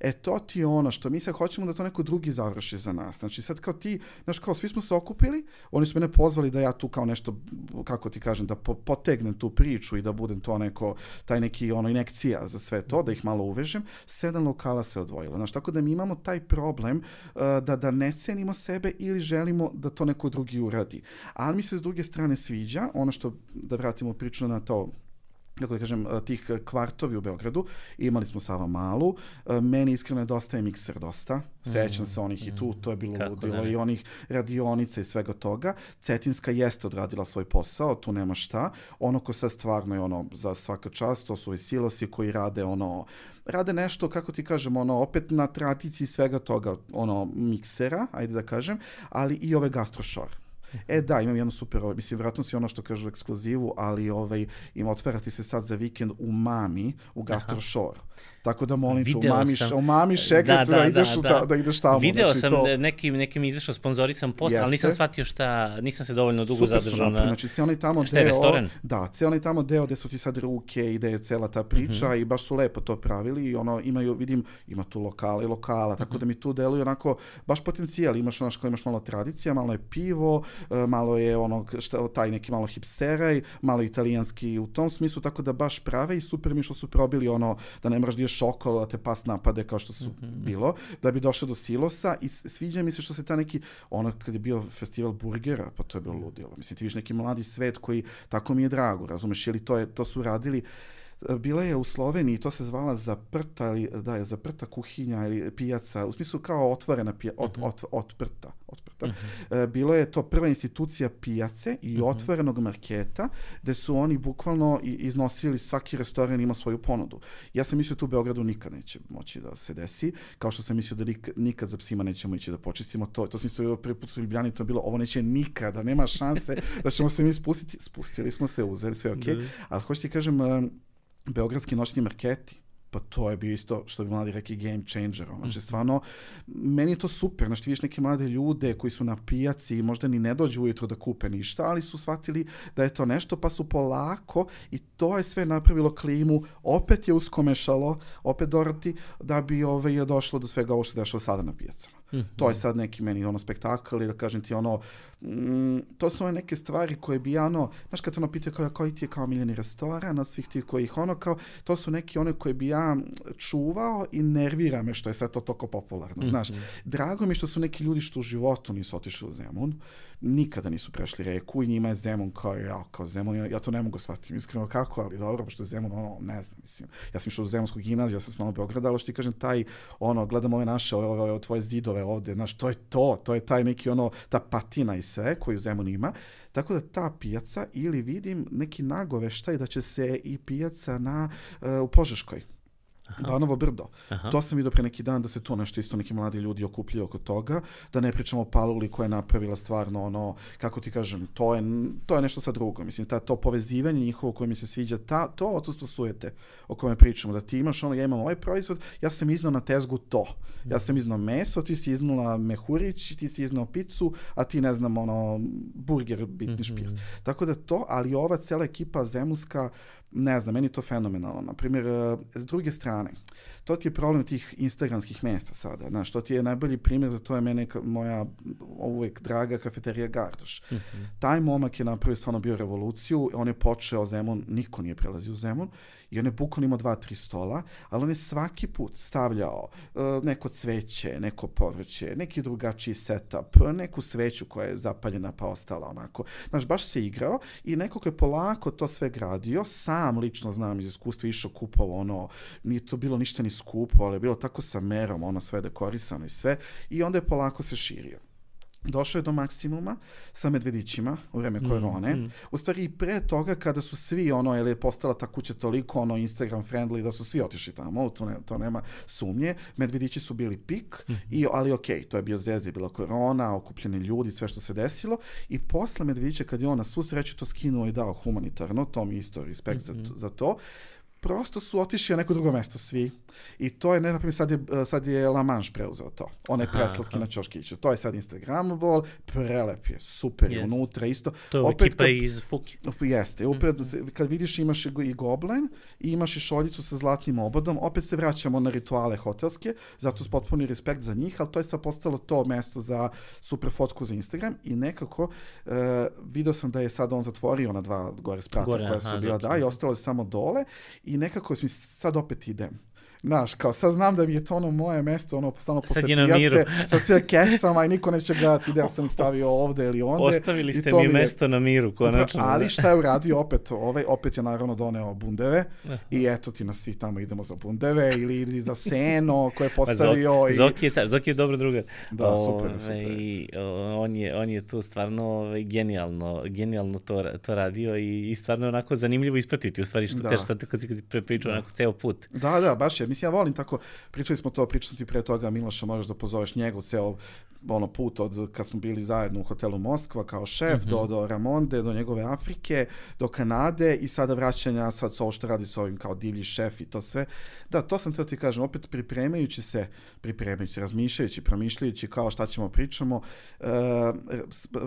E, to ti je ono što mi sad hoćemo da to neko drugi završi za nas. Znači, sad kao ti, znaš, kao svi smo se okupili, oni su mene pozvali da ja tu kao nešto, kako ti kažem, da po, potegnem tu priču i da budem to neko, taj neki ono inekcija za sve to, da ih malo uvežem. Sedam lokala se odvojilo. Znaš, tako da mi imamo taj problem uh, da, da ne cenimo sebe ili želimo da to neko drugi uradi. Ali mi se s druge strane sviđa, ono što, da vratimo priču na to kako da kažem, tih kvartovi u Beogradu. Imali smo Sava Malu. Meni iskreno nedostaje mikser dosta. Sećam mm, se onih mm, i tu, mm. to je bilo ludilo i onih radionica i svega toga. Cetinska jeste odradila svoj posao, tu nema šta. Ono ko sad stvarno je ono za svaka čast, to su i silosi koji rade ono rade nešto, kako ti kažem, ono, opet na tradiciji svega toga, ono, miksera, ajde da kažem, ali i ove gastrošore E da, imam jednu super, ovaj, mislim, vjerojatno si ono što kažu ekskluzivu, ali ovaj, ima otverati se sad za vikend u Mami, u Gastro Shore. Tako da molim te, umami, sam, umami šeket da, da, da, ideš da, da. da ideš tamo.
Video znači, sam to... nekim, nekim izašao sponzorisan post, Jeste. ali nisam shvatio šta, nisam se dovoljno dugo Super zadržao na...
Znači, onaj tamo šta deo... Restoran? Da, onaj tamo deo gde su ti sad ruke i gde je cela ta priča mm -hmm. i baš su lepo to pravili i ono, imaju, vidim, ima tu lokala i lokala, tako mm -hmm. da mi tu deluju onako baš potencijal. Imaš ono što imaš malo tradicija, malo je pivo, e, malo je ono, šta, taj neki malo hipsteraj, malo italijanski u tom smislu, tako da baš prave i super mi što su probili ono, da ne moraš da ideš okolo, da te pas napade kao što su mm -hmm. bilo, da bi došao do silosa i sviđa mi se što se ta neki, ono kad je bio festival burgera, pa to je bilo ludilo. Mislim, ti viš neki mladi svet koji, tako mi je drago, razumeš, ili to, je, to su radili, bila je u Sloveniji, to se zvala zaprta, ili, da je zaprta kuhinja ili pijaca, u smislu kao otvorena pijaca, ot, mhm. ot, otprta, otprta. Uh mhm. -huh. Bilo je to prva institucija pijace i uh mhm. -huh. otvorenog marketa, gde su oni bukvalno iznosili, svaki restoran ima svoju ponudu. Ja sam mislio tu u Beogradu nikad neće moći da se desi, kao što sam mislio da nikad za psima nećemo ići da počistimo to. To sam mislio prvi put u Ljubljani, to je bilo, ovo neće nikada, nema šanse da ćemo se mi spustiti. Spustili smo se, uzeli sve, ok. -huh. Ali hoću ti kažem, beogradski noćni marketi, pa to je bio isto, što bi mladi rekli, game changer. Znači, mm. stvarno, meni je to super. Znači, ti vidiš neke mlade ljude koji su na pijaci i možda ni ne dođu ujutro da kupe ništa, ali su shvatili da je to nešto, pa su polako i to je sve napravilo klimu, opet je uskomešalo, opet Doroti, da bi ovaj, došlo do svega ovo što se dešava sada na pijacama. Mm -hmm. To je sad neki meni ono spektakl ili da kažem ti ono, mm, to su one neke stvari koje bi ono, znaš kad ono pitaju kao, koji ti je kao miljeni restoran od svih tih kojih ono kao, to su neki one koje bi ja čuvao i nervira me što je sve to toko popularno, znaš. Mm -hmm. Drago mi što su neki ljudi što u životu nisu otišli u Zemun, nikada nisu prešli reku i njima je Zemun kao ja, kao Zemun, ja, ja to ne mogu shvatiti, iskreno kako, ali dobro, pošto je Zemun, ono, ne znam, mislim, ja sam išao u Zemunsku gimnaziju, ja sam s Novog Beograda, ali što ti kažem, taj, ono, gledam ove naše, ove, ove, ove tvoje zidove ovde, znaš, to je to, to je taj neki, ono, ta patina i sve koju Zemun ima, tako da ta pijaca, ili vidim neki nagoveštaj da će se i pijaca na, uh, u Požeškoj, Aha. Banovo brdo. Aha. To sam vidio pre neki dan da se to nešto isto neki mladi ljudi okupljaju oko toga, da ne pričamo o Paluli koja je napravila stvarno ono, kako ti kažem, to je, to je nešto sa drugo. Mislim, ta, to povezivanje njihovo koje mi se sviđa, ta, to odsustvo sujete o kome pričamo, da ti imaš ono, ja imam ovaj proizvod, ja sam iznao na tezgu to. Ja sam iznao meso, ti si iznula mehurić, ti si iznao picu, a ti ne znam, ono, burger, bitni mm -hmm. špijers. Tako da to, ali ova cela ekipa zemljska, ne znam, meni to fenomenalno. Na primjer, e, s druge strane, to ti je problem tih instagramskih mesta sada. Znaš, to ti je najbolji primjer za to je mene moja uvek draga kafeterija Gardoš. Mm -hmm. Taj momak je napravio stvarno bio revoluciju, on je počeo Zemun, niko nije prelazio Zemun, i on je bukvalno imao dva, tri stola, ali on je svaki put stavljao uh, neko cveće, neko povrće, neki drugačiji setup, neku sveću koja je zapaljena pa ostala onako. Znaš, baš se igrao i neko ko je polako to sve gradio, sam lično znam iz iskustva išao kupovao ono, nije to bilo ništa ni skupo, ali je bilo tako sa merom, ono sve dekorisano i sve, i onda je polako se širio došao je do maksimuma sa medvedićima u vreme mm, korone. Mm, mm. U stvari i pre toga kada su svi ono, jer je postala ta kuća toliko ono Instagram friendly da su svi otišli tamo, to, ne, to nema sumnje. Medvedići su bili pik, mm. i, ali ok, to je bio zez, je bila korona, okupljeni ljudi, sve što se desilo. I posle Medvedića kad je on na svu sreću to skinuo i dao humanitarno, to mi isto respekt mm -hmm. za, za to, prosto su otišli na neko drugo mesto svi. I to je, ne naprimjer, sad je, sad je La Manche preuzeo to. Onaj preslatki na Ćoškiću. To je sad Instagramable, prelep je, super je unutra isto.
To je Opet, ekipa kad, iz Fuki.
Jeste. Opet, mm -hmm. kad vidiš imaš i Goblin i imaš i šoljicu sa zlatnim obodom, opet se vraćamo na rituale hotelske, zato potpuni respekt za njih, ali to je sad postalo to mesto za super fotku za Instagram i nekako uh, video sam da je sad on zatvorio na dva gore sprata gore, koja su aha, bila, da, i ostalo je samo dole i nekako mi sad opet idem. Znaš, kao sad znam da mi je to ono moje mesto, ono samo posle pijace, sa sve kesama i niko neće gledati da sam ih stavio ovde ili onde.
Ostavili ste mi, mi mesto na miru, konačno.
Ali da. šta je uradio opet, ovaj, opet je naravno doneo bundeve i eto ti na svi tamo idemo za bundeve ili, ili za seno koje je pa postavio. Pa
Zoki, i... Zoki, je, Zoki je dobro drugar.
Da, super, super.
I, on, je, on je tu stvarno ovaj, genijalno, genijalno to, to radio i, i stvarno onako zanimljivo ispratiti u stvari što da. kažeš sad kad si, kad si prepričao da. onako ceo put.
Da, da, baš je mislim, ja volim tako, pričali smo to, pričali ti pre toga, Miloša, možeš da pozoveš njegov ceo ono put od kad smo bili zajedno u hotelu Moskva kao šef, mm -hmm. do, do Ramonde, do njegove Afrike, do Kanade i sada vraćanja sad sa ovo što radi sa ovim kao divlji šef i to sve. Da, to sam teo ti kažem, opet pripremajući se, pripremajući, razmišljajući, promišljajući kao šta ćemo pričamo, uh,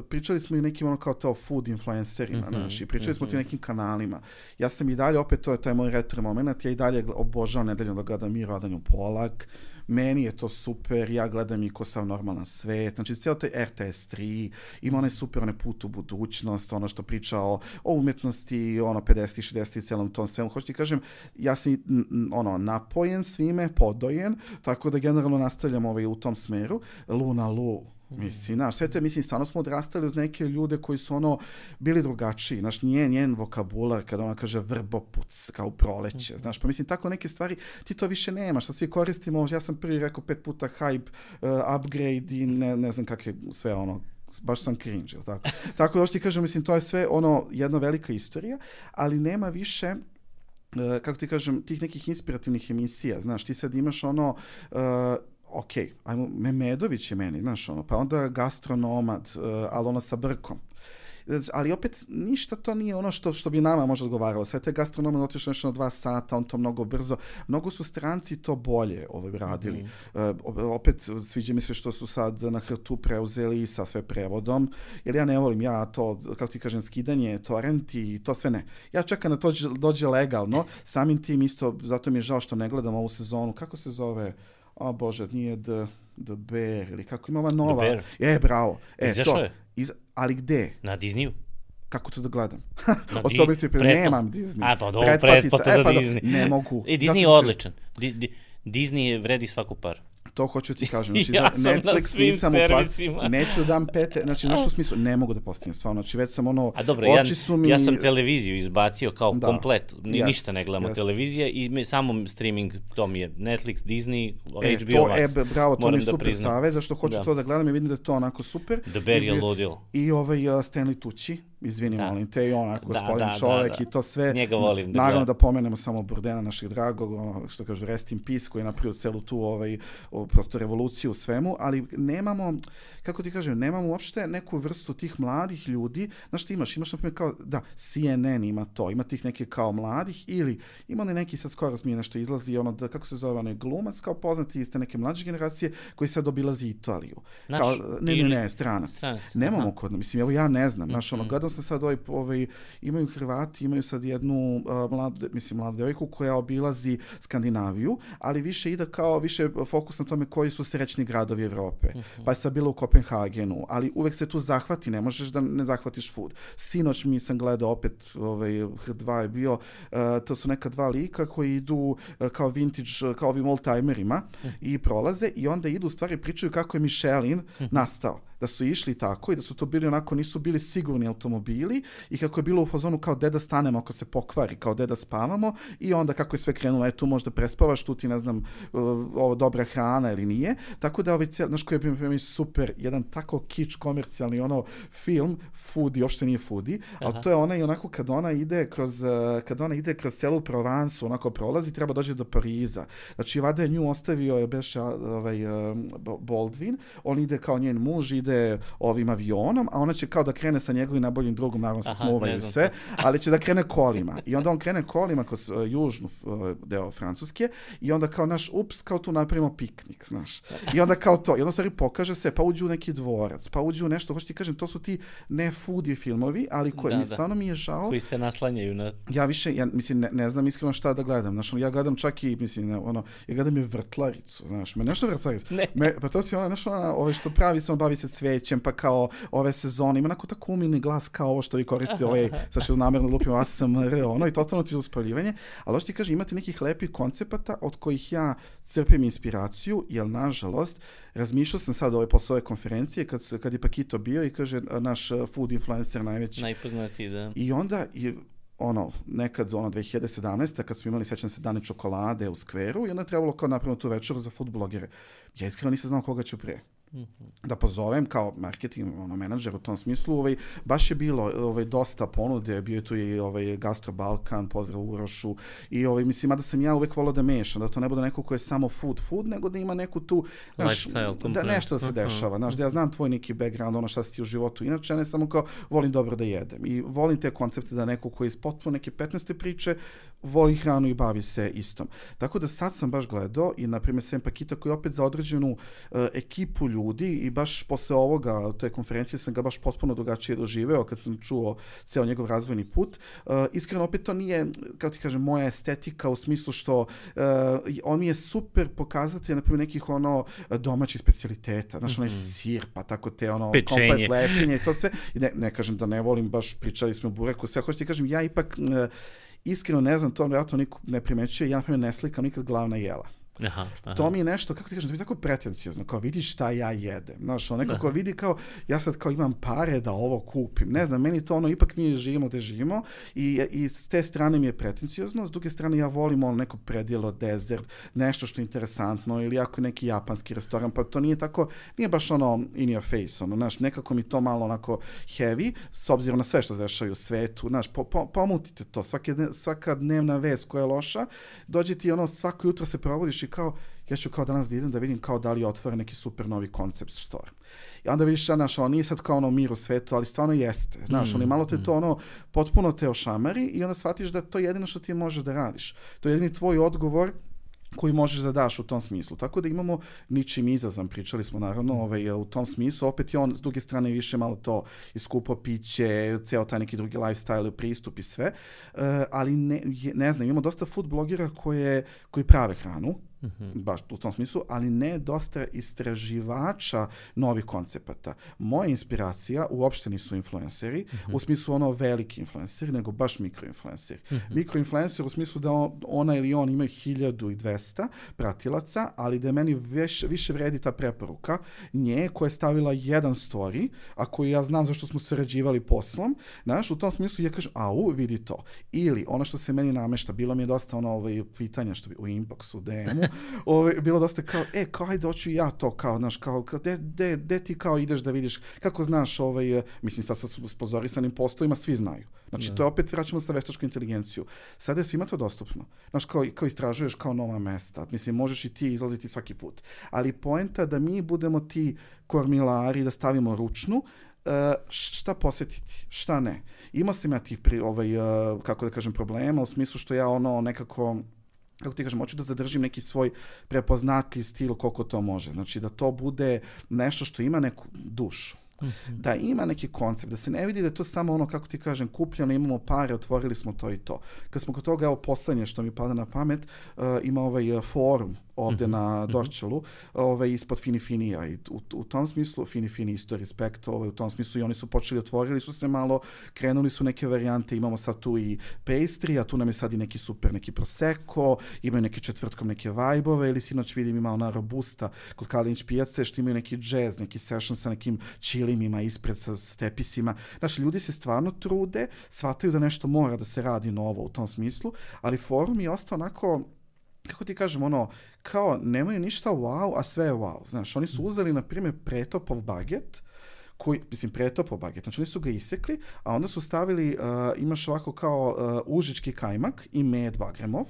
pričali smo i nekim ono kao to food influencerima, mm -hmm. naši, pričali mm -hmm. smo ti nekim kanalima. Ja sam i dalje, opet to je taj moj retro moment, ja i dalje obožavam nedeljno da gledam Miro Adanju Polak, meni je to super, ja gledam i ko sam normalan svet, znači cijelo taj RTS 3, ima onaj super, onaj put u budućnost, ono što priča o, o umetnosti, ono 50 60 i celom tom svemu, hoću ti kažem, ja sam ono, napojen svime, podojen, tako da generalno nastavljam ovaj, u tom smeru, Luna Lu, Mislim, znaš, sve te, mislim, stvarno smo odrastali uz neke ljude koji su ono bili drugačiji, znaš, nije njen vokabular kada ona kaže vrbopuc, kao proleće, znaš, pa mislim, tako neke stvari, ti to više nemaš, što svi koristimo, ja sam prvi rekao pet puta hype, uh, upgrade i ne, ne znam kak je sve ono, baš sam cringe, ili tako? tako da što ti kažem, mislim, to je sve ono, jedna velika istorija, ali nema više Uh, kako ti kažem, tih nekih inspirativnih emisija, znaš, ti sad imaš ono, uh, ok, ajmo, Memedović je meni, znaš, ono, pa onda gastronomad, uh, ali ono sa brkom. Ali opet ništa to nije ono što, što bi nama možda odgovaralo. Sve te gastronome otišlo nešto na dva sata, on to mnogo brzo. Mnogo su stranci to bolje ovaj, radili. Mm -hmm. uh, opet sviđa mi se što su sad na hrtu preuzeli sa sve prevodom, jer ja ne volim ja to, kako ti kažem, skidanje, torrenti i to sve ne. Ja čekam da to dođe legalno, samim tim isto, zato mi je žao što ne gledam ovu sezonu. Kako se zove? O bože, nije The, The Bear, ili kako ima ova nova.
Bear.
E, bravo. E,
Izašao
to.
je?
Iz, ali gde?
Na Disneyu?
Kako to da gledam?
Na
o
di-
tome ti pre...
pretpla-
Nemam Disney.
A, pa dobro,
Pretplatica.
pretplata
e, pa
Disney.
Ne mogu.
E,
Zato
Disney je
što-
odličan. Di, di, Disney je vredi svaku paru.
To hoću ti kažem. Znači,
Ja sam na
Netflix
svim
nisam uplat...
servisima.
Neću da dam pete. Znači, znaš u smislu, ne mogu da postignem stvarno. Znači, već sam ono,
A dobro,
oči
ja,
su mi...
ja sam televiziju izbacio kao
Da.
komplet, Ni,
Jest,
ništa ne gledamo
jest.
televizije i me, samo streaming, to mi je Netflix, Disney,
E,
HBO
to,
Max.
e, bravo, to mi je
da
super savez, zašto hoću
Da.
to da gledam i vidim da je to onako super.
The
bi-
ludilo.
I ovaj uh, Stanley Tucci, izvini,
Da.
molim te, i onako
Da,
gospodin
da, da,
čovek
da.
i to sve.
Njega volim da
Naravno
gledam.
da pomenemo samo Burdena, našeg dragog, ono, što kažu, rest in peace, koji je napravio celu tu, ovaj, o, prosto revoluciju u svemu, ali nemamo, kako ti kažem, nemamo uopšte neku vrstu tih mladih ljudi. Znaš, ti imaš, imaš, na primjer, kao, da, CNN ima to, ima tih neke kao mladih, ili ima li neki, sad skoro mi nešto izlazi, ono, da, kako se zove, onaj glumac, kao poznati iz te neke mlađe generacije, koji sad obilazi Italiju.
Naš
Kao, ne, ne, ne, stranac.
Stranac,
Nemamo
aha.
kod mislim, evo ja ne znam, znaš, ono,
Mhm.
Sam sad ovaj, ovaj, imaju Hrvati, imaju sad jednu uh, mladu, mislim, mladu devojku koja obilazi Skandinaviju, ali više ide kao, više fokus na tome koji su srećni gradovi Evrope.
Mhm.
Pa je sad bila u Kopenhagenu, ali uvek se tu zahvati, ne možeš da ne zahvatiš food. Sinoć mi sam gledao opet, ovaj, H2 je bio, uh, to su neka dva lika koji idu uh, kao vintage, uh, kao ovim oldtimerima i prolaze i onda idu u stvari pričaju kako je Michelin nastao da su išli tako i da su to bili onako, nisu bili sigurni automobili i kako je bilo u fazonu kao gde da stanemo ako se pokvari, kao gde da spavamo i onda kako je sve krenulo, eto možda prespavaš, tu ti ne znam, ovo dobra hrana ili nije. Tako da ovaj cijel, znaš koji je mi super, jedan tako kič komercijalni ono film, foodie, uopšte nije foodie, ali
Aha.
to je ona i onako kad ona ide kroz, uh, kad ona ide kroz celu Provansu, onako prolazi, treba dođe do Pariza. Znači, vada je nju ostavio, je beše ovaj, Bo- Baldwin, on ide kao njen muž, ide ovim avionom, a ona će kao da krene sa njegovim najboljim drugom, naravno se smuvaju
ne
i sve, ali će da krene kolima. I onda on krene kolima kroz uh, južnu uh, deo Francuske i onda kao naš, ups, kao tu napravimo piknik, znaš. I onda kao to, i onda stvari pokaže se, pa uđu u neki dvorac, pa uđu u nešto, hoću ti kažem, to su ti ne foodie filmovi, ali koje,
Da,
mi
da.
stvarno mi je žao,
Koji se naslanjaju na...
ja više, ja, mislim, ne, ne znam iskreno šta da gledam. Znaš, ja gledam čak i, mislim, ono, ja gledam i vrtlaricu, znaš, me nešto vrtlaricu.
Ne.
Me, pa to ti ona, znaš, ona, ove što pravi on bavi se cvećem, pa kao ove sezone, ima onako tako umilni glas kao ovo što vi koristite, ovaj, sad ću namjerno lupim ASMR, ono, i totalno ti je uspaljivanje. Ali hoću ti kažem, imate nekih lepih koncepata od kojih ja crpim inspiraciju, jer nažalost, razmišljao sam sad ove posle ove konferencije, kad, kad je Pakito bio i kaže, naš food influencer najveći,
Najpoznatiji, da.
i onda je ono, nekad, ono, 2017. kad smo imali, sećam se, dane čokolade u skveru i onda je trebalo kao napravimo tu večer za food blogere. Ja iskreno nisam znao koga ću pre da pozovem kao marketing ono, menadžer u tom smislu, ovaj, baš je bilo ovaj, dosta ponude, bio je tu i ovaj, Gastro Balkan, pozdrav Urošu, i ovaj, mislim, mada sam ja uvek volao da mešam, da to ne bude neko ko je samo food, food, nego da ima neku tu, znaš, da nešto da se dešava, znaš, da ja znam tvoj neki background, ono šta si ti u životu, inače, ne samo kao volim dobro da jedem i volim te koncepte da neko koji je iz potpuno neke 15. priče, voli hranu i bavi se istom. Tako da sad sam baš gledao i, na primjer, Sem Pakita koji je opet za određenu uh, ekipu ljudi i baš posle ovoga, te konferencije sam ga baš potpuno drugačije doživeo kad sam čuo ceo njegov razvojni put. Uh, iskreno, opet to nije, kako ti kažem, moja estetika u smislu što uh, on mi je super pokazatelj, na primjer, nekih ono domaćih specialiteta, znaš, onaj sir, pa tako te ono,
Pečenje.
komplet lepinje i to sve. I ne, ne kažem da ne volim, baš pričali smo o bureku, sve, hoću ti kažem, ja ipak uh, iskreno ne znam, to vjerojatno niko ne primećuje, ja na primjer ne slikam nikad glavna jela.
Aha, aha.
To mi je nešto, kako ti kažem, to mi je tako pretencijozno, kao vidi šta ja jedem. Znaš, ono, neko ko vidi kao, ja sad kao imam pare da ovo kupim. Ne znam, meni to ono, ipak mi živimo gde živimo i, i s te strane mi je pretencijozno, s druge strane ja volim ono neko predjelo, dezert, nešto što je interesantno ili ako je neki japanski restoran, pa to nije tako, nije baš ono in your face, ono, znaš, nekako mi to malo onako heavy, s obzirom na sve što se dešava u svetu, znaš, po, po, pomutite to, svake, svaka dnevna vest koja je loša, dođe ti ono, svako jutro se probudiš i kao, ja ću kao danas da idem da vidim kao da li otvoren neki super novi koncept store. I onda vidiš, a, znaš, ono, nije sad kao ono mir u svetu, ali stvarno jeste. Znaš, ono, i malo te to ono, potpuno te ošamari i onda shvatiš da to je jedino što ti može da radiš. To je jedini tvoj odgovor koji možeš da daš u tom smislu. Tako da imamo ničim izazvan, pričali smo naravno ovaj, u tom smislu, opet je on s druge strane više malo to iskupo piće, ceo taj neki drugi lifestyle, pristup i sve, E, ali ne, je- ne znam, imamo dosta food blogera koje, koji prave hranu, Mm -hmm. baš u tom smislu, ali ne dosta istraživača novih koncepata. Moja inspiracija uopšte nisu influenceri, mm -hmm. u smislu ono veliki influenceri, nego baš mikroinfluenceri. Mm -hmm. Mikroinfluencer u smislu da on, ona ili on imaju 1200 pratilaca, ali da meni veš, više vredi ta preporuka nje koja je stavila jedan story, a koju ja znam zašto smo sarađivali poslom, znaš, u tom smislu ja kažem, au, vidi to. Ili ono što se meni namešta, bilo mi je dosta ono ovaj, pitanja što bi u inboxu, DM-u, ovaj, bilo dosta kao, e, kao, ajde, hoću ja to, kao, znaš, kao, de, de, de ti kao ideš da vidiš, kako znaš, ovaj, mislim, sad sa spozorisanim postojima svi znaju. Znači, ne. Da. to je opet vraćamo sa veštačku inteligenciju. Sada je svima to dostupno. Znaš, kao, kao istražuješ kao nova mesta. Mislim, možeš i ti izlaziti svaki put. Ali poenta da mi budemo ti kormilari, da stavimo ručnu, uh, šta posjetiti, šta ne. Imao sam ja tih, pri, ovaj, uh, kako da kažem, problema u smislu što ja ono nekako kako ti kažem, hoću da zadržim neki svoj prepoznatljiv stil koliko to može. Znači da to bude nešto što ima neku dušu. Mm -hmm. Da ima neki koncept, da se ne vidi da je to samo ono, kako ti kažem, kupljeno, imamo pare, otvorili smo to i to. Kad smo kod toga, evo, poslednje što mi pada na pamet, uh, ima ovaj uh, forum ovde mm -hmm. na mhm. Dorčelu, ovaj, ispod Fini Finija. I u, u tom smislu, Fini Fini isto respekt, ovaj, u tom smislu i oni su počeli, otvorili su se malo, krenuli su neke varijante, imamo sad tu i pastry, a tu nam je sad i neki super, neki prosecco, imaju neke četvrtkom neke vajbove, ili sinoć vidim imao na Robusta kod Kalinić pijace, što imaju neki jazz, neki session sa nekim čilimima ispred sa stepisima. Znači, ljudi se stvarno trude, shvataju da nešto mora da se radi novo u tom smislu, ali forum je ostao onako kako ti kažem, ono, kao nemaju ništa wow, a sve je wow. Znaš, oni su uzeli, na primjer, pretopov baget, koji, mislim, pretopov baget, znači oni su ga isekli, a onda su stavili, uh, imaš ovako kao uh, užički kajmak i med bagremov,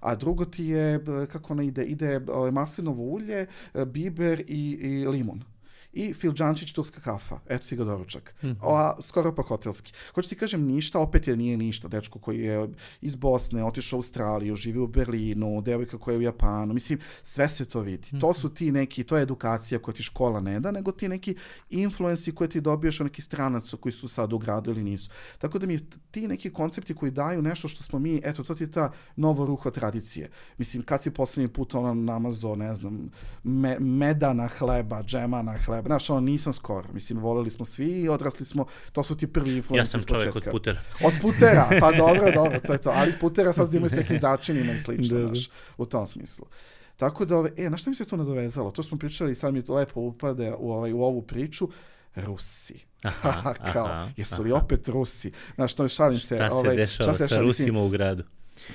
a drugo ti je, kako ono ide, ide maslinovo ulje, biber i, i limun i Filđančić turska kafa. Eto ti ga doručak. Mm -hmm. o, skoro pa hotelski. Hoću ti kažem ništa, opet je nije ništa. Dečko koji je iz Bosne, otišao u Australiju, živi u Berlinu, devojka koja je u Japanu. Mislim, sve se to vidi. Mm -hmm. To su ti neki, to je edukacija koja ti škola ne da, nego ti neki influenci koje ti dobiješ od neki stranaca koji su sad u gradu ili nisu. Tako da mi ti neki koncepti koji daju nešto što smo mi, eto, to ti je ta novo ruho tradicije. Mislim, kad si poslednji put ono namazo, ne znam, me, medana hleba, džema na hleba, znaš, ono, nisam skoro. Mislim, voleli smo svi i odrasli smo, to su ti prvi influenci
Ja sam čovjek od putera.
Od putera, pa dobro, dobro, to je to. Ali iz putera sad imaju s nekim začinima i slično, da, da. znaš, u tom smislu. Tako da, ove, e, na šta mi se to nadovezalo? To smo pričali i sad mi to lepo upade u, ovaj, u ovu priču. Rusi. Aha, Kao, aha, jesu li opet Rusi? Znaš, to šalim se.
Šta se ovaj, dešava šta se sa Rusima u gradu?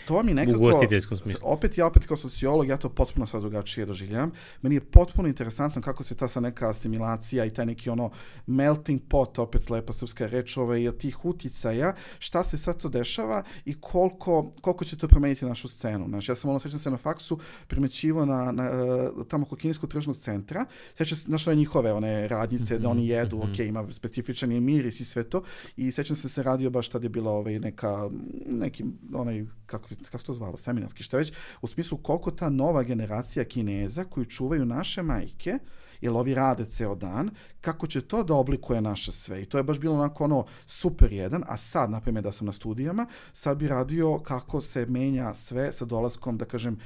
To mi nekako...
U ugostiteljskom smislu.
Opet ja, opet kao sociolog, ja to potpuno sad drugačije doživljam. Meni je potpuno interesantno kako se ta sa neka asimilacija i taj neki ono melting pot, opet lepa srpska reč, ovaj, tih uticaja, šta se sad to dešava i koliko, koliko će to promeniti našu scenu. Znači, ja sam ono, sećam se na faksu, primećivo na, na, eh, tamo oko kineskog tržnog centra, sećam se, našle njihove one radnice, mm -hmm, da oni jedu, mm -hmm. ok, ima specifičan je miris i sve to, i sećam se se radio baš tad je bila ovaj, neka, neki, onaj, kako, kako to zvalo, seminarski, šta već, u smislu koliko ta nova generacija kineza koju čuvaju naše majke, jer ovi rade ceo dan, kako će to da oblikuje naše sve. I to je baš bilo onako ono super jedan, a sad, na da sam na studijama, sad bi radio kako se menja sve sa dolaskom, da kažem,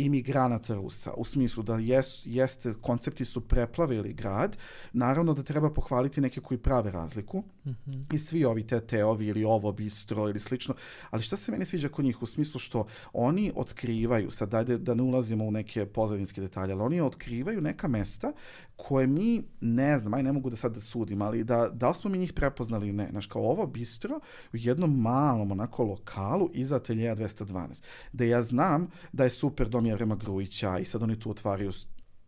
imigranata Rusa, u smislu da jes, jeste, koncepti su preplavili grad, naravno da treba pohvaliti neke koji prave razliku mm -hmm. i svi ovi teteovi ili ovo bistro ili slično, ali šta se meni sviđa kod njih u smislu što oni otkrivaju, sad dajde da ne ulazimo u neke pozadinske detalje, ali oni otkrivaju neka mesta koje mi, ne znam, aj ne mogu da sad da sudim, ali da, da li smo mi njih prepoznali ne. Znaš, kao ovo bistro u jednom malom onako lokalu iza ateljeja 212, da ja znam da je super dom Jevrema Grujića i sad oni tu otvaraju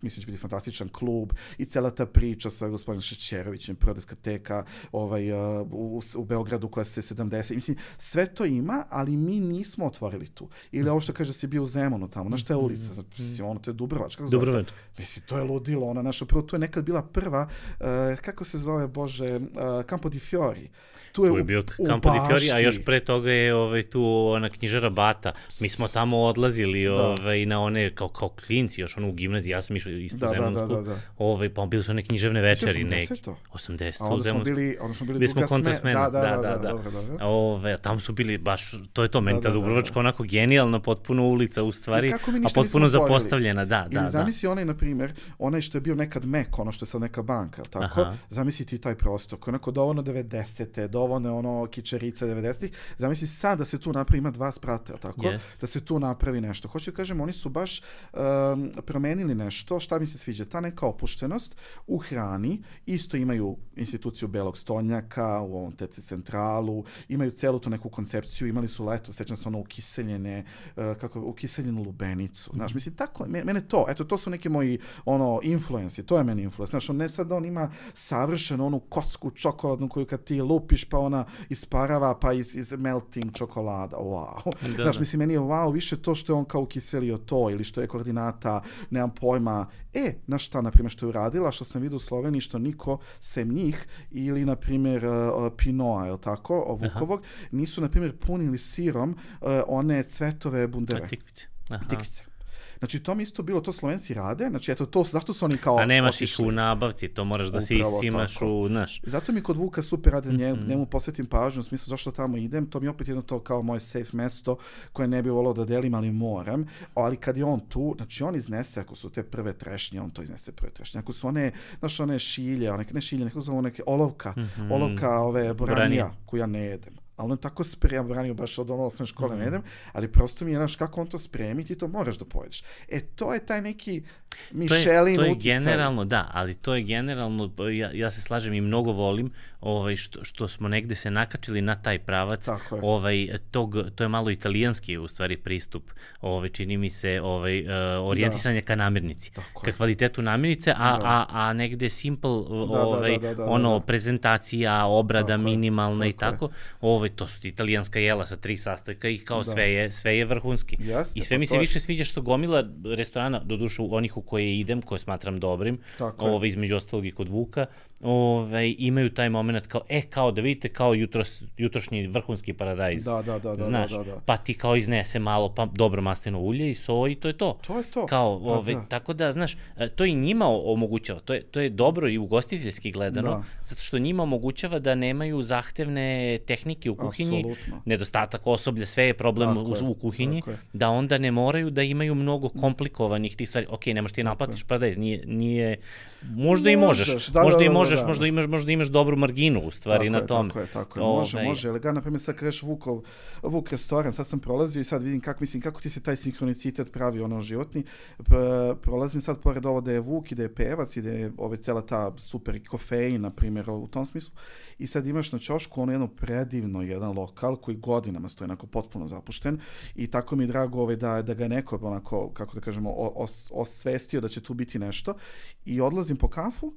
mislim da će biti fantastičan klub i cela ta priča sa gospodinom Šećerovićem, prva diskoteka ovaj, uh, u, u Beogradu koja se 70, mislim, sve to ima, ali mi nismo otvorili tu. Ili ovo što kaže da si bio u Zemunu tamo, na šta je ulica, mislim, ono, to je Dubrovačka.
Dubrovačka.
Mislim, to je ludilo, ona naša prvo, to je nekad bila prva, uh, kako se zove, bože, uh, Campo di Fiori
tu je, tu je bio u, Campo di Fiori, a još pre toga je ovaj, tu ona knjižara Bata. Mi smo tamo odlazili da. ovaj, na one, kao, kao klinci, još ono u gimnaziji, ja sam išao isto
Da, da, da,
Zemunsku.
da, da.
Ovaj, pa bili su one književne večeri
80
neki.
to?
80
A
u
onda smo
Zemunsku.
bili, onda smo bili,
Bili smo
druga
kontra
sme-
smena,
Da, da, da, da,
da.
dobro, dobro.
Ove, tamo su bili baš, to je to, meni
Da,
ta
da, da,
Dubrovačka
da.
onako genijalna, potpuno ulica u stvari, a potpuno zapostavljena, da,
Ili
da, da.
zamisli onaj, na primjer, onaj što je bio nekad Mek, ono što je sad neka banka, tako? Zamisli ti taj prostor, koji je onako dovoljno 90. dovoljno ono kičerice 90-ih. Zamisli sad da se tu napravi, ima dva sprata, tako?
Jest.
Da se tu napravi nešto. Hoću da kažem, oni su baš um, promenili nešto, šta mi se sviđa, ta neka opuštenost u hrani, isto imaju instituciju Belog stolnjaka, u ovom TT centralu, imaju celu tu neku koncepciju, imali su leto, sećam se ono ukiseljene, uh, kako, ukiseljenu lubenicu, znaš, mislim, tako, me- mene to, eto, to su neki moji, ono, influenci, to je meni influence, znaš, on ne sad on ima savršenu onu kocku čokoladnu koju kad ti lupiš, pa ona isparava, pa iz, iz melting čokolada, wow.
Da,
znaš,
da.
mislim, meni je wow više to što je on kao ukiselio to, ili što je koordinata, nemam pojma, e, na šta, na primjer, što je uradila, što sam vidio u Sloveniji, što niko, sem njih, ili, na primjer, uh, Pinoa, je tako, Vukovog, nisu, na primjer, punili sirom uh, one cvetove bundeve,
tikvice. Aha.
tikvice. Znači, to mi isto bilo, to Slovenci rade, znači, eto, to, zašto su oni kao
A nemaš ih
otišli?
u nabavci, to moraš da se isimaš
tako.
u, znaš.
Zato mi kod Vuka super rade, nje,
Mhm.
njemu posvetim pažnju, u smislu zašto tamo idem, to mi je opet jedno to kao moje safe mesto koje ne bi volao da delim, ali moram. Ali kad je on tu, znači on iznese, ako su te prve trešnje, on to iznese prve trešnje. Ako su one, znaš, one šilje, one, ne šilje, neko zovu neke olovka, olovka ove boranija,
Boranija.
koju ja ne jedem. Ali on tako sprema branio baš od ono osnovne škole ne jedem, ali prosto mi je, znaš, kako on to spremi, ti to moraš da pojedeš. E, to je taj neki
To je,
Michelin
to je generalno, da, ali to je generalno, ja, ja se slažem i mnogo volim ovaj, što, što smo negde se nakačili na taj pravac, ovaj, tog, to je malo italijanski u stvari pristup, ovaj, čini mi se ovaj, uh, orijentisanje ka namirnici,
Tako
ka kvalitetu namirnice, a, a, a negde simple,
da,
ovaj,
da, da, da,
ono,
da.
prezentacija, obrada
Tako
minimalna i
tako je.
tako, ovaj, to su italijanska jela sa tri sastojka i kao
Da.
sve, je, sve je vrhunski.
Jeste,
I sve
pa
mi se više sviđa što gomila restorana, do dušu onih u koje idem, koje smatram dobrim,
Tako
ove, između ostalog i kod Vuka, ove, imaju taj moment kao, e, kao da vidite, kao jutros, jutrošnji vrhunski paradajz.
Da, da, da, da,
Znaš,
da, da.
pa ti kao iznese malo, pa dobro maslino ulje i so i to je to.
To je to.
Kao,
Pa
ove,
da.
tako da, znaš, e, to i njima omogućava, to je, to je dobro i ugostiteljski gledano,
Da.
zato što njima omogućava da nemaju zahtevne tehnike u kuhinji,
Apsolutno.
nedostatak osoblja, sve je problem
Tako
u, u kuhinji,
tako
da onda ne moraju da imaju mnogo komplikovanih tih stvari. Ok, ne možeš ti naplatiš paradajz, nije, nije, možda i možeš,
Možeš, da,
možda
da,
i
da, da,
možeš,
da.
možda imaš, možda imaš dobru marginu u stvari
tako
na
je,
tome.
Tako je, tako je, može,
Ovaj,
može. Ali ga, na primjer, sad kažeš Vukov, Vuk restoran, sad sam prolazio i sad vidim kako, mislim, kako ti se taj sinhronicitet pravi, ono, životni. Prolazim sad pored ovo da je Vuk i da je pevac i da je ove, cela ta super kofein, na primjer, u tom smislu. I sad imaš na ćošku ono jedno predivno jedan lokal koji godinama stoji onako potpuno zapušten i tako mi je drago ovaj, da, da ga neko onako, kako da kažemo, os, osvestio da će tu biti nešto. I odlazim po kafu,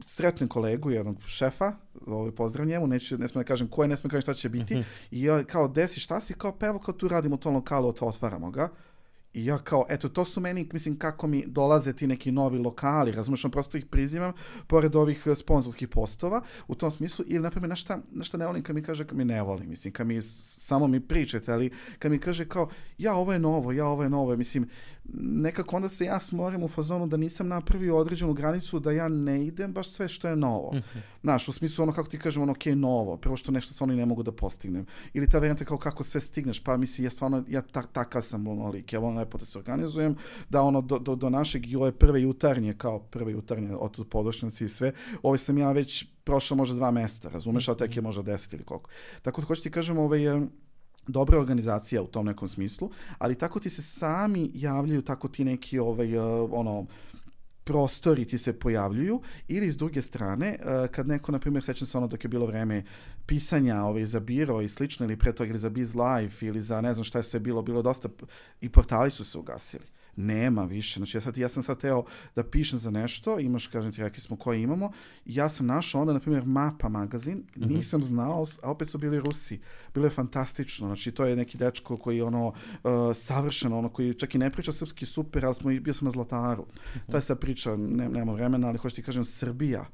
sretnem kolegu, jednog šefa, ovaj, pozdrav njemu, neću, ne smijem da kažem ko je, ne smijem da kažem šta će biti, i ja kao, desi šta si, kao, pa evo kao tu radimo lokalu, ot- otvaramo ga, I ja kao, eto, to su meni, mislim, kako mi dolaze ti neki novi lokali, razumeš, on prosto ih prizivam, pored ovih eh, sponzorskih postova, u tom smislu, ili, na primjer, našta, našta ne volim kad mi kaže, kad mi ne volim, mislim, kad mi, samo mi pričate, ali kad mi kaže kao, ja, ovo je novo, ja, ovo je novo, mislim, nekako onda se ja smorim u fazonu da nisam napravio određenu granicu da ja ne idem baš sve što je novo. Znaš, u smislu ono kako ti kažem, ono, ok, novo, prvo što nešto stvarno i ne mogu da postignem. Ili ta varijanta kao kako sve stigneš, pa mislim, ja stvarno, ja ta, takav sam ono lik, ja volim lepo da se organizujem, da ono, do, do, do našeg i ove prve jutarnje, kao prve jutarnje od podošnjaci i sve, ove sam ja već prošao možda dva mesta, razumeš, a tek je možda deset ili koliko. Tako da hoću ti kažem, ovaj, dobra organizacija u tom nekom smislu, ali tako ti se sami javljaju, tako ti neki ovaj, eh, ono, prostori ti se pojavljuju ili s druge strane, eh, kad neko, na primjer, sećam se ono dok je bilo vreme pisanja ovaj, za biro i slično, ili pre toga ili za Biz Life ili za ne znam šta je sve bilo, bilo dosta i portali su se ugasili. Nema više. Znači, ja, sad, ja sam sad teo da pišem za nešto, imaš, kažem ti, rekli smo koje imamo, i ja sam našao onda, na primjer, Mapa magazin, nisam znao, a opet su bili Rusi. Bilo je fantastično. Znači, to je neki dečko koji je ono, uh, savršeno, ono, koji čak i ne priča srpski super, ali smo, i- bio sam na Zlataru. To je sad priča, ne, nema vremena, ali hoću ti kažem, Srbija.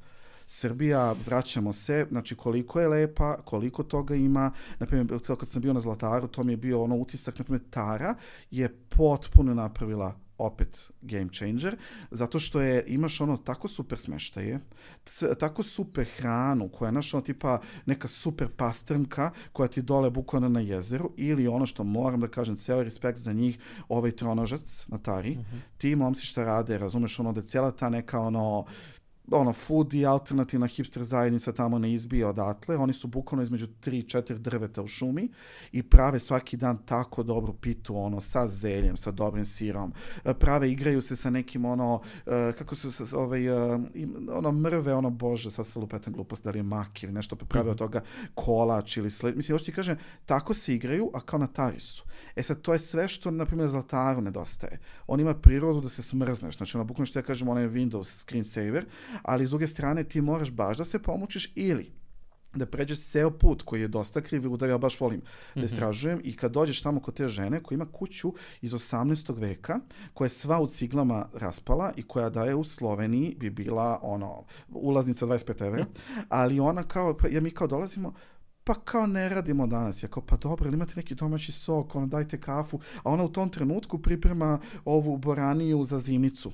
Srbija, vraćamo se, znači koliko je lepa, koliko toga ima, na primjer, to kad sam bio na Zlataru, to mi je bio ono utisak, na primjer, Tara je potpuno napravila opet game changer, zato što je, imaš ono tako super smeštaje, sve, tako super hranu, koja je naš ono tipa neka super pastrnka koja ti dole bukvalno na jezeru, ili ono što moram da kažem, ceo respekt za njih, ovaj tronožac na Tari, mm -hmm. ti momci šta rade, razumeš ono da cijela ta neka ono ono, food i alternativna hipster zajednica tamo ne izbija odatle. Oni su bukvalno između 3-4 drveta u šumi i prave svaki dan tako dobru pitu, ono, sa zeljem, sa dobrim sirom. E, prave, igraju se sa nekim, ono, e, kako se, ovaj, e, ono, mrve, ono, bože, sad se lupetam glupost, da li je mak ili nešto, pa prave od toga kolač ili sled. Mislim, još ti kažem, tako se igraju, a kao na tarisu. E sad, to je sve što, na primjer, Zlataru nedostaje. On ima prirodu da se smrzneš. Znači, ono, bukvalno što ja kažem, onaj Windows screensaver, ali s druge strane ti moraš baš da se pomučiš ili da pređeš ceo put koji je dosta kriv i udar, ja baš volim da mhm. istražujem i kad dođeš tamo kod te žene koja ima kuću iz 18. veka koja je sva u ciglama raspala i koja da je u Sloveniji bi bila ono ulaznica 25 evra, ali ona kao, ja mi kao dolazimo, pa kao ne radimo danas. Ja kao, pa dobro, imate neki domaći sok, ono, dajte kafu. A ona u tom trenutku priprema ovu boraniju za zimicu.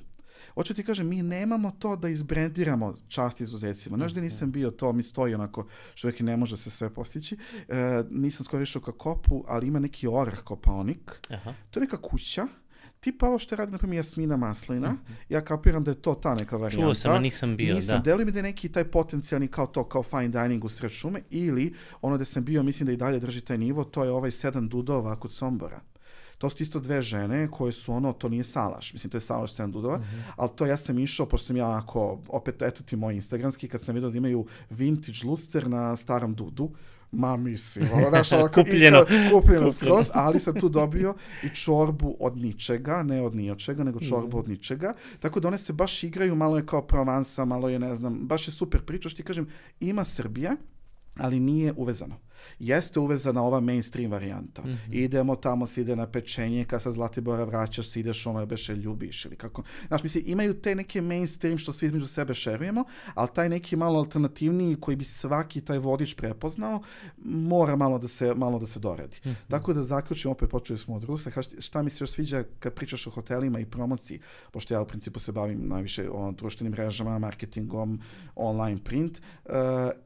Hoću ti kažem, mi nemamo to da izbrendiramo čast izuzecima. Znaš da nisam bio to, mi stoji onako, što uvijek ne može se sve postići. E, nisam skoro išao ka kopu, ali ima neki orah kopaonik. Aha. To je neka kuća, tipa ovo što radi, na primjer, Jasmina Maslina, mhm. ja kapiram da je to ta neka varijanta.
Čuo sam, a nisam bio,
nisam. da. Deli mi da je neki taj potencijalni kao to, kao fine dining u sred šume, ili ono da sam bio, mislim da i dalje drži taj nivo, to je ovaj sedam dudova kod Sombora to su isto dve žene koje su ono, to nije salaš, mislim to je salaš 7 dudova, mm -hmm. ali to ja sam išao, pošto sam ja onako, opet eto ti moj instagramski, kad sam vidio da imaju vintage luster na starom dudu, ma mislim, ono, znaš, ono,
kupljeno.
kupljeno skroz, ali sam tu dobio i čorbu od ničega, ne od ničega, nego čorbu mm. od ničega, tako da one se baš igraju, malo je kao Provansa, malo je, ne znam, baš je super priča, što ti kažem, ima Srbija, ali nije uvezano jeste uvezana ova mainstream varijanta. Mm -hmm. Idemo tamo, se ide na pečenje, kad sa Zlatibora vraćaš, se ideš ono, beše ljubiš ili kako. Znaš, mislim, imaju te neke mainstream što svi između sebe šerujemo, ali taj neki malo alternativniji koji bi svaki taj vodič prepoznao, mora malo da se, malo da se doredi. Mm -hmm. Tako da zaključimo, opet počeli smo od Rusa, šta mi se još sviđa kad pričaš o hotelima i promociji, pošto ja u principu se bavim najviše o društvenim mrežama, marketingom, online print, uh,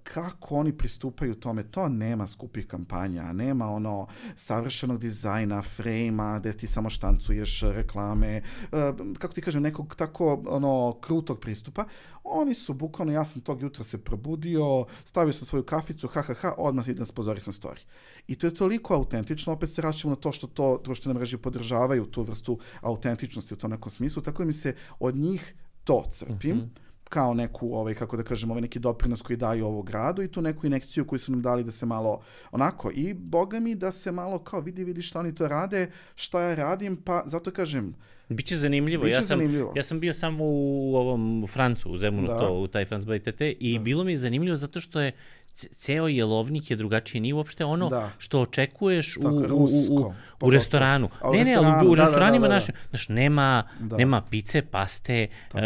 kako oni pristupaju tome, to nema nema skupih kampanja, nema ono savršenog dizajna, frejma, gde ti samo štancuješ reklame, uh, kako ti kažem, nekog tako ono krutog pristupa. Oni su bukvalno, ja sam tog jutra se probudio, stavio sam svoju kaficu, ha, ha, ha, odmah idem spozori sam story. I to je toliko autentično, opet se vraćamo na to što to društvene mreže podržavaju, tu vrstu autentičnosti u tom nekom smislu, tako da mi se od njih to crpim. Mm -hmm kao neku, ovaj, kako da kažem, ovaj neki doprinos koji daju ovog gradu i tu neku inekciju koju su nam dali da se malo onako i boga mi da se malo kao vidi, vidi šta oni to rade, šta ja radim, pa zato kažem,
Biće zanimljivo. Biće ja sam zanimljivo. ja sam bio samo u ovom Francu, u Zemunu da. to, u taj France by TT i da. bilo mi je zanimljivo zato što je ceo jelovnik je drugačije, nije uopšte ono da. što očekuješ Tako, u, u, u, u, restoranu. A, ne, ne, ali u, u restoranima da, da, da, da. Znaš, nema, da. nema pice, paste, uh,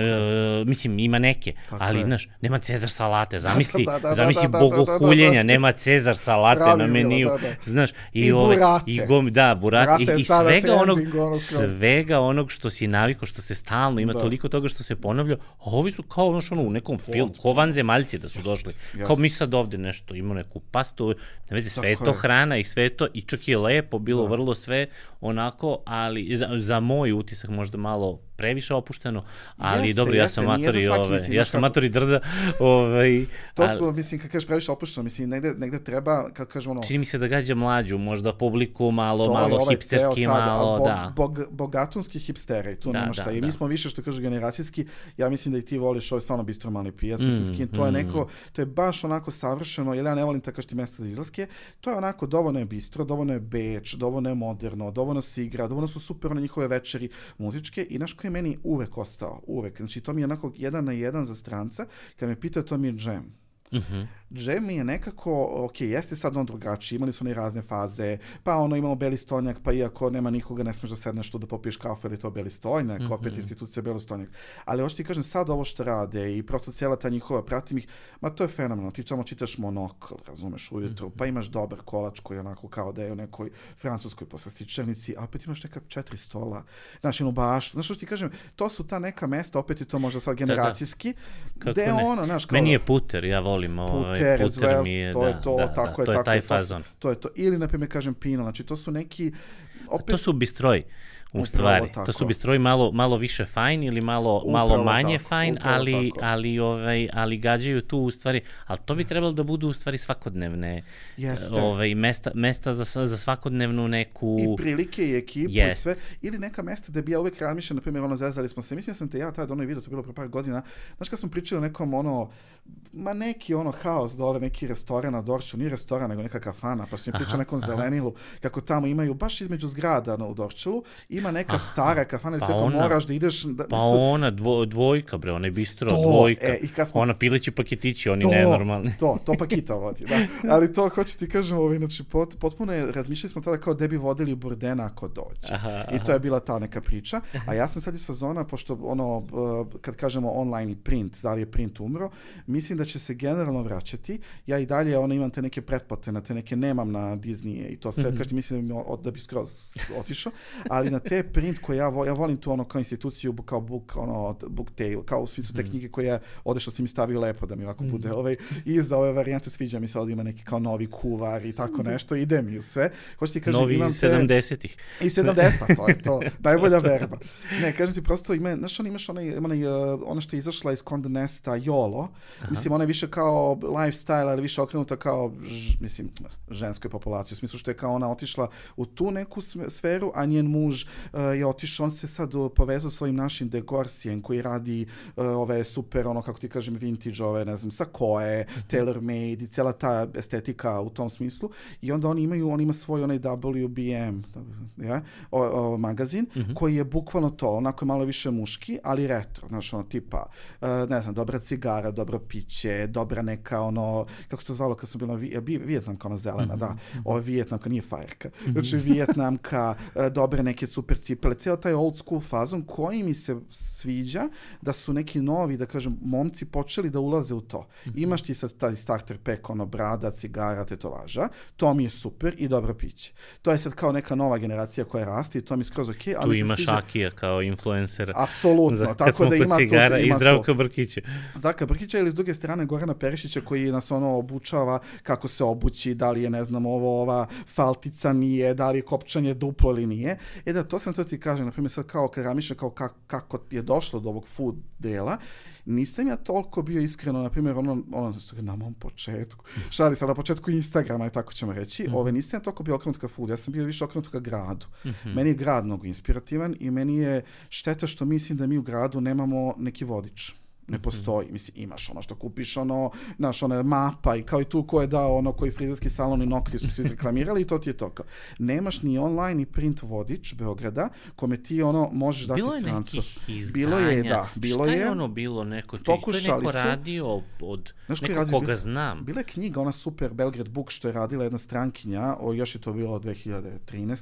mislim, ima neke, Tako ali, je. znaš, nema cezar salate, zamisli, da, da, da, zamisli da, da, bogohuljenja, da, da, da. nema cezar salate Sravim na meniju, da, da. znaš, i, I ove, burate. I gom, da, burate, i, i svega onog, onog svega onog što si naviko, što se stalno, ima da. toliko toga što se ponavlja, a ovi su kao, znaš, ono, u nekom filmu, ko vanzemaljci da su došli, kao mi sad ovde nešto, imao neku pastu, ne vezi, sve je to hrana i sve je to, i čak je lepo, bilo da. vrlo sve onako, ali za, za moj utisak možda malo previše opušteno, ali jeste, dobro, ja jeste, sam matori, ove, mislim, ja sam matori drda, ovaj,
To ali, smo, mislim, kad kažeš previše opušteno, mislim, negde, negde treba, kako kažemo ono...
Čini mi se da gađa mlađu, možda publiku malo, malo ovaj hipsterski, sad, malo, bog, da.
Bog, bogatunski hipstere, i tu da, nema šta. Da, I mi da. smo više, što kažu, generacijski, ja mislim da i ti voliš ovaj stvarno bistro mali pijac, mm, mislim, skin, to je mm. neko, to je baš onako savršeno, jer ja ne volim tako što ti mesta za izlaske, to je onako, dovoljno je bistro, dovoljno je beč, dovoljno je moderno, dovoljno se igra, dovoljno su super na njihove večeri muzičke i naš koji je meni uvek ostao, uvek. Znači, to mi je onako jedan na jedan za stranca. Kad me pita, to mi je džem. Džem je nekako, ok, jeste sad on drugačiji, imali su oni razne faze, pa ono imamo beli stonjak, pa iako nema nikoga, ne smeš da sedneš tu da popiješ kafu ili to beli stonjak, opet institucija belo stonjak. Ali hoću ti kažem, sad ovo što rade i prosto cijela ta njihova, pratim ih, ma to je fenomenalno, ti samo čitaš monokl, razumeš, ujutru, pa imaš dobar kolač koji je onako kao da je u nekoj francuskoj poslastičarnici, a opet imaš neka četiri stola, znaš, jednu baštu, znaš što ti kažem, to su ta neka mesta, opet je to možda sad generacijski,
Kako
gde
ne?
ono, znaš, kao...
Meni je puter, ja volim ovaj,
Puter,
puter
well,
mi je,
to
da,
je to,
da,
tako
da,
je,
to je
tako
taj
je, to su-
fazon.
To je to. Ili, na primjer, kažem pino, znači to su neki, opet,
To su bistroji. U
Upravo
stvari,
tako.
to su bistroji malo, malo više fajn ili malo, malo
Upravo
manje
tako,
fajn,
upravo
ali,
tako.
ali, ovaj, ali gađaju tu u stvari, ali to bi trebalo da budu u stvari svakodnevne
Jeste.
ovaj, mesta, mesta za, za svakodnevnu neku...
i prilike i ekipu i
Jest.
sve. Ili neka mesta da bi ja uvijek razmišljao, na primjer, ono, zezali smo se. Mislim da sam te ja tada ono video, to je bilo pre par godina. Znaš kad smo pričali o nekom, ono, ma neki ono haos dole, neki restoran na Dorču, nije restoran, nego neka kafana, pa sam pričao o nekom zelenilu, kako tamo imaju, baš između zgrada na, u Dorčulu, ima neka stara kafana, i
pa
sve
ona-
moraš da ideš... Da,
Pa
nisu-
ona, dvo, dvojka bre, onaj bistro,
To,
dvojka.
e, i kad smo-
Ona pileći paketići, oni
to,
nenormalni.
To, to pakita vodi, da. Ali to, hoću ti kažem, ovaj, znači, pot, potpuno je, razmišljali smo tada kao da bi vodili Burdena ako dođe.
Aha,
I to je bila ta neka priča. A ja sam sad iz fazona, pošto ono, uh, kad kažemo online i print, da li je print umro, mislim da će se generalno vraćati. Ja i dalje ono, imam te neke pretplate na te neke, nemam na Disney i to sve, kažete, mislim da, mi da bi skroz otišao, ali na te print koje ja, vo, ja volim tu ono kao instituciju, kao book, ono, book tale, kao u smislu te knjige koje ode što si mi stavio lepo da mi ovako bude ovaj, i za ove varijante sviđa mi se ovdje ima neki kao novi kuvar i tako nešto, ide mi u sve. Hoću ti kažem,
Novi
imam
iz
te...
70-ih.
I 70, pa to je to. Najbolja verba. Ne, kažem ti, prosto ima, znaš, on imaš onaj, onaj, uh, ona što je izašla iz Conde Nesta, YOLO. Mislim, ona je više kao lifestyle, ali više okrenuta kao, ž, mislim, ženskoj populaciji. U smislu što je kao ona otišla u tu neku sferu, a njen muž je otišao, on se sad uh, povezao s ovim našim Degorsijem, koji radi uh, ove super, ono, kako ti kažem, vintage, ove, ne znam, sakoe, tailor made i cijela ta estetika u tom smislu. I onda oni imaju, on ima svoj onaj WBM, ja, o, o, magazin, koji je bukvalno to, onako malo više muški, ali retro, znaš, ono, tipa, uh, ne znam, dobra cigara, dobro piće, dobra neka, ono, kako se to zvalo kad sam bila, vi, vi, vijetnamka, ona zelena, da, ova vijetnamka, nije fajerka, znači vijetnamka, uh, dobre neke super cipele, cijel taj old school fazon koji mi se sviđa da su neki novi, da kažem, momci počeli da ulaze u to. Imaš ti sad taj starter pack, ono, brada, cigara, tetovaža, to mi je super i dobro piće. To je sad kao neka nova generacija koja raste i to mi je skroz okej, ali
Tu
se
ima
sviđa-
Šakija kao influencer.
Apsolutno,
Za,
tako da ima tu,
i
ima
Zdravka
tu.
Brkića.
Zdravka Brkića ili s druge strane Gorana Perišića koji nas ono obučava kako se obući, da li je ne znam ovo ova faltica nije, da li je kopčanje duplo ili nije. E da, to sam to ti kažem, na primjer sad kao kad razmišljam kao kako, kako je došlo do ovog food dela, nisam ja toliko bio iskreno, na primjer, ono, ono što je na mom početku, šali sad na početku Instagrama i tako ćemo reći, ove, nisam ja toliko bio okrenut ka food, ja sam bio više okrenut ka gradu. Meni je grad mnogo inspirativan i meni je šteta što mislim da mi u gradu nemamo neki vodič ne postoji. Mislim, imaš ono što kupiš, ono, znaš, ona mapa i kao i tu ko je dao ono koji frizerski salon i nokti su se izreklamirali i to ti je to. Kao. Nemaš ni online ni print vodič Beograda kome ti ono možeš dati
Bilo je
strancu.
izdanja.
Bilo je, da, bilo
Šta
je.
je ono bilo neko? To je
Pokušali
neko
su-
radio od
Znaš ko je
nekog
radio?
koga
Bila-
znam.
Bila je knjiga, ona super Belgrade Book što je radila jedna strankinja, o, još je to bilo od 2013.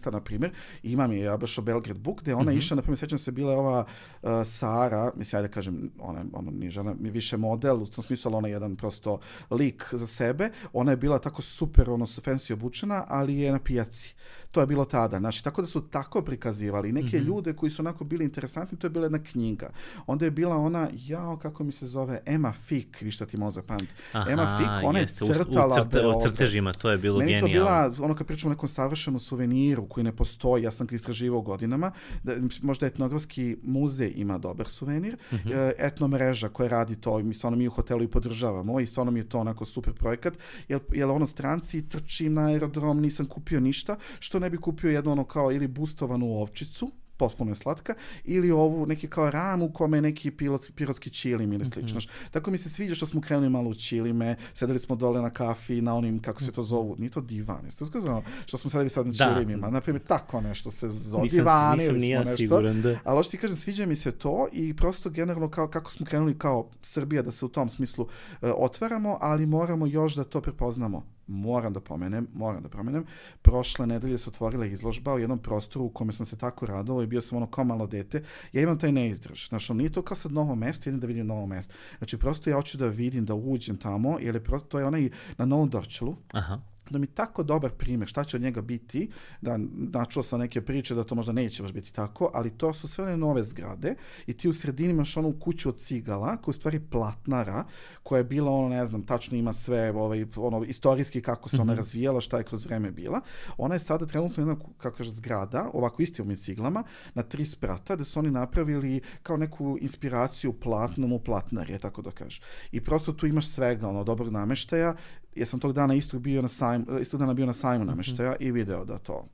na primjer, i imam je ja baš o Belgrade Book, gde je ona išla, na primjer, sećam se, bila je ova uh, Sara, mislim, ajde da kažem, ona, ona nije žena, mi više model, u tom smislu, ona je jedan prosto lik za sebe, ona je bila tako super, ono, fancy obučena, ali je na pijaci. To je bilo tada, znači, tako da su tako prikazivali. Neke ljude koji su onako bili interesantni, to je bila jedna knjiga. Onda je bila ona, jao, kako mi se zove, Emma Fick, vi šta ti može pamti. Emma Fick, ona je
jeste, u- u
crtala
crte- o
Beograd.
crtežima, to je bilo
Meni je to
genijalno.
bila, ono kad pričamo o nekom savršenom suveniru koji ne postoji, ja sam ga istraživao godinama, da, možda etnografski muzej ima dobar suvenir,
Mhm.
e, etno mreža koja radi to, i mi stvarno mi u hotelu i podržavamo i stvarno mi je to onako super projekat, jer, jer ono stranci trčim na aerodrom, nisam kupio ništa, što ne bi kupio jednu ono kao ili bustovanu ovčicu, potpuno je slatka, ili ovu neki kao ram u kome je neki pilotski, pirotski čilim ili slično. Mm -hmm. Tako mi se sviđa što smo krenuli malo u čilime, sedeli smo dole na kafi, na onim, kako se to zovu, ni to divan, jeste to skazano, što smo sedeli sad na da. čilimima, tako nešto se zove, nisam, divani nisam ili smo nešto. Siguran, da. Ali hoću ti kažem, sviđa mi se to i prosto generalno kao, kako smo krenuli kao Srbija da se u tom smislu uh, otvaramo, ali moramo još da to prepoznamo moram da pomenem, moram da promenem, prošle nedelje se otvorila izložba u jednom prostoru u kome sam se tako radovao i bio sam ono kao malo dete. Ja imam taj neizdrž. Znači, on nije to kao sad novo mesto, idem da vidim novo mesto. Znači, prosto ja hoću da vidim, da uđem tamo, jer je prosto, to je onaj na Novom Dorčelu. Aha da mi tako dobar primjer šta će od njega biti, da načuo sam neke priče da to možda neće baš biti tako, ali to su sve one nove zgrade i ti u sredini imaš onu kuću od cigala, koja je u stvari platnara, koja je bila ono, ne znam, tačno ima sve, ovaj, ono, istorijski kako se ona mm -hmm. razvijala, šta je kroz vreme bila. Ona je sada trenutno jedna, kako kaže, zgrada, ovako isti ovim ciglama, na tri sprata, da su oni napravili kao neku inspiraciju platnom u platnari, tako da kažeš. I prosto tu imaš svega, ono, dobrog nameštaja, ja sam tog dana istog bio na sajmu, istog dana bio na sajmu mhm. nameštaja mm -hmm. i video da to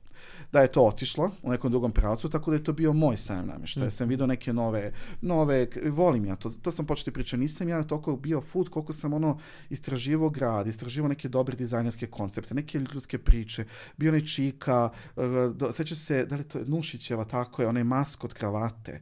da je to otišlo u nekom drugom pravcu, tako da je to bio moj sajam namještaja. Mm. Sam video neke nove, nove, volim ja to, to sam početi pričati, nisam ja toliko bio food koliko sam ono istraživo grad, istraživo neke dobre dizajnerske koncepte, neke ljudske priče, bio onaj Čika, uh, seća se, da li to je Nušićeva, tako je, onaj maskot kravate,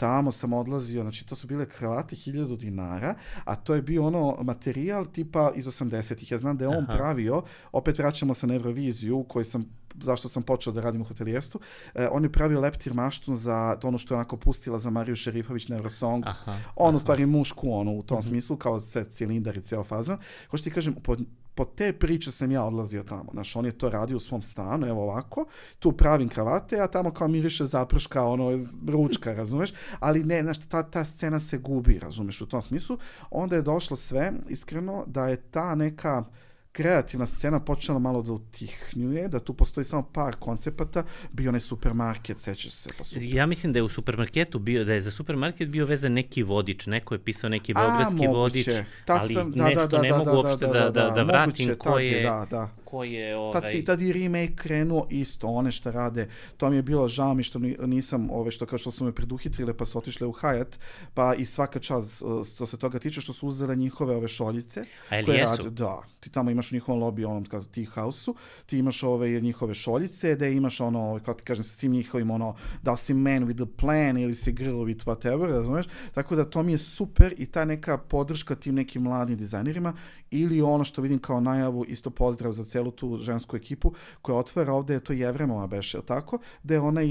tamo sam odlazio, znači to su bile kravate 1000 dinara, a to je bio ono materijal tipa iz 80-ih. Ja znam da je on Aha. pravio, opet vraćamo se na Euroviziju, u kojoj sam zašto sam počeo da radim u hotelijerstvu, e, on je pravio leptir maštun za to ono što je onako pustila za Mariju Šerifović na Eurosong. Aha, on aha. u stvari mušku ono u tom mm -hmm. smislu, kao se cilindar i ceo fazon. Hoću ti kažem, po, po te priče sam ja odlazio tamo. Znaš, on je to radio u svom stanu, evo ovako, tu pravim kravate, a tamo kao miriše zaprška, ono, ručka, razumeš? Ali ne, znaš, ta, ta scena se gubi, razumeš, u tom smislu. Onda je došlo sve, iskreno, da je ta neka kreativna scena počela malo da utihnjuje, da tu postoji samo par koncepata, bio onaj supermarket, sećaš se. Pa super.
Ja mislim da je u supermarketu bio, da je za supermarket bio vezan neki vodič, neko je pisao neki beogradski vodič, ali sam, da, nešto da, da, ne da, mogu da, uopšte da, da, da, da, da vratim ko je, da, da ko je... Ovaj...
Tad, si, tad i remake krenuo isto, one što rade. To mi je bilo žao mi što nisam, ove, što kao što su me preduhitrile pa su otišle u Hayat, pa i svaka čas što se toga tiče što su uzele njihove ove šoljice.
A koje jesu? Rade,
da, ti tamo imaš u njihovom lobby, onom kao tea house-u, ti imaš ove njihove šoljice, da imaš ono, kao ti kažem, sa svim njihovim ono, da si man with a plan ili si girl with whatever, razumeš? Tako da to mi je super i ta neka podrška tim nekim mladim dizajnerima ili ono što vidim kao najavu, isto pozdrav za celu tu žensku ekipu koja otvara ovde, je to Jevremova beše, je tako? Da je onaj,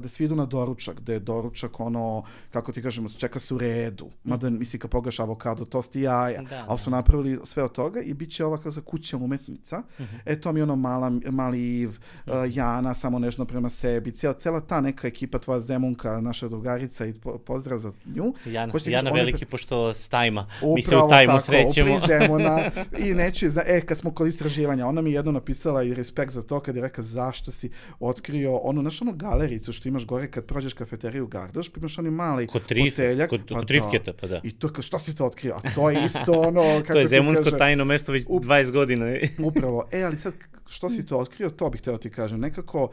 da svi idu na doručak, da je doručak ono, kako ti kažemo, čeka se u redu. Mada, mm. misli, kad pogaš avokado, tost i jaja, da, ali su da. napravili sve od toga i bit će ova kao kuća umetnica. Mm -hmm. E, to mi je ono mala, mali Iv, uh, Jana, samo nešto prema sebi, cijela, cijela ta neka ekipa, tvoja Zemunka, naša drugarica i po, pozdrav za nju.
Jana, Jana veliki, pre... pošto s tajma, mi se u tajmu tako, srećemo.
Upravo Zemuna i neću, e, kad smo kod istraživanja, ona mi jedno napisala i respekt za to kad je rekla zašto si otkrio ono, znaš ono galericu što imaš gore kad prođeš kafeteriju Gardoš, pa imaš oni mali kod trif, hoteljak.
Kod,
pa
kod trifketa, pa da.
I to, što si to otkrio? A to je isto ono, kako
to je zemunsko kaže, tajno mesto već 20 godina.
upravo. E, ali sad, što si to otkrio, to bih teo ti kažem. Nekako,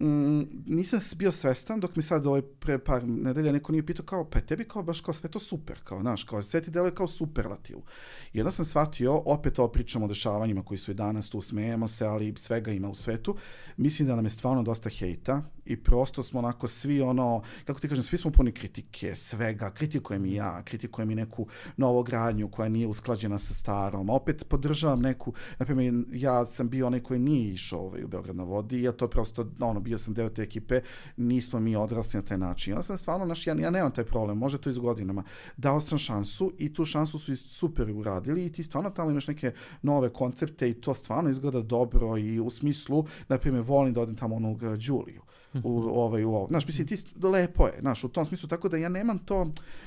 mm, nisam bio svestan dok mi sad ovaj pre par nedelja neko nije pitao kao pa tebi kao baš kao sve to super kao znaš kao sve ti deluje kao superlativ. I onda sam shvatio opet ovo pričamo o dešavanjima koji su i danas tu smejemo se ali svega ima u svetu. Mislim da nam je stvarno dosta hejta i prosto smo onako svi ono, kako ti kažem, svi smo puni kritike, svega, kritikujem i ja, kritikujem i neku novogradnju koja nije usklađena sa starom, opet podržavam neku, na primjer, ja sam bio onaj koji nije išao ovaj, u Beograd na vodi, ja to prosto, ono, bio sam deo te ekipe, nismo mi odrasli na taj način. Ja sam stvarno, naš, ja, ja nemam taj problem, može to iz godinama. Dao sam šansu i tu šansu su super uradili i ti stvarno tamo imaš neke nove koncepte i to stvarno izgleda dobro i u smislu, na primjer, volim da odem tamo onog Đuliju u, ovaj, u ovo. Znaš, mislim, ti, lepo je, znaš, u tom smislu, tako da ja nemam to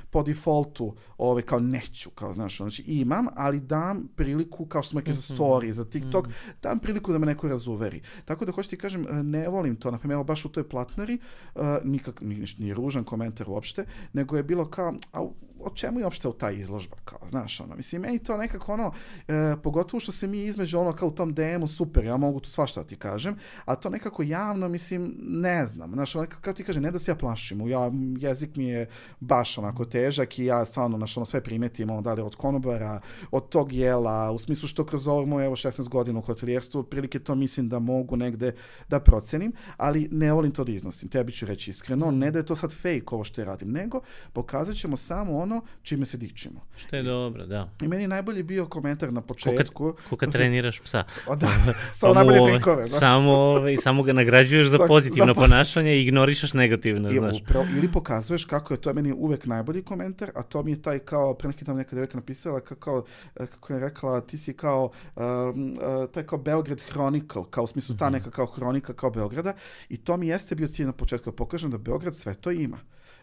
po defaultu, ovaj, kao neću, kao, znaš, znači, imam, ali dam priliku, kao što smo rekli za mhm. story, za TikTok, mhm. dam priliku da me neko razuveri. Tako da, hoću ti kažem, ne volim to, na primjer, evo, baš u toj platnari, uh, nikak, ni, ni ružan komentar uopšte, nego je bilo kao, a o čemu je uopšte u ta izložba, kao, znaš, ono, mislim, meni to nekako, ono, e, pogotovo što se mi između, ono, kao u tom DM-u, super, ja mogu tu svašta da ti kažem, a to nekako javno, mislim, ne ne znam, znaš, ono, kako ti kaže, ne da se ja plašim, ja, jezik mi je baš onako težak i ja stvarno, znaš, ono, sve primetim, ono, da li od konobara, od tog jela, u smislu što kroz ovo moje, evo, 16 godina u hotelijerstvu, otprilike to mislim da mogu negde da procenim, ali ne volim to da iznosim, tebi ću reći iskreno, ne da je to sad fake ovo što ja radim, nego pokazat ćemo samo ono čime se dičimo.
Što je dobro, da.
I meni najbolji bio komentar na početku.
Ko kad treniraš psa.
O, da, samo najbolje trikove.
Da. Samo, ovaj, samo ga nagrađuješ za pozitivno ponašanje i ignorišeš negativno,
I,
znaš.
Upravo, ili pokazuješ kako je to meni uvek najbolji komentar, a to mi je taj kao, pre neki tam neka devojka napisala, kako, kako je rekla, ti si kao, um, taj kao Belgrade Chronicle, kao u smislu ta mhm. neka kao hronika kao Beograda, i to mi jeste bio cilj na početku, da pokažem da Beograd sve to ima.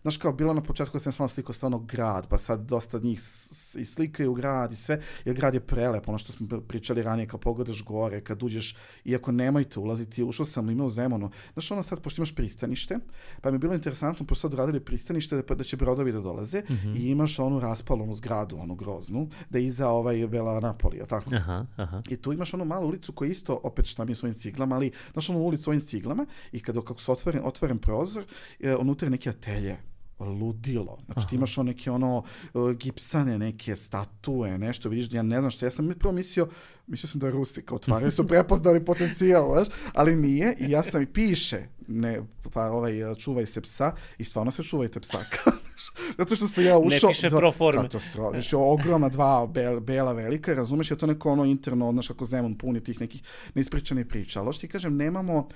Znaš kao, bilo na početku da sam samo slikao stvarno grad, pa sad dosta njih i slikaju grad i sve, jer grad je prelep, ono što smo pričali ranije, kao pogledaš gore, kad uđeš, iako nemojte ulaziti, ušao sam imao Zemunu. Znaš, ono sad, pošto imaš pristanište, pa mi je bilo interesantno, pošto sad radili pristanište, da, da će brodovi da dolaze mm -hmm. i imaš onu raspalonu zgradu, onu groznu, da je iza ovaj Bela Napolija, tako?
Aha, aha.
I tu imaš onu malu ulicu koja isto, opet šta mi s ovim ciglama, ali znaš onu ulicu ovim ciglama i kada kako se otvoren, otvoren prozor, e, unutra neki atelje ludilo. Znači Aha. ti imaš neke ono uh, gipsane, neke statue, nešto, vidiš, ja ne znam što, ja sam prvo mislio, mislio sam da je Rusika otvaraju, su prepoznali potencijal, znaš, ali nije i ja sam i piše, ne, pa ovaj, čuvaj se psa i stvarno se čuvajte psa. Zato što sam ja ušao...
Ne piše pro forme.
Katastrofa. Znači, ogromna dva bel, bela velika, razumeš, je to neko ono interno, znaš, kako Zemun puni tih nekih neispričanih priča. Ali što ti kažem, nemamo,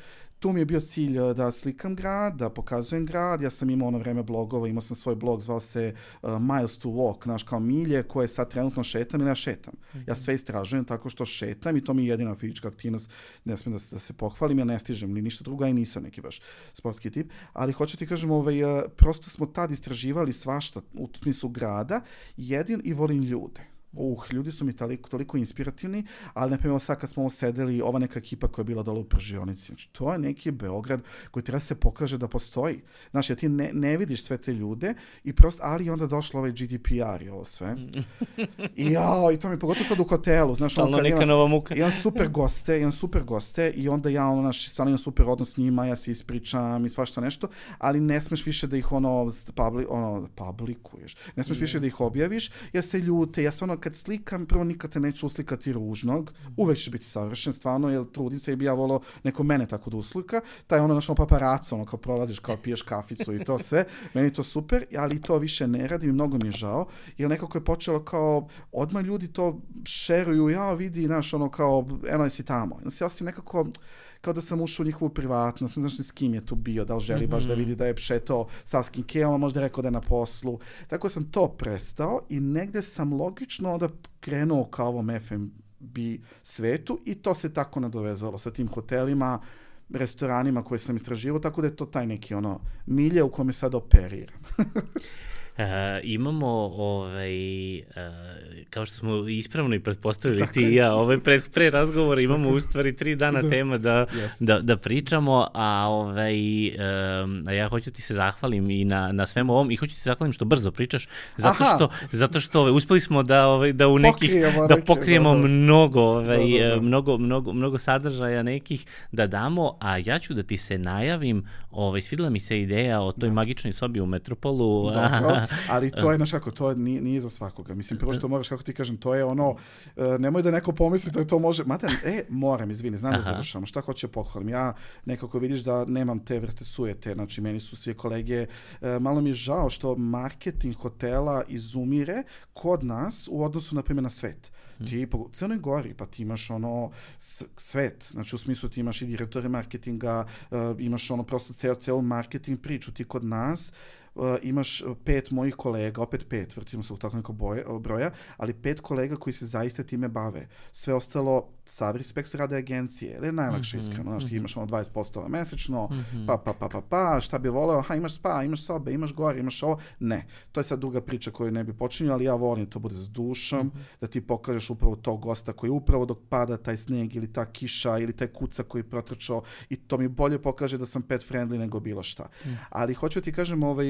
tu mi je bio cilj eh, da slikam grad, da pokazujem grad. Ja sam imao ono vreme blogova, imao sam svoj blog, zvao se uh, Miles to Walk, znaš, kao milje koje sad trenutno šetam ili ja šetam. Mm -hmm. Ja sve istražujem tako što šetam i to mi je jedina fizička aktivnost, ne smijem da, se, da se pohvalim, ja ne stižem ni ništa drugo, a i nisam neki baš sportski tip. Ali hoću ti kažem, ovaj, uh, prosto smo tad istraživali svašta u smislu grada, jedin i volim ljude uh, ljudi su mi toliko, toliko inspirativni, ali na primjer sad kad smo sedeli, ova neka ekipa koja je bila dole u pržionici, znači to je neki Beograd koji treba da se pokaže da postoji. Znači, ja ti ne, ne vidiš sve te ljude, i prosto, ali onda došlo ovaj GDPR i ovo sve. I ja, i to mi pogotovo sad u hotelu, znaš,
Stalno ono, neka nova muka.
Imam super goste, imam super goste i onda ja, ono, naš, stvarno imam super odnos s njima, ja se ispričam i svašta nešto, ali ne smeš više da ih ono, publi, ono publikuješ. Ne smeš više da ih objaviš, ja se ljute, ja stvarno kad slikam, prvo nikad se neću uslikati ružnog, uvek će biti savršen, stvarno, jer trudim se i bi ja volao neko mene tako da uslika, taj ono našo paparaco, ono kao prolaziš, kao piješ kaficu i to sve, meni to super, ali to više ne radim i mnogo mi je žao, jer nekako je počelo kao, odmah ljudi to šeruju, ja vidi, znaš, ono kao, eno si tamo. Ja se osim nekako, kao da sam ušao u njihovu privatnost, ne znaš ni s kim je tu bio, da li želi mm -hmm. baš da mhm. vidi da je pšetao sa skin keom, a možda je rekao da je na poslu. Tako sam to prestao i negde sam logično onda krenuo kao ovom FMB svetu i to se tako nadovezalo sa tim hotelima, restoranima koje sam istraživao, tako da je to taj neki ono milje u kome sad operiram.
Uh, imamo, ovaj, uh, kao što smo ispravno i pretpostavili Tako ti i ja, ovaj, pre, pre razgovora imamo u stvari tri dana da. tema da, yes. da, da pričamo, a, ovaj, um, a ja hoću ti se zahvalim i na, na svemu ovom i hoću ti se zahvalim što brzo pričaš, zato Aha. što, zato što ovaj, uspeli smo da, ovaj, da u nekih, pokrijemo da pokrijemo da, da. mnogo, ovaj, da, da, da. mnogo, mnogo, mnogo sadržaja nekih da damo, a ja ću da ti se najavim, ovaj, svidela mi se ideja o toj da. magičnoj sobi u Metropolu.
Dobro, ali to je, znaš kako, to nije, nije za svakoga. Mislim, prvo što moraš, kako ti kažem, to je ono, uh, nemoj da neko pomisli da to može, mada, e, moram, izvini, znam da završamo, šta hoće pohvalim. Ja nekako vidiš da nemam te vrste sujete, znači meni su svi kolege, uh, malo mi je žao što marketing hotela izumire kod nas u odnosu, na primjer, na svet. Mm. Ti po Crnoj Gori, pa ti imaš ono svet, znači u smislu ti imaš i direktore marketinga, uh, imaš ono prosto ceo, ceo marketing priču, ti kod nas uh, imaš pet mojih kolega, opet pet, vrtimo se u tako neko boje, broja, ali pet kolega koji se zaista time bave. Sve ostalo, sav respekt rade agencije, ili je najlakše mm -hmm, iskreno, znaš, ti mhm. imaš ono 20% mesečno, mm -hmm. pa, pa, pa, pa, pa, šta bi voleo, ha, imaš spa, imaš sobe, imaš gore, imaš ovo, ne. To je sad druga priča koju ne bi počinio, ali ja volim da to bude s dušom, mm -hmm. da ti pokažeš upravo tog gosta koji upravo dok pada taj sneg ili ta kiša ili taj kuca koji protrčao i to mi bolje pokaže da sam pet friendly nego bilo šta. Mm. Ali hoću ti kažem, ovaj,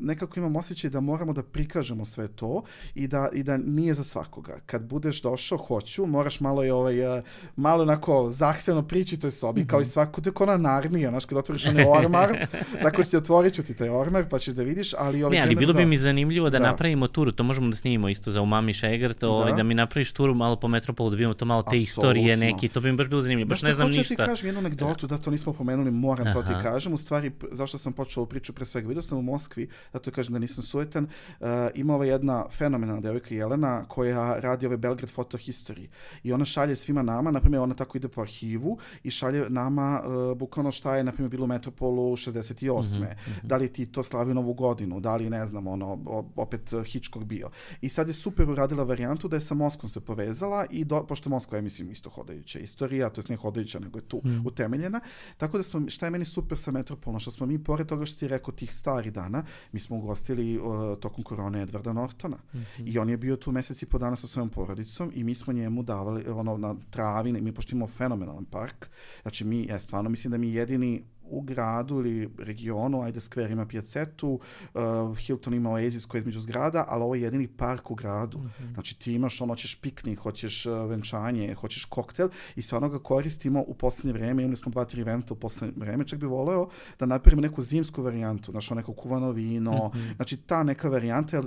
nekako imam osjećaj da moramo da prikažemo sve to i da, i da nije za svakoga. Kad budeš došao, hoću, moraš malo i ovaj, uh, malo onako zahtevno prići toj sobi, mm -hmm. kao i mhm. svako, te na narnija, znaš, kad otvoriš onaj ormar, tako ću ti otvorit ću ti taj ormar, pa ćeš da vidiš, ali...
Ovaj, ne, ali bilo bi mi zanimljivo da, da, napravimo turu, to možemo da snimimo isto za Umami Šegrt, ovaj, da. da mi napraviš turu malo po Metropolu, da vidimo to malo te Absolutno. istorije neki, to bi mi baš bilo zanimljivo, baš ne znam ništa. Hoću
ti kažem jednu anegdotu, da to nismo pomenuli, moram Aha. to ti kažem, u stvari, zašto sam počeo priču pre svega, vidio sam u Moskvi, zato kažem da nisam sujetan, uh, ima ova jedna fenomenalna devojka Jelena koja radi ove Belgrade Photo History i ona šalje svima nama, na primjer ona tako ide po arhivu i šalje nama uh, bukvalno šta je na primjer bilo u Metropolu 68. Mm -hmm. Da li ti to slavio novu godinu, da li ne znam, ono, opet Hitchcock bio. I sad je super uradila varijantu da je sa Moskvom se povezala i do, pošto Moskva je, mislim, isto hodajuća istorija, to je ne hodajuća, nego je tu mm. utemeljena. Tako da smo, šta je meni super sa Metropolom, što smo mi, pored toga što ti rekao tih stari dana, mi smo ugostili uh, tokom korone Edvarda Nortona. Mm -hmm. I on je bio tu meseci po dana sa svojom porodicom i mi smo njemu davali ono na travi, mi pošto imamo fenomenalan park. Znači mi, ja stvarno mislim da mi jedini u gradu ili regionu, ajde Square ima pijacetu, uh, Hilton ima Oasis koji je između zgrada, ali ovo je jedini park u gradu. Mm -hmm. Znači ti imaš ono, hoćeš piknik, hoćeš uh, venčanje, hoćeš koktel i stvarno ga koristimo u poslednje vreme, imali smo dva, tri eventa u poslednje vreme, čak bi voleo da napravimo neku zimsku varijantu, znaš, neko kuvano vino, mm -hmm. znači ta neka varijanta,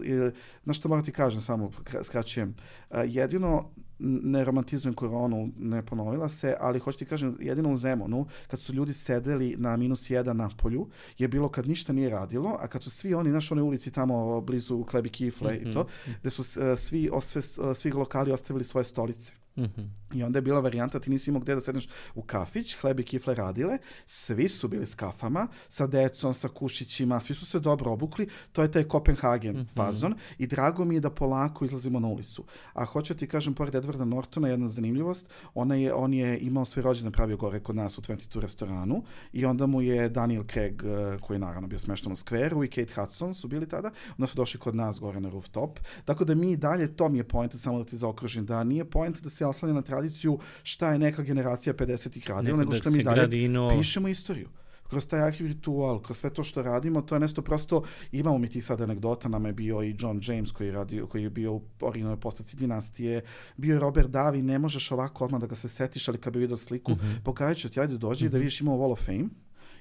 znaš što moram ti kažem samo, skraćujem, uh, jedino ne romantizujem koronu, ne ponovila se, ali hoću ti kažem, jedino u Zemunu, kad su ljudi sedeli na minus jedan na polju, je bilo kad ništa nije radilo, a kad su svi oni, naš one ulici tamo blizu Klebi Kifle mm -hmm. i to, mhm. gde su uh, svi, sve, svi lokali ostavili svoje stolice. Mm -hmm. I onda je bila varijanta, ti nisi imao gde da sedneš u kafić, hleb i kifle radile, svi su bili s kafama, sa decom, sa kušićima, svi su se dobro obukli, to je taj Kopenhagen mm -hmm. fazon i drago mi je da polako izlazimo na ulicu. A hoću ti kažem, pored Edwarda Nortona, jedna zanimljivost, ona je, on je imao svoj rođendan pravio gore kod nas u 22 restoranu i onda mu je Daniel Craig, eh, koji je naravno bio smešten u skveru i Kate Hudson su bili tada, onda su došli kod nas gore na rooftop. Tako da mi dalje, to mi je point, samo da ti zaokružim, da nije point da se se oslanja na tradiciju šta je neka generacija 50-ih radila, nego šta mi dalje gradino... pišemo istoriju kroz taj arhiv ritual, kroz sve to što radimo, to je nešto prosto, imamo mi ti sad anegdota, nam je bio i John James koji, radio, koji je bio u originalnoj postaci dinastije, bio je Robert Davi, ne možeš ovako odmah da ga se setiš, ali kad bi vidio sliku, mm -hmm. pokazat ću ti, ajde dođi mm -hmm. da mhm. vidiš imamo Wall of Fame,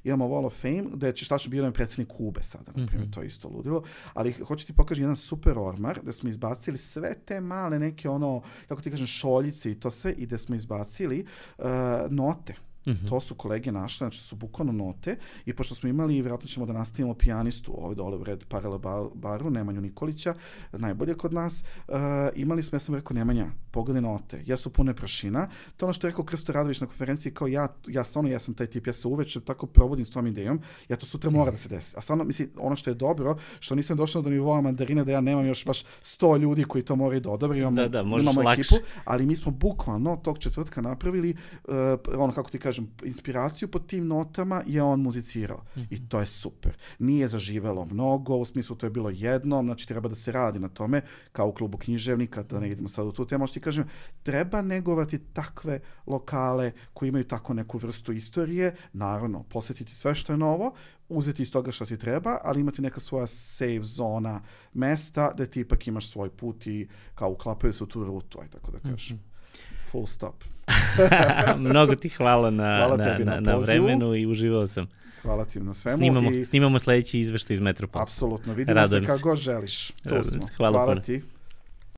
imamo Wall of Fame, da je Čištačno bio jedan predsednik Kube sada, na primjer, mm -hmm. to je isto ludilo, ali hoću ti pokažem jedan super ormar, da smo izbacili sve te male neke ono, kako ti kažem, šoljice i to sve, i da smo izbacili uh, note, Mm -hmm. To su kolege našle, znači su bukvalno note i pošto smo imali, vjerojatno ćemo da nastavimo pijanistu ovdje dole u Red Parala baru, Nemanju Nikolića, najbolje kod nas, uh, imali smo, ja sam rekao, Nemanja, pogledaj note, ja su pune prašina, to ono što je rekao Krsto Radović na konferenciji, kao ja, ja stvarno, ja sam taj tip, ja se uveče tako provodim s tom idejom, ja to sutra mora da se desi. A stvarno, mislim, ono što je dobro, što nisam došao do nivoa mandarina, da ja nemam još baš 100 ljudi koji to moraju da odobre, imamo, da, da, imamo ekipu, ali mi smo bukvalno tog četvrtka napravili, uh, ono kako ti kažem, inspiraciju pod tim notama je on muzicirao. Mm -hmm. I to je super. Nije zaživelo mnogo, u smislu to je bilo jedno, znači treba da se radi na tome, kao u klubu književnika, da ne idemo sad u tu temu, što ti kažem, treba negovati takve lokale koji imaju tako neku vrstu istorije, naravno, posetiti sve što je novo, uzeti iz toga što ti treba, ali imati neka svoja save zona mesta da ti ipak imaš svoj put i kao uklapaju se u tu rutu, aj tako da kažem. Mm -hmm full stop.
Mnogo ti hvala na, hvala na, na, na, na vremenu i uživao sam.
Hvala ti na svemu.
Snimamo,
i...
snimamo sledeći izveštaj iz Metropola.
Apsolutno, vidimo Radujem se kako god želiš. Tu smo.
Hvala,
hvala ti.